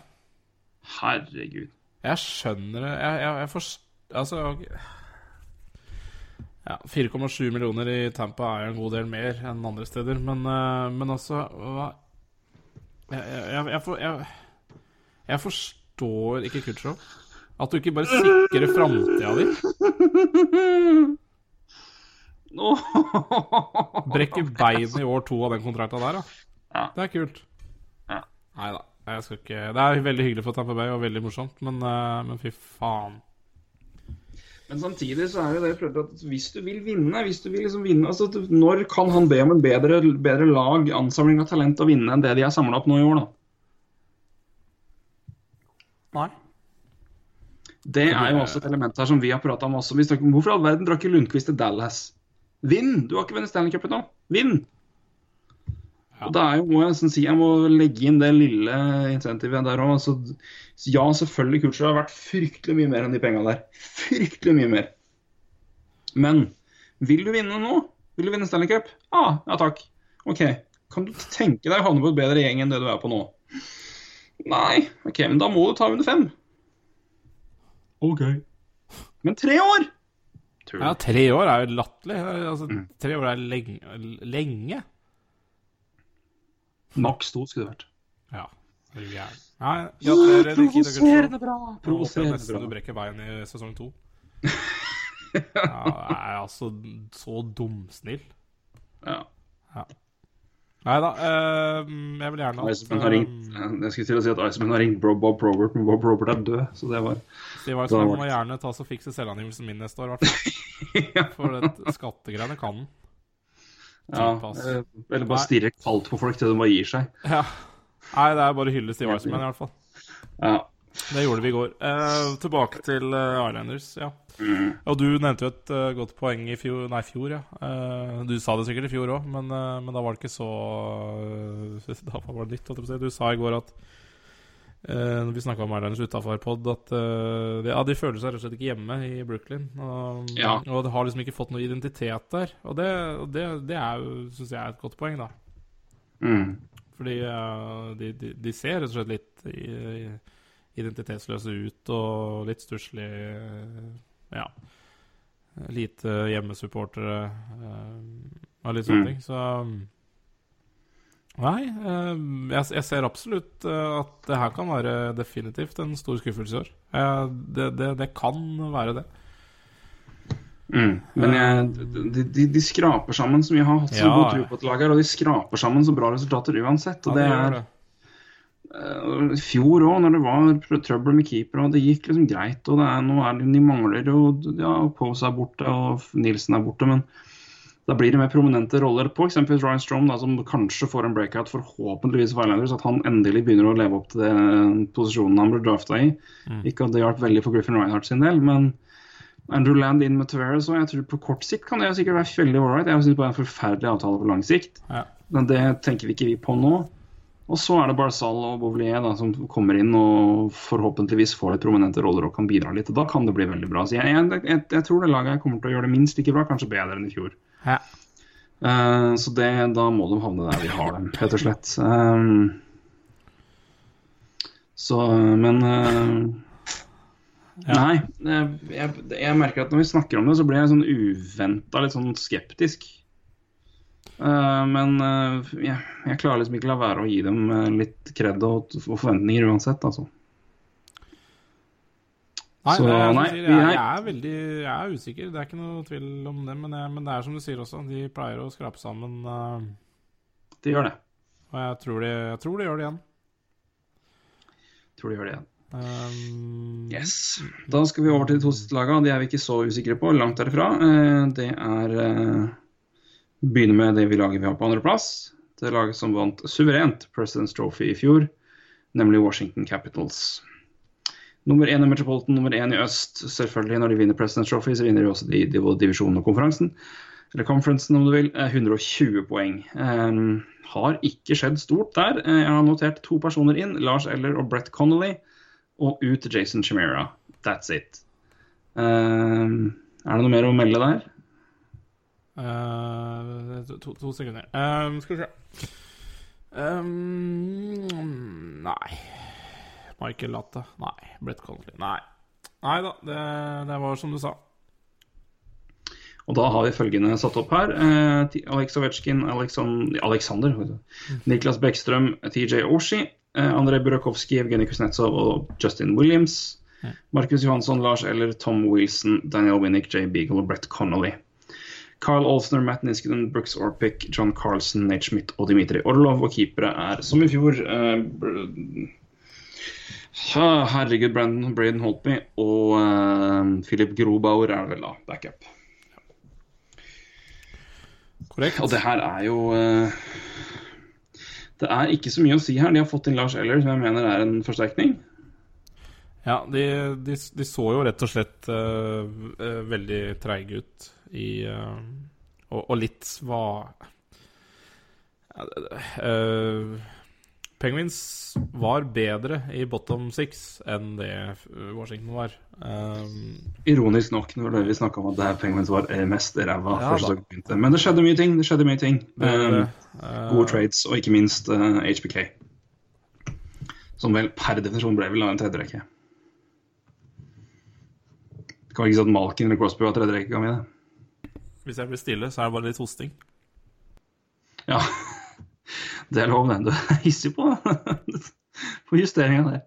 Herregud. Jeg skjønner det. Jeg, jeg, jeg forstår Altså ja, 4,7 millioner i Tampa er jo en god del mer enn andre steder, men, eh, men altså hva jeg, jeg forstår ikke Kutchov. At du ikke bare sikrer framtida di. (laughs) (laughs) Brekker beinet i år to av den kontrakta der, da. Ja. Det er kult. Ja. Nei da. Jeg skal ikke Det er veldig hyggelig for Tamper Bay og veldig morsomt, men, eh, men fy faen. Men samtidig så er jo det prøvd at hvis du vil vinne hvis du vil liksom vinne, altså Når kan han be om en bedre, bedre lag, ansamling av talent å vinne enn det de har samla opp nå i år, da? Nei. Det er jo også et element her som vi har prata om også. Vi snakker Hvorfor i all verden drar ikke Lundqvist til Dallas? Vinn! Du har ikke vunnet Stanley Cup ennå. Vinn! Og da er jo, må jeg sånn, si, jeg må legge inn det lille insentivet der òg. Altså, ja, selvfølgelig, Kutcher har vært fryktelig mye mer enn de penga der. Fryktelig mye mer. Men vil du vinne nå? Vil du vinne Stanley Cup? Ah, ja takk. OK. Kan du tenke deg å havne på et bedre gjeng enn det du er på nå? Nei. OK, men da må du ta under fem. OK. Men tre år! Tull. Ja, tre år er jo latterlig. Altså, Mm. tre år er lenge. lenge. Maks to skulle det vært. Ja. Er gæren? Nei, gratulerer. Provoserende bra. Provoserende bra. du brekker beinet i sesong to. (laughs) Ja, jeg er altså så dumsnill. Ja. Nei da, eh, jeg vil gjerne at Iceman har ringt eh, Jeg skulle til å si at Iceman har ringt Bob Bob Robert, men Bob Robert er død. Så det var Steve Iceman var må gjerne ta og fikse selvangivelsen min neste år, i hvert fall. (laughs) For det skattegreiene kan han. Ja, eh, eller bare stirre kaldt på folk til de bare gir seg. Ja. Nei, det er bare å hylle Steve Iceman, i hvert fall. Ja. Det gjorde vi i går. Eh, tilbake til uh, Islanders, ja. Mm. Og du nevnte jo et uh, godt poeng i fjor Nei, fjor, ja. Uh, du sa det sikkert i fjor òg, men, uh, men da var det ikke så eh, (laughs) Da var det nytt, si. Du sa i går at eh, Når vi snakka om Islanders utafor pod, at eh, ja, de føler seg rett og slett ikke hjemme i Brooklyn. Og, Ja. og de har liksom ikke fått noe identitet der. Og det, det, det er jo, syns jeg, er et godt poeng, da. Mm. Fordi eh, de, de, de ser rett og slett litt i, i identitetsløse ut og litt stusslig eh, Ja. Lite hjemmesupportere eh, og litt sånne Mm. ting. Så Nei, eh, jeg, jeg ser absolutt at det her kan være definitivt en stor skuffelse i år. Det, det, det kan være det. Mm. Men jeg, de, de, de skraper sammen så mye. Har hatt så Ja. god tro på et lag her, og de skraper sammen så bra resultater uansett. Og Ja, det gjør er I fjor òg, når det var trøbbel med keeper, og det gikk liksom greit. Og det er, nå er det, de mangler jo Ja, Pose er borte, og Nilsen er borte, men da blir det mer prominente roller på eksempelvis Ryan Strom, da, som kanskje får en breakout, forhåpentligvis for Islanders, at han endelig begynner å leve opp til den posisjonen han ble drafta i. Mm. Ikke at det hjalp veldig for Griffin Reinhardt sin del, men Andrew Land inn med Tavares, og jeg tror på kort sikt kan det sikkert være veldig ålreit. Jeg syns bare det er en forferdelig avtale på lang sikt. Ja. Men det tenker vi ikke vi på nå. Og så er det Barzal og Bouvier som kommer inn og forhåpentligvis får litt prominente roller og kan bidra litt. og Da kan det bli veldig bra. Så jeg, jeg, jeg, jeg tror det laget kommer til å gjøre det minst like bra, kanskje bedre enn i fjor. Ja. Uh, så det, da må de havne der vi har dem, rett og slett. Um, så, men uh, Ja. Nei, jeg, jeg merker at når vi snakker om det, så blir jeg sånn uventa litt sånn skeptisk. Eh, men eh, jeg, jeg klarer liksom ikke la være å gi dem eh, litt kred og, og forventninger uansett, altså. Nei, Så, er, nei, sier, jeg, jeg er veldig Jeg er usikker, det er ikke noe tvil om det. Men, jeg, men det er som du sier også, de pleier å skrape sammen. Uh, de gjør det. og jeg tror, de, jeg tror de gjør det igjen. Tror de gjør det igjen. Um, Yes. Da skal vi over til de to siste lagene. De er vi ikke så usikre på, langt derifra. Uh, Det er eh, Begynne med det vi laget vi har på andreplass. Det laget som vant suverent President's Trophy i fjor, nemlig Washington Capitals. Nummer én i Metropolitan, nummer én i øst. Selvfølgelig, når de vinner President's Trophy, så vinner de også de, de, divisjonen og konferansen. Eller conferencen, om du vil. Eh, 120 poeng. Um, har ikke skjedd stort der. Eh, jeg har notert to personer inn. Lars Eller og Brett Connolly. Og ut Jason Chimera. That's it. Um, er det noe mer å melde der? Eh, to, to sekunder. Um, skal vi se um, Nei. Michael Latte. Nei. Brett Connolly. Nei. Nei da, det, det var som du sa. Og da har vi følgende satt opp her. Eh, Alex Ovetsjkin, Alexan Alexander. Niklas Bekkstrøm, TJ Oshi, eh, André Burakovsky, Evgenij Kuznetsov og Justin Williams. Markus Johansson, Lars Eller, Tom Wilson, Daniel Winnick, Jay Beagle og Brett Connolly. Carl Olsner, Matt Niskanen, Brooks Orpik, John Carlson, Nate Schmidt og Dimitri Orlov. Og keepere er, som i fjor eh, Ah, Herregud, Brandon Braden Holtby og eh, Philip Grobauer er det vel da, backup. Korrekt. Og det her er jo eh, Det er ikke så mye å si her. De har fått inn Lars Eller, som jeg mener er en forsterkning. Ja, de, de, de så jo rett og slett eh, eh, veldig treige ut i uh, og, og litt hva uh, eh, Penguins var bedre i bottom six enn det Washington var. Um, Ironisk nok, når det vi snakka om at det her Penguins var mest ræva Ja, første gang begynte. Men det skjedde mye ting. det skjedde mye ting. det, eh, Gode trades, og ikke minst uh, HBK. Som vel per definisjon ble vel av en tredjerekke. Kan vi ikke si at Malkin eller Crosby var tredjerekke, kan vi det? Hvis jeg blir stille, så er det bare litt hosting. Ja. (laughs) Det er lov, det. Du er hissig på, (laughs) på justeringa der.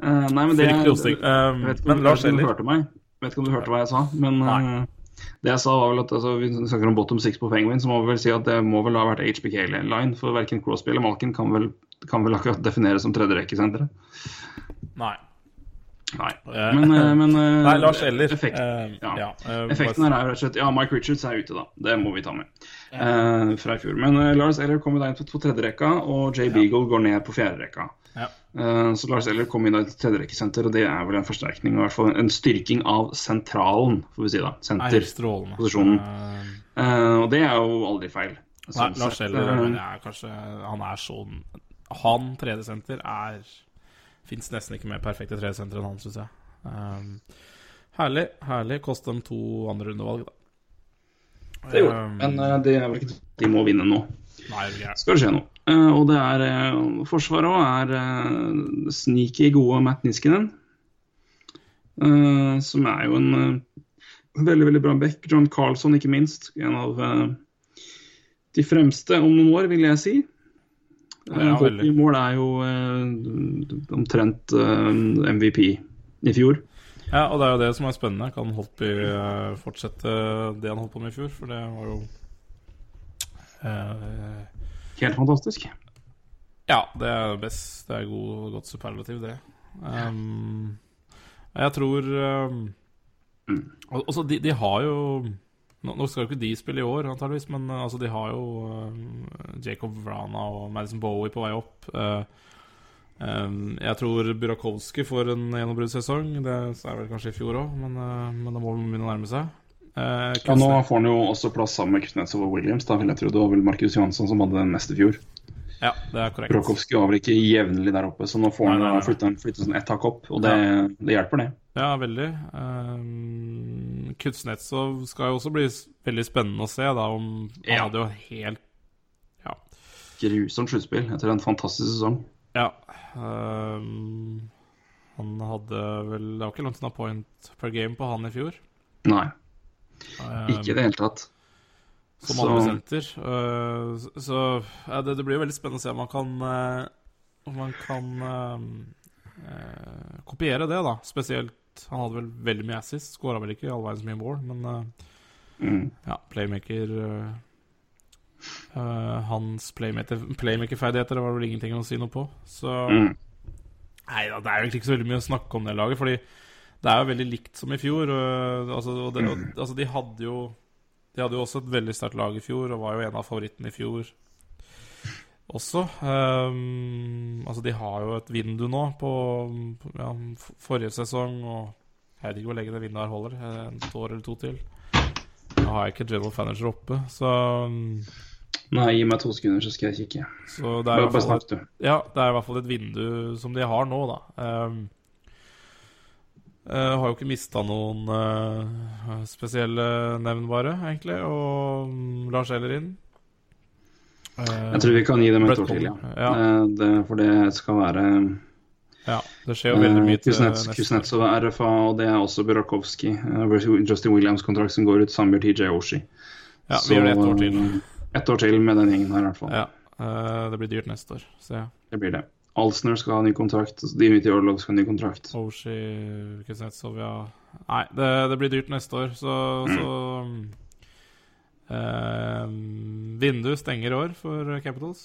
Uh, nei, men det Fryktelig hosting. Um, vet ikke men om, Lars om du Eller vet ikke om du hørte hva jeg sa, men Nei. eh, det jeg sa var vel at altså, Vi snakker om bottom six på Penguin, så må vi vel si at det må vel ha vært HBK-line. For verken Crosby eller Malkin kan vel, kan vel akkurat defineres som tredjerekkesenteret. Nei. Nei. Eh, Men, eh, men eh, (laughs) Nei, Lars Eller. effekt, ja. ja, Effekten her er rett og slett Ja, Mike Richards er ute, da. Det må vi ta med. Uh, fra i fjor. Men uh, Lars Eller kommer da inn på, på tredjerekka, og Jay Beagle går ned på fjerderekka. Ja. Uh, så Lars Eller kom inn i tredjerekkesenter, og det er vel en forsterkning, i hvert fall en styrking av sentralen, får vi si da. Senterposisjonen. Senter. og det er jo aldri feil. Nei, Sånn Lars Eller er kanskje Han er sånn Han, tredjesenter, er Fins nesten ikke mer perfekte tresentre enn han, syns jeg. Um, herlig. herlig Kost dem to andre rundevalg, da. det gjorde Um. Men uh, det er vel ikke de må vinne nå. Nei, det. Skal det skje noe. Uh, og det er uh, Forsvaret òg er eh, sneaky gode Matt Niskinen. Eh, som er jo en eh, veldig, veldig bra back. John Carlson, ikke minst. En av eh, de fremste om noen år, vil jeg si. Ja, Uh, veldig. mål er jo eh, omtrent eh, MVP i fjor. Ja, og det er jo det som er spennende. Kan Holtby eh, fortsette det han holdt på med i fjor? For det var jo eh, Helt fantastisk. Ja, det er best. Det er god, godt superlativ, det. Um, jeg tror um, mm. Altså, de, de har jo nå, nå skal jo ikke de spille i år, antageligvis, men uh, altså, de har jo um, Jacob Vrana og Madison Bowie på vei opp. Um, jeg tror Burakovsky får en gjennombruddssesong. Det er vel kanskje i fjor òg, men, men det må vi begynne å nærme seg. Ja, nå får han jo også plass sammen med Kuznetsov og Williams. Da vil jeg tro det var vel Markus Johansson som hadde den neste fjor. Ja, det er korrekt. Brokovskij var vel ikke jevnlig der oppe, så nå får han Nei, nei. flytta sånn ett hakk opp, og det, det hjelper, det. Ja, veldig. Um, Kuznetsov skal jo også bli veldig spennende å se, da, om Han Ja. hadde jo helt Ja. Grusomt sluttspill etter en fantastisk sesong. ja um, han hadde vel Det var ikke langt unna point per game på han i fjor. Nei, Um, ikke i det hele tatt. Som Så-. Uh, så ja, det, det blir veldig spennende å se om man kan uh, Om man kan uh, kopiere det, da. Spesielt Han hadde vel veldig mye assist. Skåra vel ikke all veien så mye mål, men Mm. Ja, playmaker Hans playmaker- playmaker-ferdigheter var vel ingenting å si noe på. Så Mm. Nei da, det er jo egentlig ikke så veldig mye å snakke om det laget. Fordi det er jo veldig likt som i fjor. Og, altså, og det, og, altså, de hadde jo De hadde jo også et veldig sterkt lag i fjor, og var jo en av favorittene i fjor også. Um, altså, de har jo et vindu nå på, på ja, forrige sesong, og jeg vet ikke hvor lenge det vinduet her holder. eh, Et år eller to til. Nå har jeg ikke general manager oppe, så, Nei, gi meg to sekunder, så skal jeg kikke. så det er Bare, bare snakk, du. ja, det er i hvert fall et vindu som de har nå, da. Um, eh, har jo ikke mista noen uh, spesielle nevnbare, egentlig. Og um, Lars Eller inn. Eh, Jeg tror vi kan gi dem et år til, ja. Ja. Det, for det skal være ja, det skjer jo veldig mye Kuznets, Kuznetsov er RFA, og det er også Burakovsky. Justin Williams-kontrakt som går ut sammen med TJ Oshie. Ja, vi gjør det ett år til. Ett år til med den gjengen her, i hvert fall. Ja, det blir dyrt neste år, ser jeg. Det blir det. Alsner skal ha ny kontrakt. Dimitri Orlov skal ha ny kontrakt. Oshi, Kuznetsov, ja Nei, det, det blir dyrt neste år, så, så um, eh, Vinduet stenger i år for Capitals.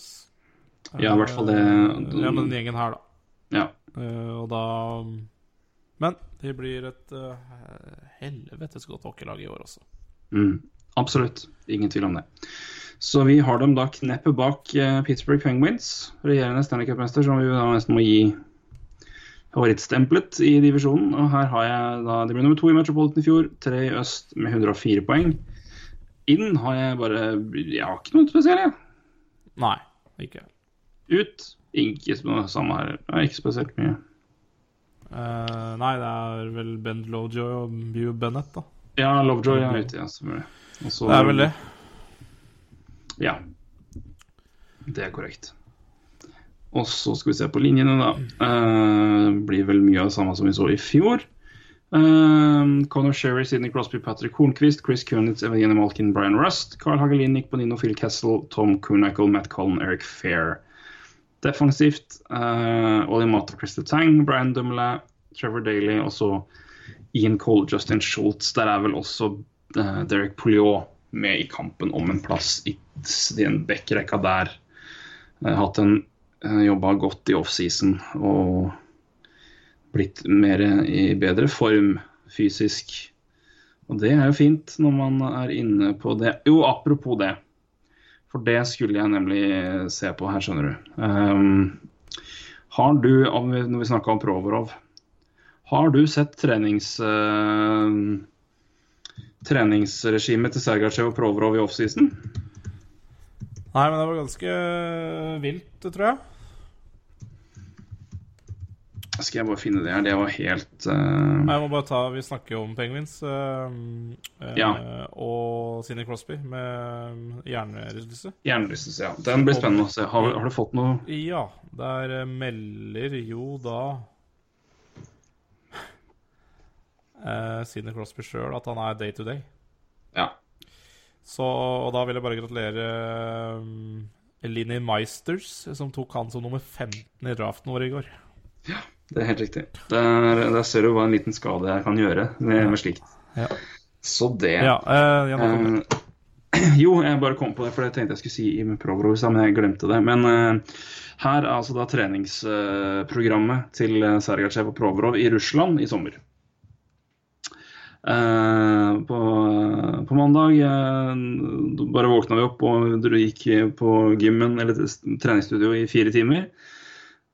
Ja, i hvert fall det- Eh, ja, med den gjengen her, da. Ja. Uh, og da Men de blir et uh, helvetes godt hockeylag i år også. Mm, absolutt. Ingen tvil om det. Så vi har dem da kneppet bak eh, Pittsburgh Penguins, regjerende Stanley Cup-mester, som vi da nesten må gi favorittstempelet i divisjonen. Og her har jeg da De ble nummer to i Metropolitan i fjor, tre i øst med 104 poeng. Inn har jeg bare Jeg har ikke noe spesielt, jeg. Nei, ikke. Ut ikke noe samme her. Det er ikke spesielt mye. Uh, nei, det er vel Ben Lovejoy og Bew Bennett, da. Ja, Lovejoy er ute, ja. selvfølgelig. Og så- Det er vel det. Ja. Det er korrekt. Og så skal vi se på linjene, da. Uh, blir vel mye av det samme som vi så i fjor. Uh, Conor Sherry, Sidney Crosby, Patrick Hornquist, Chris Kunitz, Evgeny Malkin, Brian Rust, Carl Hagelin, Nick Bonino, Phil Kessel, Tom Kunackle, Matt Cullen, Eric Fair. Defensivt uh, Ollie Mata, Christer Tang, Brian Dumoulin, Trevor Daly og så Ian Cole, Justin Schultz. Der er vel også uh, Derek Pouliot med i kampen om en plass i den backrekka der. Har hatt en uh, jobba godt i offseason og blitt mer i bedre form fysisk. Og det er jo fint når man er inne på det. Jo, apropos det. For det skulle jeg nemlig se på her, skjønner du. Um, har du, når vi snakka om Provorov, har du sett trenings... Uh, treningsregimet til Sergachev og Provorov i offseason? Nei, men det var ganske vilt, tror jeg. Skal jeg bare finne det her? Det var helt uh, Jeg må bare ta Vi snakker jo om Penguins. Uh, Ja. Og Sidney Crosby med hjernerystelse. Hjernerystelse, ja. Den blir spennende å se. Har, har du fått noe Ja, der melder jo da uh, Sidney Crosby sjøl at han er day to day. Ja. Så, og da vil jeg bare gratulere um, Linni Meisters, som tok han som nummer 15 i draften vår i går. Ja, Det er helt riktig. Der ser du hva en liten skade jeg kan gjøre med, med slikt. Ja. Så det Ja, uh, jeg det. Eh, (clears throat) jo, jeg bare kom på det, for det tenkte jeg skulle si i Provorov, men jeg glemte det. Men uh, her er altså da treningsprogrammet til Sergatsjev og Provorov i Russland i sommer. Eh, på, på mandag uh, bare våkna vi opp og gikk på gymmen eller treningsstudio i fire timer.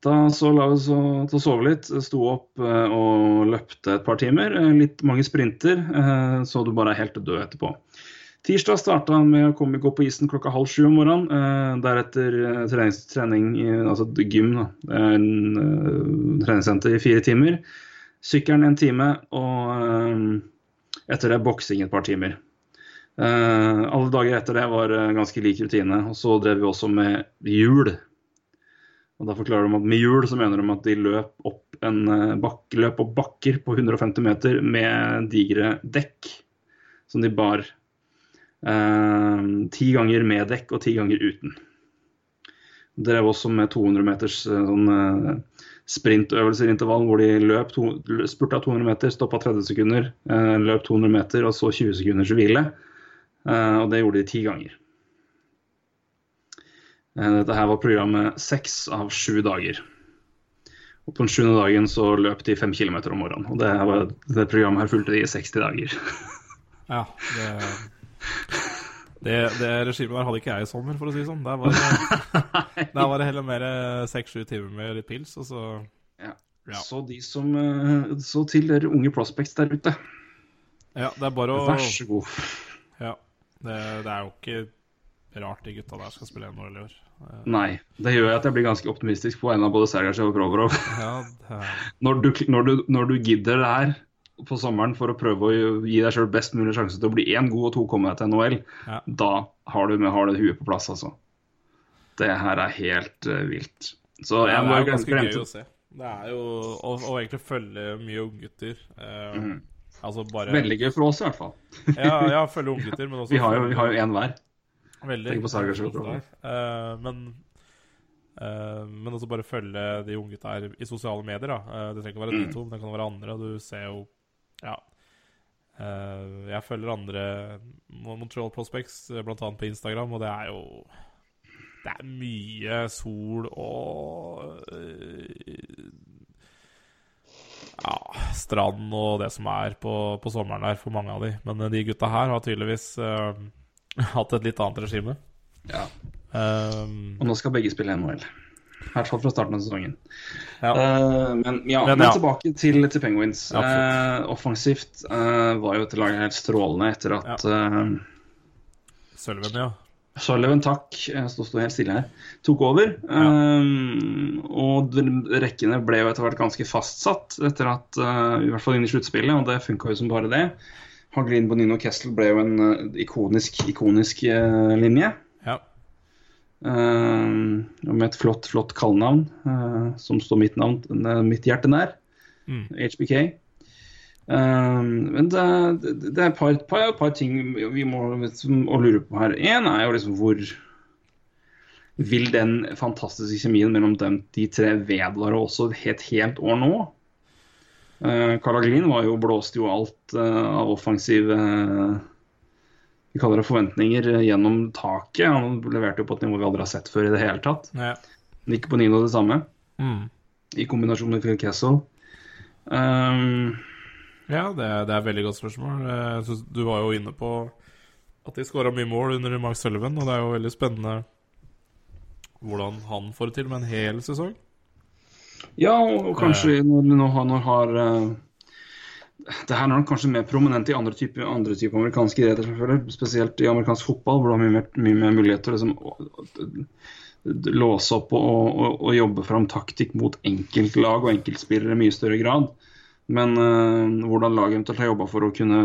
Da så la vi oss til å sove litt, sto opp uh, og løpte et par timer. Litt mange sprinter, så du bare er helt død etterpå. Tirsdag starta med å komme, gå på isen klokka halv sju om morgenen. Deretter trening, i, altså gym, da. En, treningssenter i fire timer. Sykkelen en time, og etter det boksing et par timer. Uh, alle dager etter det var uh, ganske lik rutine. Og så drev vi også med hjul. Og da forklarer de at Med hjul så mener de at de løp opp en uh, bak, løp opp bakker på 150 meter med digre dekk som de bar. Eh, ti ganger med dekk og ti ganger uten. Drev også med 200 meters eh, sånn, eh, sprintøvelser i intervall hvor de løp to, spurta 200 meter, stoppa 30 sekunder, eh, løp 200 meter og så 20 sekunders hvile. Eh, og det gjorde de ti ganger. Eh, Dette her var programmet seks av sju dager. Og på den sjuende dagen så løp de fem kilometer om morgenen. Og det, var, det programmet her fulgte de i 60 dager. (laughs) Ja, det, det, det regimet der hadde ikke jeg i sommer, for å si det sånn. Der var det, (laughs) der var det heller mer seks-sju timer med litt pils, og så Ja. Ja. Så de som eh, Så til dere unge prospects der ute, Ja, det er bare å vær så god. Ja. Det, det er jo ikke rart de gutta der skal spille NHL i år. Eh, Nei. Det gjør at jeg blir ganske optimistisk på vegne av både Sergachev og Provorov. Ja, er, (laughs) Når når, når du gidder det her på sommeren for å prøve å gi deg sjøl best mulig sjanse til å bli én god og to komme deg til NHL, Ja. da har du, med, har du huet på plass, altså. Det her er helt uh, vilt. Så det jeg er bare jo ganske glemte gøy å se. Det er jo å, å egentlig følge mye unggutter. Eh, Mhm. Altså bare Veldig gøy for oss, i hvert fall. Ja, ja (laughs) følge unggutter, men også Vi har jo, vi har jo én hver. Veldig. Tenk på jeg. der. Eh, men Uh, men også bare følge de unge gutta her i sosiale medier. da. uh, det trenger ikke være de Mm. to, men det kan være andre. Du ser jo Ja. Uh, jeg følger andre Montreal Prospects, bl.a. blant annet på Instagram, og det er jo Det er mye sol og uh, Ja, strand og det som er på, på sommeren der for mange av de. Men eh, de gutta her har tydeligvis uh, (laughs) hatt et litt annet regime. Ja. Og nå skal begge spille NHL. I hvert fall fra starten av sesongen. Ja. Uh, men ja, Men men, ja. tilbake til, til Penguins. Eh, offensivt uh, var jo dette laget helt strålende etter at Sølven, ja. Sullivan, takk, Jeg stå helt stille her, tok over. Um, og rekkene ble jo etter hvert ganske fastsatt, etter at, uh, i hvert fall inn i sluttspillet, og det funka jo som bare det. Haglin, Bonino og Kessel ble jo en uh, ikonisk, ikonisk uh, linje. Um, med et flott, flott kallenavn eh, som står mitt, navn, eh, mitt hjerte nær. Mm. HBK. Um, men det, det, er et par, par, par ting vi må å lure på her. Én er jo liksom hvor vil den fantastiske kjemien mellom dem, de tre vedvare også et helt år nå? Uh, Carl Aglin var jo, blåste jo alt uh, av offensive eh, vi kaller det forventninger eh, gjennom taket. Han leverte jo på et nivå vi aldri har sett før i det hele tatt. ja. Nico Bonino det samme, Mm. i kombinasjon med Phil Kessel. Um, Ja, det er, det er et veldig godt spørsmål. Eh, Du var jo inne på at de skåra mye mål under Mark Sullivan, og det er jo veldig spennende hvordan han får det til med en hel sesong. Ja, og kanskje når, når han har eh, Det her er kanskje mer prominent i andre typer typer amerikanske idretter. Spesielt i amerikansk fotball, hvor du har mye mer, mye mer mulighet til å liksom, å- låse opp og, og, og jobbe fram taktikk mot enkeltlag og enkeltspillere i mye større grad. Men uh, hvordan laget eventuelt har jobba for å kunne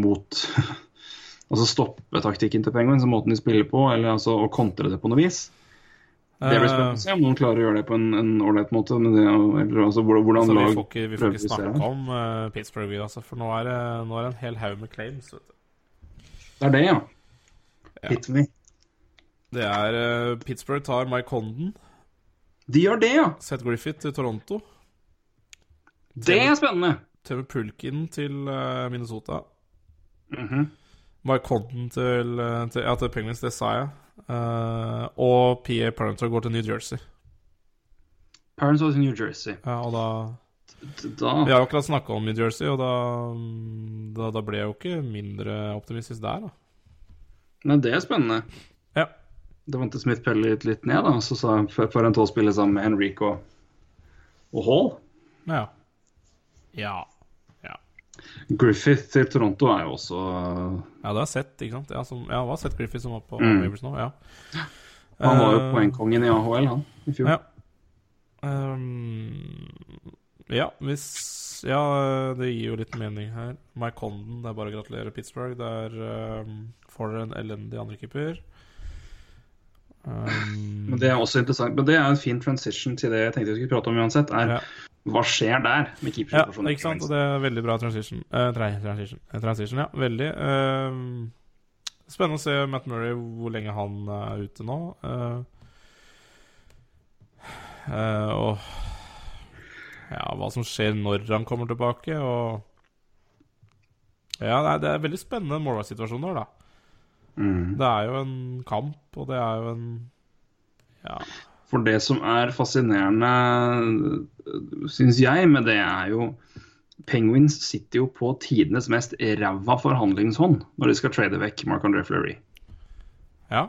mot, (laughs) Altså stoppe taktikken til Penguins måten de spiller på, eller altså å kontre det på noe vis. Det blir spennende å se om noen klarer å gjøre det på en en ålreit måte. Men det, eller, altså, hvordan, altså, Så vi får ikke, vi får ikke snakke det. om uh, Pittsburgh, altså, for nå er, det, nå er det en hel haug med claims. Vet du. Det er det, ja. Ja. Hit me. Det er uh, Pittsburgh tar Mike Condon, De gjør det, ja! Seth Griffith til Toronto, Det er spennende! TV Pulkin til uh, Minnesota, Mhm. Mike Condon til, eh, til, ja, til Penguins, det sa jeg. Eh, og PA Parentor går til New Jersey. Parents til New Jersey. Ja, og da Da Vi har jo akkurat snakka om New Jersey, og da, da, da ble jeg jo ikke mindre optimistisk der, da. Men det er spennende. Ja. Det vant Smith pellet litt, ned, da. Så sa Parentol spille sammen med Henrik og, og Hall. Ja. Ja. Griffith til Toronto er jo også Ja, det har jeg sett, ikke sant? Ja, som, ja, jeg har sett Griffith som var på Mm. Waivers nå, ja. Han var jo Eh, poengkongen i AHL, han, i fjor. Ja. Um, ja, hvis Ja, det gir jo litt mening her. Mike Condon, det er bare å gratulere Pittsburgh. Der um, får dere en elendig andrekeeper. Um, Men det er også interessant. Men det er en fin transition til det jeg tenkte vi skulle prate om uansett. er Ja. Hva skjer der med Ja, ikke sant? Og det er veldig bra transition. Eh, tra- transition. Eh, transition, ja. Veldig. Ehm, spennende å se Matt Murray, hvor lenge han er ute nå. Eh, eh, og ja, hva som skjer når han kommer tilbake, og Ja, det er, det er veldig spennende målvaktsituasjoner, da. Mm. Det er jo en kamp, og det er jo en Ja. For det som er fascinerende, syns jeg, med det er jo Penguins sitter jo på tidenes mest ræva forhandlingshånd når de skal trade vekk Mark André Fleury. ja.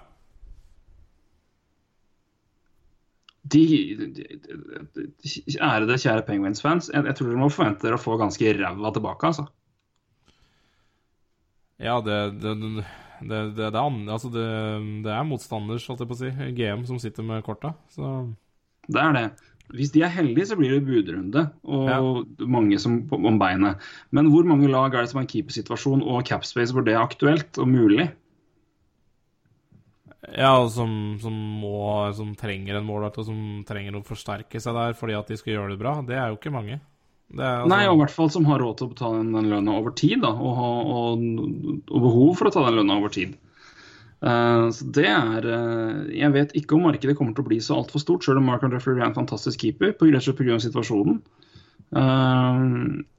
De, de, de, de ærede, kjære Penguins-fans, jeg, jeg tror dere må forvente dere å få ganske ræva tilbake, altså. Ja, det det, det, det, det, altså det, det er motstanders, holdt jeg på å si, GM som sitter med korta. Så Det er det. Hvis de er heldige, så blir det budrunde og mange som om beinet. Men hvor mange lag er det som har en keepersituasjon og capspace hvor det er aktuelt og mulig? Ja, og som, som må Som trenger en målvakt, og som trenger å forsterke seg der fordi at de skal gjøre det bra. Det er jo ikke mange. Det altså, Nei, og i hvert fall som har råd til å betale den, den lønna over tid, da, og, og, og behov for å ta den lønna over tid. Eh, så det er eh, Jeg vet ikke om markedet kommer til å bli så altfor stort, selv om Mark and Fleury er en fantastisk keeper, på grunn av situasjonen. Eh,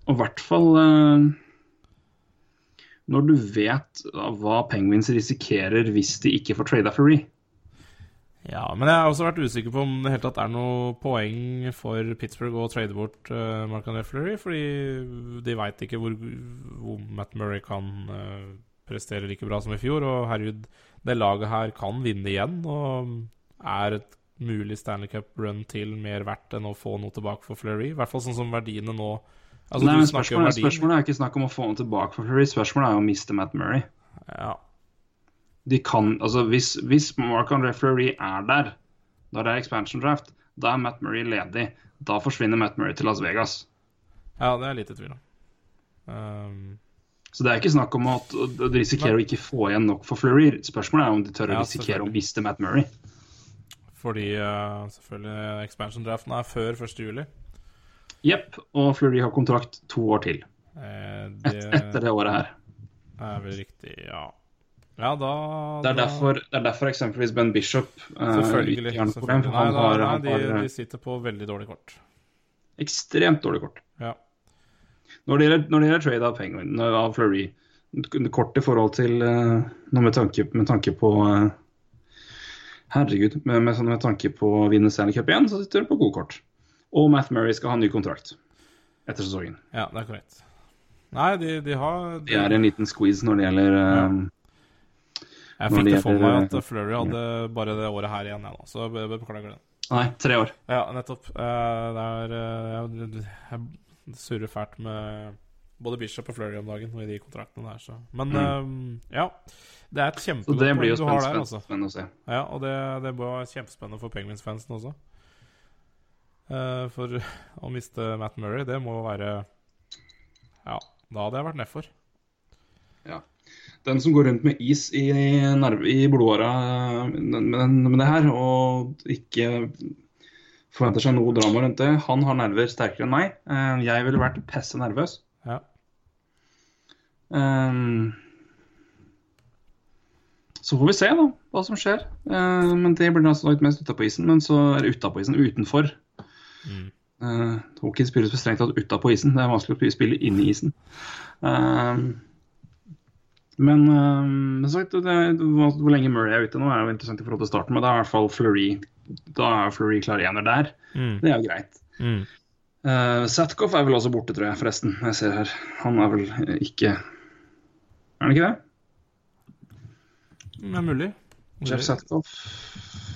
og i hvert fall når du vet hva Penguins risikerer hvis de ikke får trada Fleury. Ja, men jeg har også vært usikker på om det helt tatt er noe poeng for Pittsburgh å trade bort uh, Mark and Fleury, fordi de veit ikke hvor, hvor Matt Murray kan uh, prestere like bra som i fjor. Og herregud, det laget her kan vinne igjen, og er et mulig Stanley Cup-run til mer verdt enn å få noe tilbake for Fleury? I hvert fall sånn som verdiene nå Altså, Nei, men spørsmålet, spørsmålet er ikke snakk om å få noe tilbake for Fleury, spørsmålet er å miste Matt Murray. Ja. De kan, altså Hvis, hvis Marc-André Fleury er der, da det er expansion draft, da er Matt Murray ledig. Da forsvinner Matt Murray til Las Vegas. ja, det er jeg litt i tvil om. Um, Så det er ikke snakk om at du risikerer å ikke få igjen nok for Fleury. Spørsmålet er om de tør å Ja, risikere å miste Matt Murray. fordi uh, selvfølgelig expansion-draften er før 1. juli. Jepp, og Fleury har kontrakt to år til. Eh, Et, etter det året her. Det er vel riktig, ja. Ja, da Det er da- derfor, det er derfor eksempelvis Ben Bishop uh, Selvfølgelig. har problem. selvfølgelig. For han Nei, nei, de, har eh, de sitter på veldig dårlig kort. ekstremt dårlig kort. Ja. Når det gjelder, når det gjelder trade av Penguin, av Fleury Kort i forhold til eh, noe med tanke, med tanke på eh, Herregud, med, med, sånn med tanke på å vinne Stanley Cup igjen, så sitter du på gode kort. Og Matt Murray skal ha ny kontrakt etter sesongen. ja, det er korrekt. Nei, de, de har Det er en liten squeeze når det gjelder ja. Jeg fikk det for meg at Flurry hadde bare det året her igjen, jeg nå. Så be- be- beklager det. Nei, tre år. Ja, nettopp. Eh, det er eh, jeg surrer fælt med både Bishop og Flurry om dagen og i de kontraktene der, så Men eh, ja. Det er et Mm. Kjempegodt blir poeng du har der, altså. spennende å se. Ja, og det, det var kjempespennende for Penguins-fansen også. Uh, for å miste Matt Murray, det må være Ja, da hadde jeg vært nedfor. Den som går rundt med is i, nerve, i blodåra med, den- med det her, og ikke forventer seg noe drama rundt det, han har nerver sterkere enn meg. Eh, Jeg ville vært pesse nervøs. Ja. Um, så får vi se da, hva som skjer. Uh, men det blir altså litt mest utapå isen. Men så er det utapå isen, utenfor. Mm. Uh, Hockey spilles strengt tatt utapå isen. Det er vanskelig å spille inni isen. Um, men men sagt, det, hvor, hvor lenge Murray er ute nå, er jo interessant i forhold til starten. Men det er i hvert fall Fleury Da er Fleury klar ener der. Mm. Det er jo greit. Mm. Uh, Satkoff er vel også borte, tror jeg, forresten. Jeg ser her. Han er vel eh, ikke Er han ikke det? Det er mulig. Jeff Satkoff.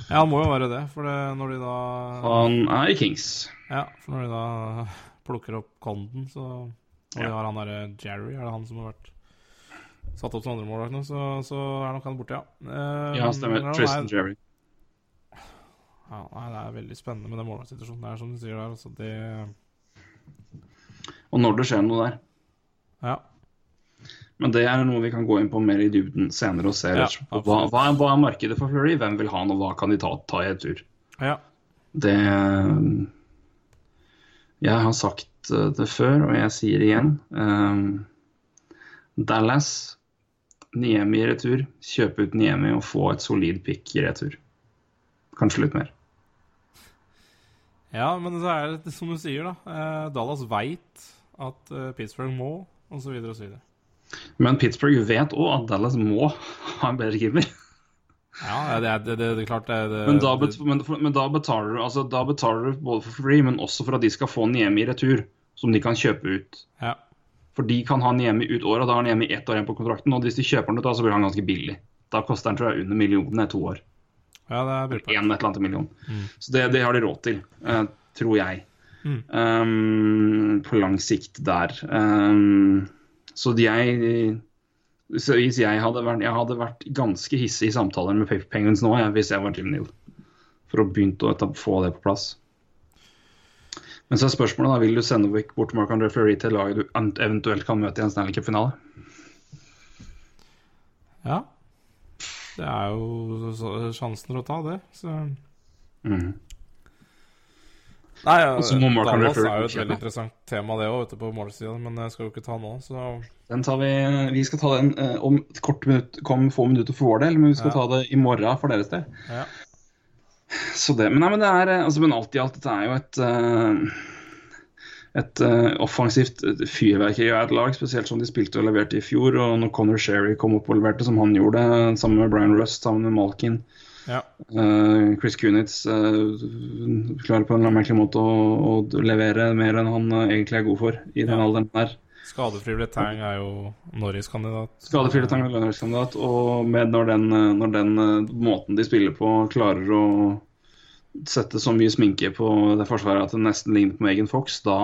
Ja, han må jo være det, for det, når de da Han er i Kings. Ja, for når de da plukker opp Conden, så Og de har han derre Jerry, er det han som har vært satt opp som andremålvakt nå, så, så er nok han borte, ja. Eh, Ja, stemmer. Tristan Jerry. ja, nei, det er veldig spennende med den målvaktsituasjonen. Det er som du sier der, altså. Det Og når det skjer noe der. Ja. Men det er noe vi kan gå inn på mer i dybden senere og se Ja, hva, hva, er- hva er markedet for Flurry? hvem vil ha han, og hva kan de ta, ta i et tur. ja. Det Jeg har sagt eh, det før, og jeg sier det igjen. Um, Dallas, Niemi i retur. Kjøpe ut Niemi og få et solid pick i retur. Kanskje litt mer. Ja, men så er det som du sier, da. Eh, Dallas veit at eh, Pittsburgh må, så videre. Men Pittsburgh vet òg at Dallas må (laughs) ha en bedre keeper. Ja, det er, det, det, det er klart Men da, bet, men, men da, betaler du, altså, da betaler du både for free, men også for at de skal få Niemi i retur, som de kan kjøpe ut. Ja. For de kan ha Niemi ut året, og da har Niemi ett år igjen på kontrakten. Og hvis de kjøper den ut, da, så blir han ganske billig. Da koster han tror jeg under millionen i to år. ja, det er brukbart. En et eller annet million. Så det, det har de råd til, eh, tror jeg. Mm. Um, på lang sikt der. Um, så jeg så hvis jeg hadde vært, jeg hadde vært ganske hissig i samtaler med Paper Penguins nå, jeg, hvis jeg var Jim Neal. For å begynne å få det på plass. Men så er spørsmålet da, vil du sende Wick bort Mark André Fleury til laget du eventuelt kan møte i en Stanley Cup-finale? Ja. Det er jo sjansen til å ta det, så mm. Nei, Dallas er jo et veldig interessant tema, det òg, på målsida, men jeg skal jo ikke ta nå, så Den tar vi, vi skal ta den eh, om et kort minutt, kom få minutter for vår del, men vi skal Ja. ta det i morgen for deres del. ja. Så det, men, nei, men det er eh, altså, men alt i alt, dette er jo et uh, et uh, offensivt fyrverkeri av et lag, spesielt som de spilte og leverte i fjor. Og når Connor Sherry kom opp og leverte som han gjorde, sammen med Brian Rust, sammen med Malkin ja. uh, Chris Kunitz klarer på en eller annen merkelig måte å, å levere mer enn han egentlig er god for i den alderen der. Skadefri Bletang er jo Norris-kandidat. Skadefri Bletang er lønnskandidat, og med når den, eh, når den eh, måten de spiller på, klarer å sette så mye sminke på det forsvaret at det nesten ligner på Megan Fox, da,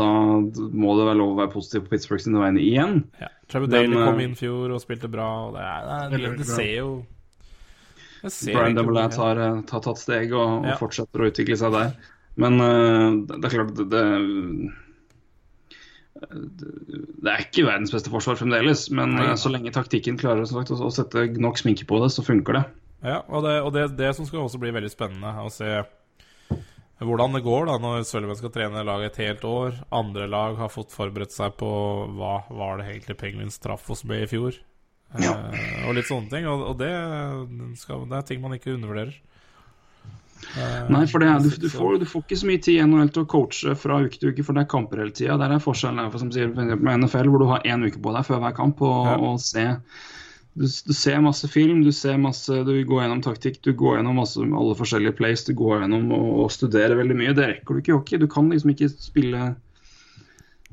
da må det være lov å være positiv på Pittsburgh sine vegne igjen. ja. Trevor Daly kom inn i fjor og spilte bra, og det, er, det, er, det, ser jo det ser Brian ut. har, eh, tatt steg og, og Ja. fortsetter å utvikle seg der. Men eh, det, det er klart det, det, det er ikke verdens beste forsvar fremdeles, men Nei, eh, så lenge taktikken klarer sagt, å, sette nok sminke på det, så funker det. Ja, og det, og det, det som skal også bli veldig spennende, å se hvordan det går da når Sølven skal trene laget et helt år. Andre lag har fått forberedt seg på hva var det egentlig Penguins traff oss med i fjor. Ja. Eh, og litt sånne ting. Og, og det, skal, det er ting man ikke undervurderer. Eh, Nei, for det er, du, du, får, du får ikke så mye tid i NHL til å coache fra uke til uke, for det er kamper hele tida. Der er forskjellen for som sier, med NFL, hvor du har én uke på deg før hver kamp og, Ja. og se du, du ser masse film, du ser masse, du går gjennom taktikk, du går gjennom masse, alle forskjellige plays, du går gjennom og, og studerer veldig mye. Det rekker du ikke i hockey. Du kan liksom ikke spille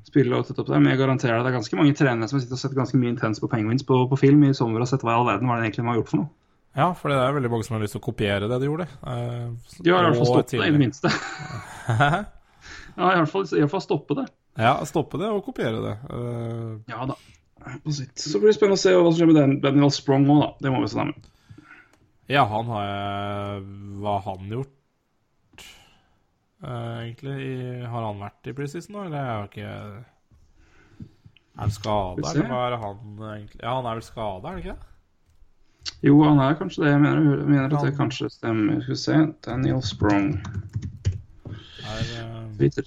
spille og tette opp der, men jeg garanterer deg det er ganske mange trenere som har sittet og sett ganske mye intens på Penguins på, på film i sommer og sett hva i all verden var det egentlig de har gjort for noe. Ja, for det er veldig mange som har lyst til å kopiere det de gjorde. Eh, De har i hvert fall stoppet det, i det minste. Ja, i hvert fall, i hvert fall stoppe det. Ja, stoppe det og kopiere det. Eh, Ja da. På sitt. Så blir det spennende å se hva som skjer med den, Daniel Sprong òg, da. Det må vi se nærmere. Ja, han har jeg Hva har han gjort, eh, egentlig? I, har han vært i preseason nå, eller er han ikke Er han skada, eller hva er han egentlig Ja, han er vel skada, er han ikke det? Jo, han er kanskje det. Jeg mener, jeg mener at det kanskje stemmer. Skal vi se. Daniel Sprong. Eh, Twitter.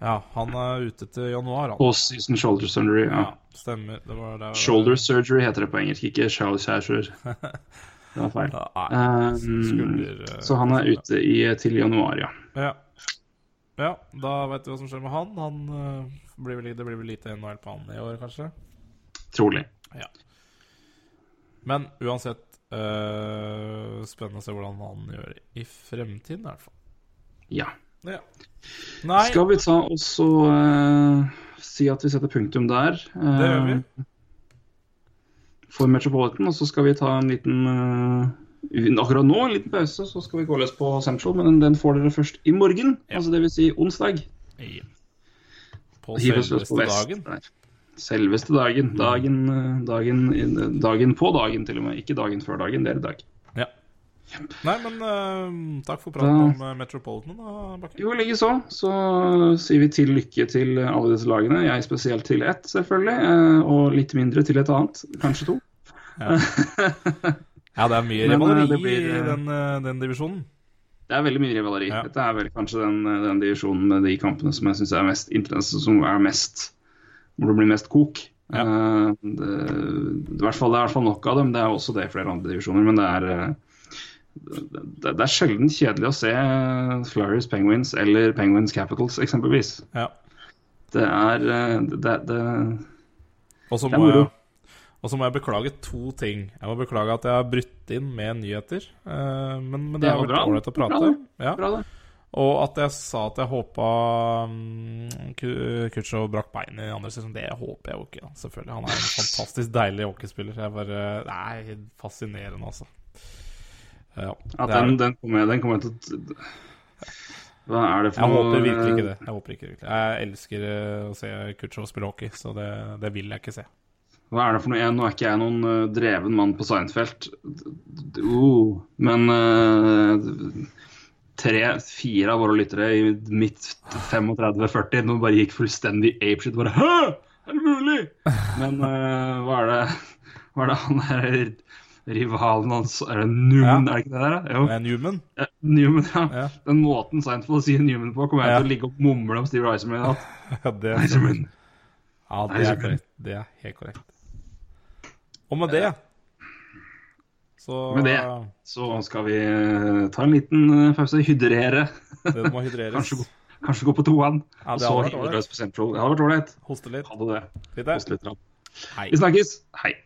ja, han er ute til januar, han. Post-season shoulder surgery. Ja. Ja, stemmer. Det var der Shoulder surgery heter det på engelsk, ikke shoulder surgery. (laughs) Det var feil. Ja, skulder, Um, eh, så han er ute i, til januar, ja. Ja. ja, da vet du hva som skjer med han. han eh, blir vel, det blir vel lite NHL på han i år, kanskje. Trolig. Men uansett eh, spennende å se hvordan han gjør i fremtiden, i hvert fall. Ja. Ja. Skal vi ta og så eh, si at vi setter punktum der? det gjør vi. eh, For Metropolitan, og så skal vi ta en liten Akkurat nå, en liten pause, så skal vi gå løs på Central, men den, får dere først i morgen. Ja. Altså det vil si onsdag. Ja. På selveste dagen. Der. Selveste dagen. Dagen, eh, dagen. Dagen på dagen, til og med. Ikke dagen før dagen, det er i dag. Ja. Nei, men uh, takk for praten Da- om eh, Metropolitan, da. Jo, likeså. Så sier vi til lykke til alle disse lagene. Jeg spesielt til ett, selvfølgelig. eh, Og litt mindre til et annet. Kanskje to. Ja, (laughs) det er mye eh, rivaleri blir, i eh, den, eh, den divisjonen. Det er veldig mye rivaleri. Ja. Dette er vel kanskje den, den divisjonen med de kampene som jeg syns er mest interessant, som er mest Hvor det blir mest kok. Ja. Eh, det, det, er i hvert fall, det er i hvert fall nok av dem. Det er også det i flere andre divisjoner, men det er eh, det, det er sjelden kjedelig å se Flurries Penguins eller Penguins Capitals, eksempelvis. Ja. Det er eh, det, det, Og så Det må, jeg- må beklage to ting. Jeg må beklage at jeg har brutt inn med nyheter. men, men det Det har vært ålreit å prate. Bra, Ja. Bra, det. Og at jeg sa at jeg håpa um, Kutcho brakk beinet i andre sesong, det håper jeg jo ikke. Selvfølgelig. Han er en fantastisk deilig hockeyspiller. Jeg bare, er fascinerende, altså. Ja, er den, den kommer jeg, kom jeg til å Hva er det for Jeg noe håper virkelig ikke det. Jeg håper ikke virkelig. Jeg elsker eh, å se Kutcho spille hockey, så det, det vil jeg ikke se. Hva er det for noe? Jeg, nå er ikke jeg noen uh, dreven mann på Seinfeld. Uh, men uh, tre-fire av våre lyttere i midt 35-40 nå bare gikk fullstendig apeshit. Bare Hæ! Er det mulig? Men uh, (laughs) hva er det Hva er det han er rivalen hans Er det Newman, Ja. er det ikke det der? Jo. Men Newman Ja, Newman, ja. Ja. Den måten Seinfeld sier Newman på, kommer jeg Ja. til å ligge og mumle om Steve Reiserman i natt. ja, det, Reiserman. ja, det er korrekt. Det er helt korrekt. Og med det så Med det. Så skal vi eh, ta en liten eh, pause, hydrere. Det må hydreres. (laughs) Kanskje, kanskje gå på toan. Ja, og det så hadde vært hive ålreit. løs på Central. Det hadde vært ålreit. Hoste litt. Hadde det. Litt Hoste litt. Hei. Vi snakkes. Hei.